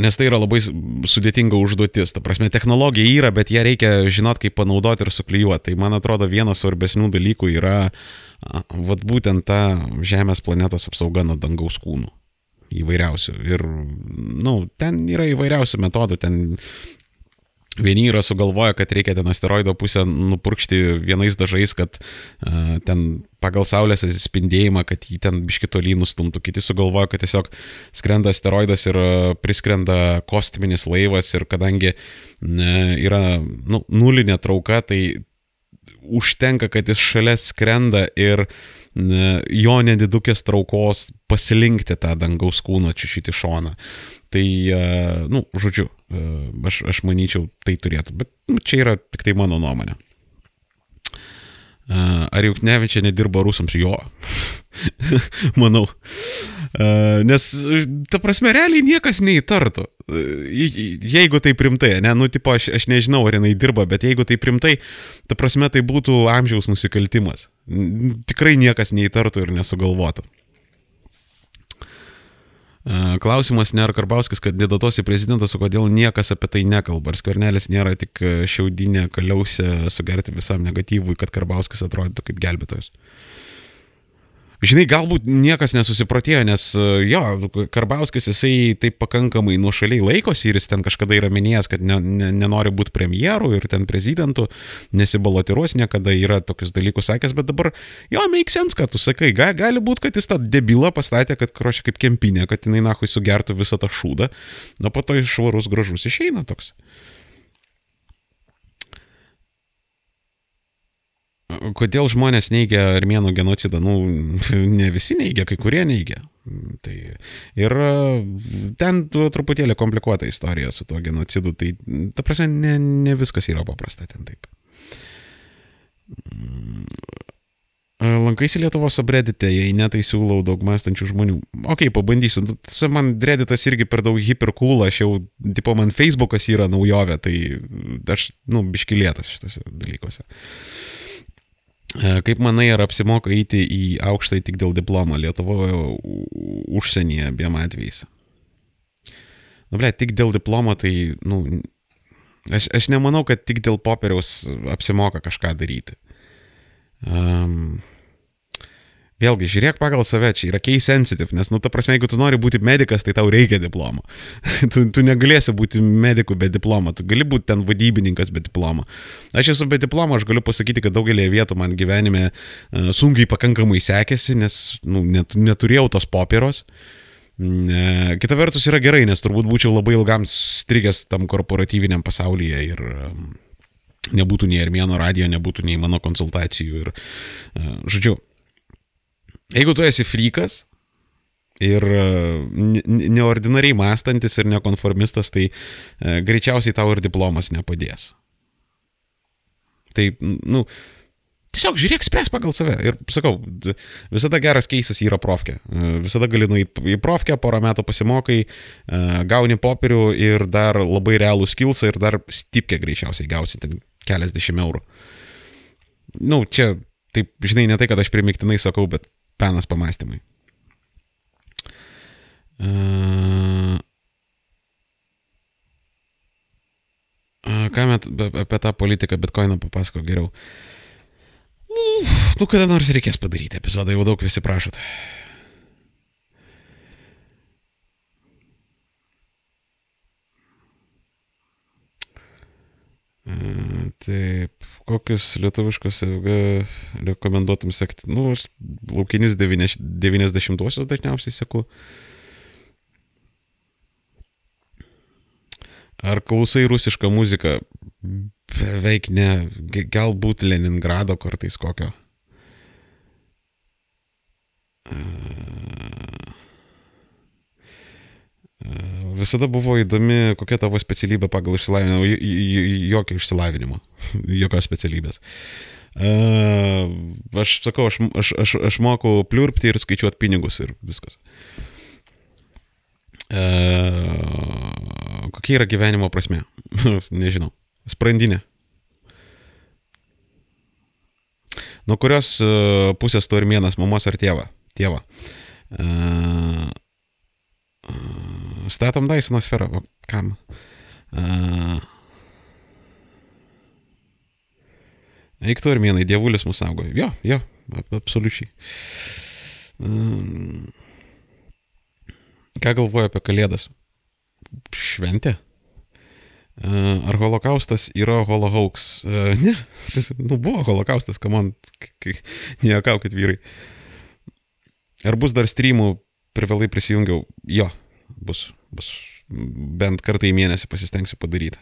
Nes tai yra labai sudėtinga užduotis. Ta prasme, technologija yra, bet ją reikia žinot, kaip panaudoti ir suklyjuoti. Tai man atrodo vienas svarbesnių dalykų yra vat būtent ta Žemės planetos apsauga nuo dangaus kūnų. Įvairiausių. Ir, na, nu, ten yra įvairiausių metodų, ten Vieni yra sugalvoję, kad reikia ten asteroido pusę nupurkšti vienais dažais, kad uh, ten pagal Saulės atsispindėjimą, kad jį ten biškitolį nustumtų. Kiti sugalvoja, kad tiesiog skrenda asteroidas ir priskrenda kosminis laivas ir kadangi uh, yra nu, nulinė trauka, tai užtenka, kad jis šalia skrenda ir uh, jo nedidukės traukos pasilinkti tą dangaus kūną čiūšyti šoną. Tai, nu, žodžiu, Aš, aš manyčiau, tai turėtų, bet nu, čia yra tik tai mano nuomonė. Ar Juknevičia nedirba rusams? Jo. Manau. Nes, ta prasme, realiai niekas neįtartų. Jeigu tai primtai, ne, nu, tipo, aš, aš nežinau, ar jinai dirba, bet jeigu tai primtai, ta prasme, tai būtų amžiaus nusikaltimas. Tikrai niekas neįtartų ir nesugalvotų. Klausimas nėra Karbauskis, kad dėdatos į prezidentus, o kodėl niekas apie tai nekalba. Ar skvernelis nėra tik šiaudinė kaliausė sugerti visam negatyvui, kad Karbauskis atrodytų kaip gelbėtojas. Žinai, galbūt niekas nesusipratėjo, nes e, jo, Karbauskis jisai taip pakankamai nuošaliai laikosi ir jis ten kažkada yra minėjęs, kad ne, ne, nenori būti premjeru ir ten prezidentu, nesibalotiruos niekada, yra tokius dalykus sakęs, bet dabar jo, make sense, kad tu sakai, ga, gali būti, kad jis tą debilą pastatė, kad krošia kaip kempinė, kad jinai nahui sugertų visą tą šūdą, o po to iš švarus gražus išeina toks. Kodėl žmonės neigia armėnų genocidą? Nu, ne visi neigia, kai kurie neigia. Tai ir e, ten truputėlį komplikuota istorija su tuo genocidu, tai ta prasme ne, ne viskas yra paprasta ten taip. E, lankaisi Lietuvos subreddite, jei ne, tai siūlau daug mąstančių žmonių. Ok, pabandysiu. Nu, man redditas irgi per daug hipercool, aš jau, tipo, man Facebookas yra naujovė, tai aš, nu, biškilėtas šitose dalykuose. E, kaip manai, ar apsimoka eiti į aukštąjį tik dėl diplomo Lietuvoje, užsienyje, abiem atvejais? Nu, ble, tik dėl diplomo, tai, nu, aš, aš nemanau, kad tik dėl popieriaus apsimoka kažką daryti. Um, Vėlgi, žiūrėk pagal save, čia yra case sensitive, nes, nu, ta prasme, jeigu tu nori būti medicas, tai tau reikia diplomo. tu, tu negalėsi būti medikų be diplomo, tu gali būti ten vadybininkas be diplomo. Aš esu be diplomo, aš galiu pasakyti, kad daugelį vietų man gyvenime uh, sunkiai pakankamai sekėsi, nes nu, net, neturėjau tos popieros. Uh, kita vertus yra gerai, nes turbūt būčiau labai ilgam strigęs tam korporatyviniam pasaulyje ir um, nebūtų nei Armėno radijo, nebūtų nei mano konsultacijų. Ir, uh, žodžiu, jeigu tu esi frikas ir uh, neordinariai mąstantis ir nekonformistas, tai uh, greičiausiai tau ir diplomas nepadės. Tai, nu, Tiesiog žiūrėk, spręs pagal save. Ir sakau, visada geras keisas yra profkė. Visada gali nueiti į profkę, porą metų pasimokai, gauni popierių ir dar labai realų skilsą ir dar stipkę greičiausiai gausi, ten keliasdešimt eurų. Na, nu, čia, taip, žinai, ne tai, kad aš primiktinai sakau, bet penas pamastymai. Uh, ką met, apie tą politiką bitkoiną papasako geriau. Nu, kada nors reikės padaryti epizodą, jau daug visi prašot. Taip, kokius lietuviškus ilgą rekomenduotum sekti? Nu, aš laukinis 90-osius dažniausiai seku. Ar klausai rusišką muziką? Beveik ne. Galbūt Leningrado kartais kokio. Visada buvo įdomi, kokia tavo specialybė pagal išsilavinimą. Jokio išsilavinimo. Jokios specialybės. Aš sakau, aš, aš, aš, aš moku pliurpti ir skaičiuoti pinigus ir viskas. Kokia yra gyvenimo prasme? Nežinau. Sprandinė. Nuo kurios pusės tu armėnas, mamos ar tėva? Tėva. Uh, Statom Dysono sferą, o kam? Uh, Eik tu armėnai, dievulis mūsų saugo. Jo, jo, absoliučiai. Um, ką galvoju apie kalėdas? Šventė? Uh, ar holokaustas yra holohauks? Uh, ne, nu buvo holokaustas, kamon, nejuokaukit vyrai. Ar bus dar streamų, privalai prisijungiau? Jo, bus, bus bent kartą į mėnesį pasistengsiu padaryti.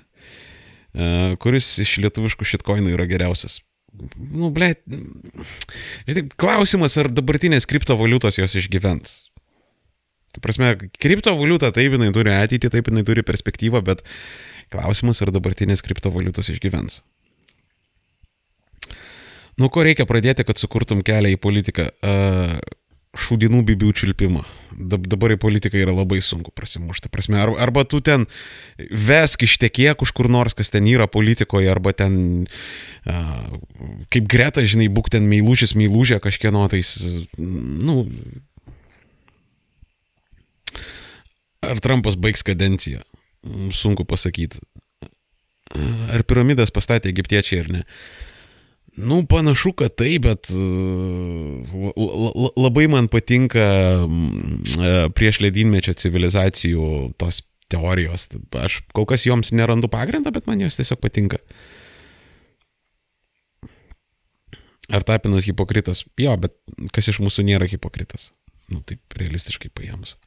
Uh, kuris iš lietuviškų šitkoinų yra geriausias? Nu, ble, žinai, klausimas, ar dabartinės kriptovaliutos jos išgyvens. Tai prasme, kriptovaliuta taip jinai turi ateitį, taip jinai turi perspektyvą, bet klausimas, ar dabartinės kriptovaliutos išgyvens. Nuo ko reikia pradėti, kad sukurtum kelią į politiką? Uh, šūdinų bibių čiulpimą. Dabar į politiką yra labai sunku prasimušti. Prasme, arba tu ten vesk ištekėk už kur nors, kas ten yra politikoje, arba ten kaip greta, žinai, būk ten meilužis, meilužė kažkieno tais, nu. Ar Trumpas baigs kadenciją? Sunku pasakyti. Ar piramidas pastatė egiptiečiai ar ne? Uh, Nu, panašu, kad taip, bet e, labai man patinka e, prieš ledynmečio civilizacijų tos teorijos. Aš kol kas joms nerandu pagrindą, bet man jos tiesiog patinka. Ar tapinas hipokritas? Jo, bet kas iš mūsų nėra hipokritas? Nu, taip realistiškai paėmus.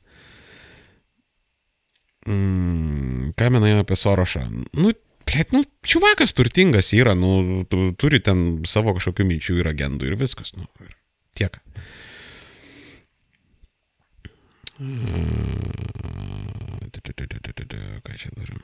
Mm, ką menai apie Sorošą? Nu, Blet, nu, čiuvakas turtingas yra, nu, turi ten savo kažkokių minčių ir agendų ir viskas, nu, ir tiek. Ką čia turim?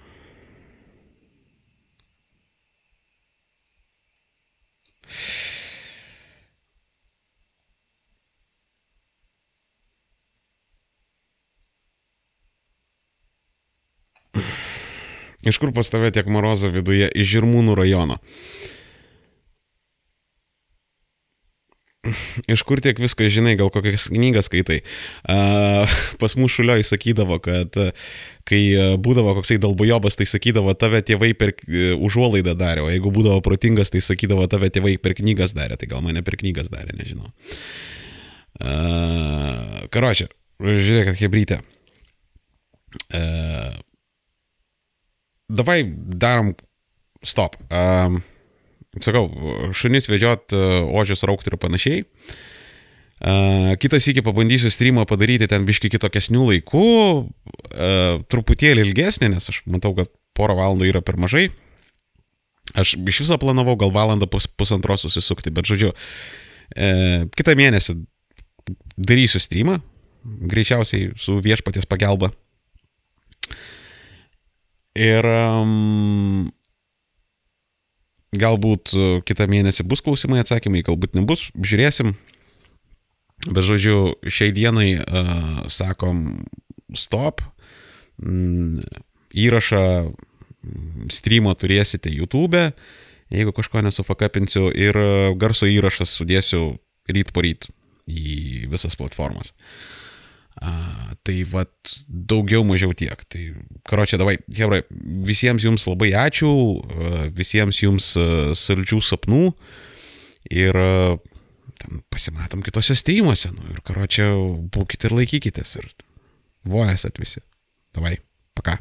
Iš kur pas tave tiek morozo viduje? Iš Žirmūnų rajono. Iš kur tiek viską žinai, gal kokias knygas skaitai. Uh, pas mūsų šulioj sakydavo, kad uh, kai būdavo koksai dalbujobas, tai sakydavo, tave tėvai per uh, užuolaidą darė, o jeigu būdavo protingas, tai sakydavo, tave tėvai per knygas darė, tai gal mane per knygas darė, nežinau. Uh, karočią, žiūrėkit, hebrytė. Uh, davai darom stop. Um, sakau, šunis vedžiot, ožius raukti ir panašiai. Uh, kitas iki pabandysiu streamą padaryti ten biški kitokesnių laikų, uh, truputėlį ilgesnį, nes aš matau, kad porą valandų yra per mažai. Aš iš viso planavau gal valandą pus, pusantros susisukti, bet žodžiu, uh, kitą mėnesį darysiu streamą, greičiausiai su viešpaties pagalba. Ir um, galbūt kitą mėnesį bus klausimai, atsakymai, galbūt nebus, žiūrėsim. Bet žodžiu, šiai dienai uh, sakom stop, mm, įrašą, streamą turėsite YouTube, jeigu kažko nesufakapinsiu, ir garso įrašas sudėsiu ryt po ryt į visas platformas. A, tai vad daugiau mažiau tiek. Tai, karočią, davai, Hebra, visiems jums labai ačiū, visiems jums saldžių sapnų ir ten pasimatom kitose streamuose. Nu, ir karočią, būkite ir laikykitės. Ir vo esat visi. Davai, paka.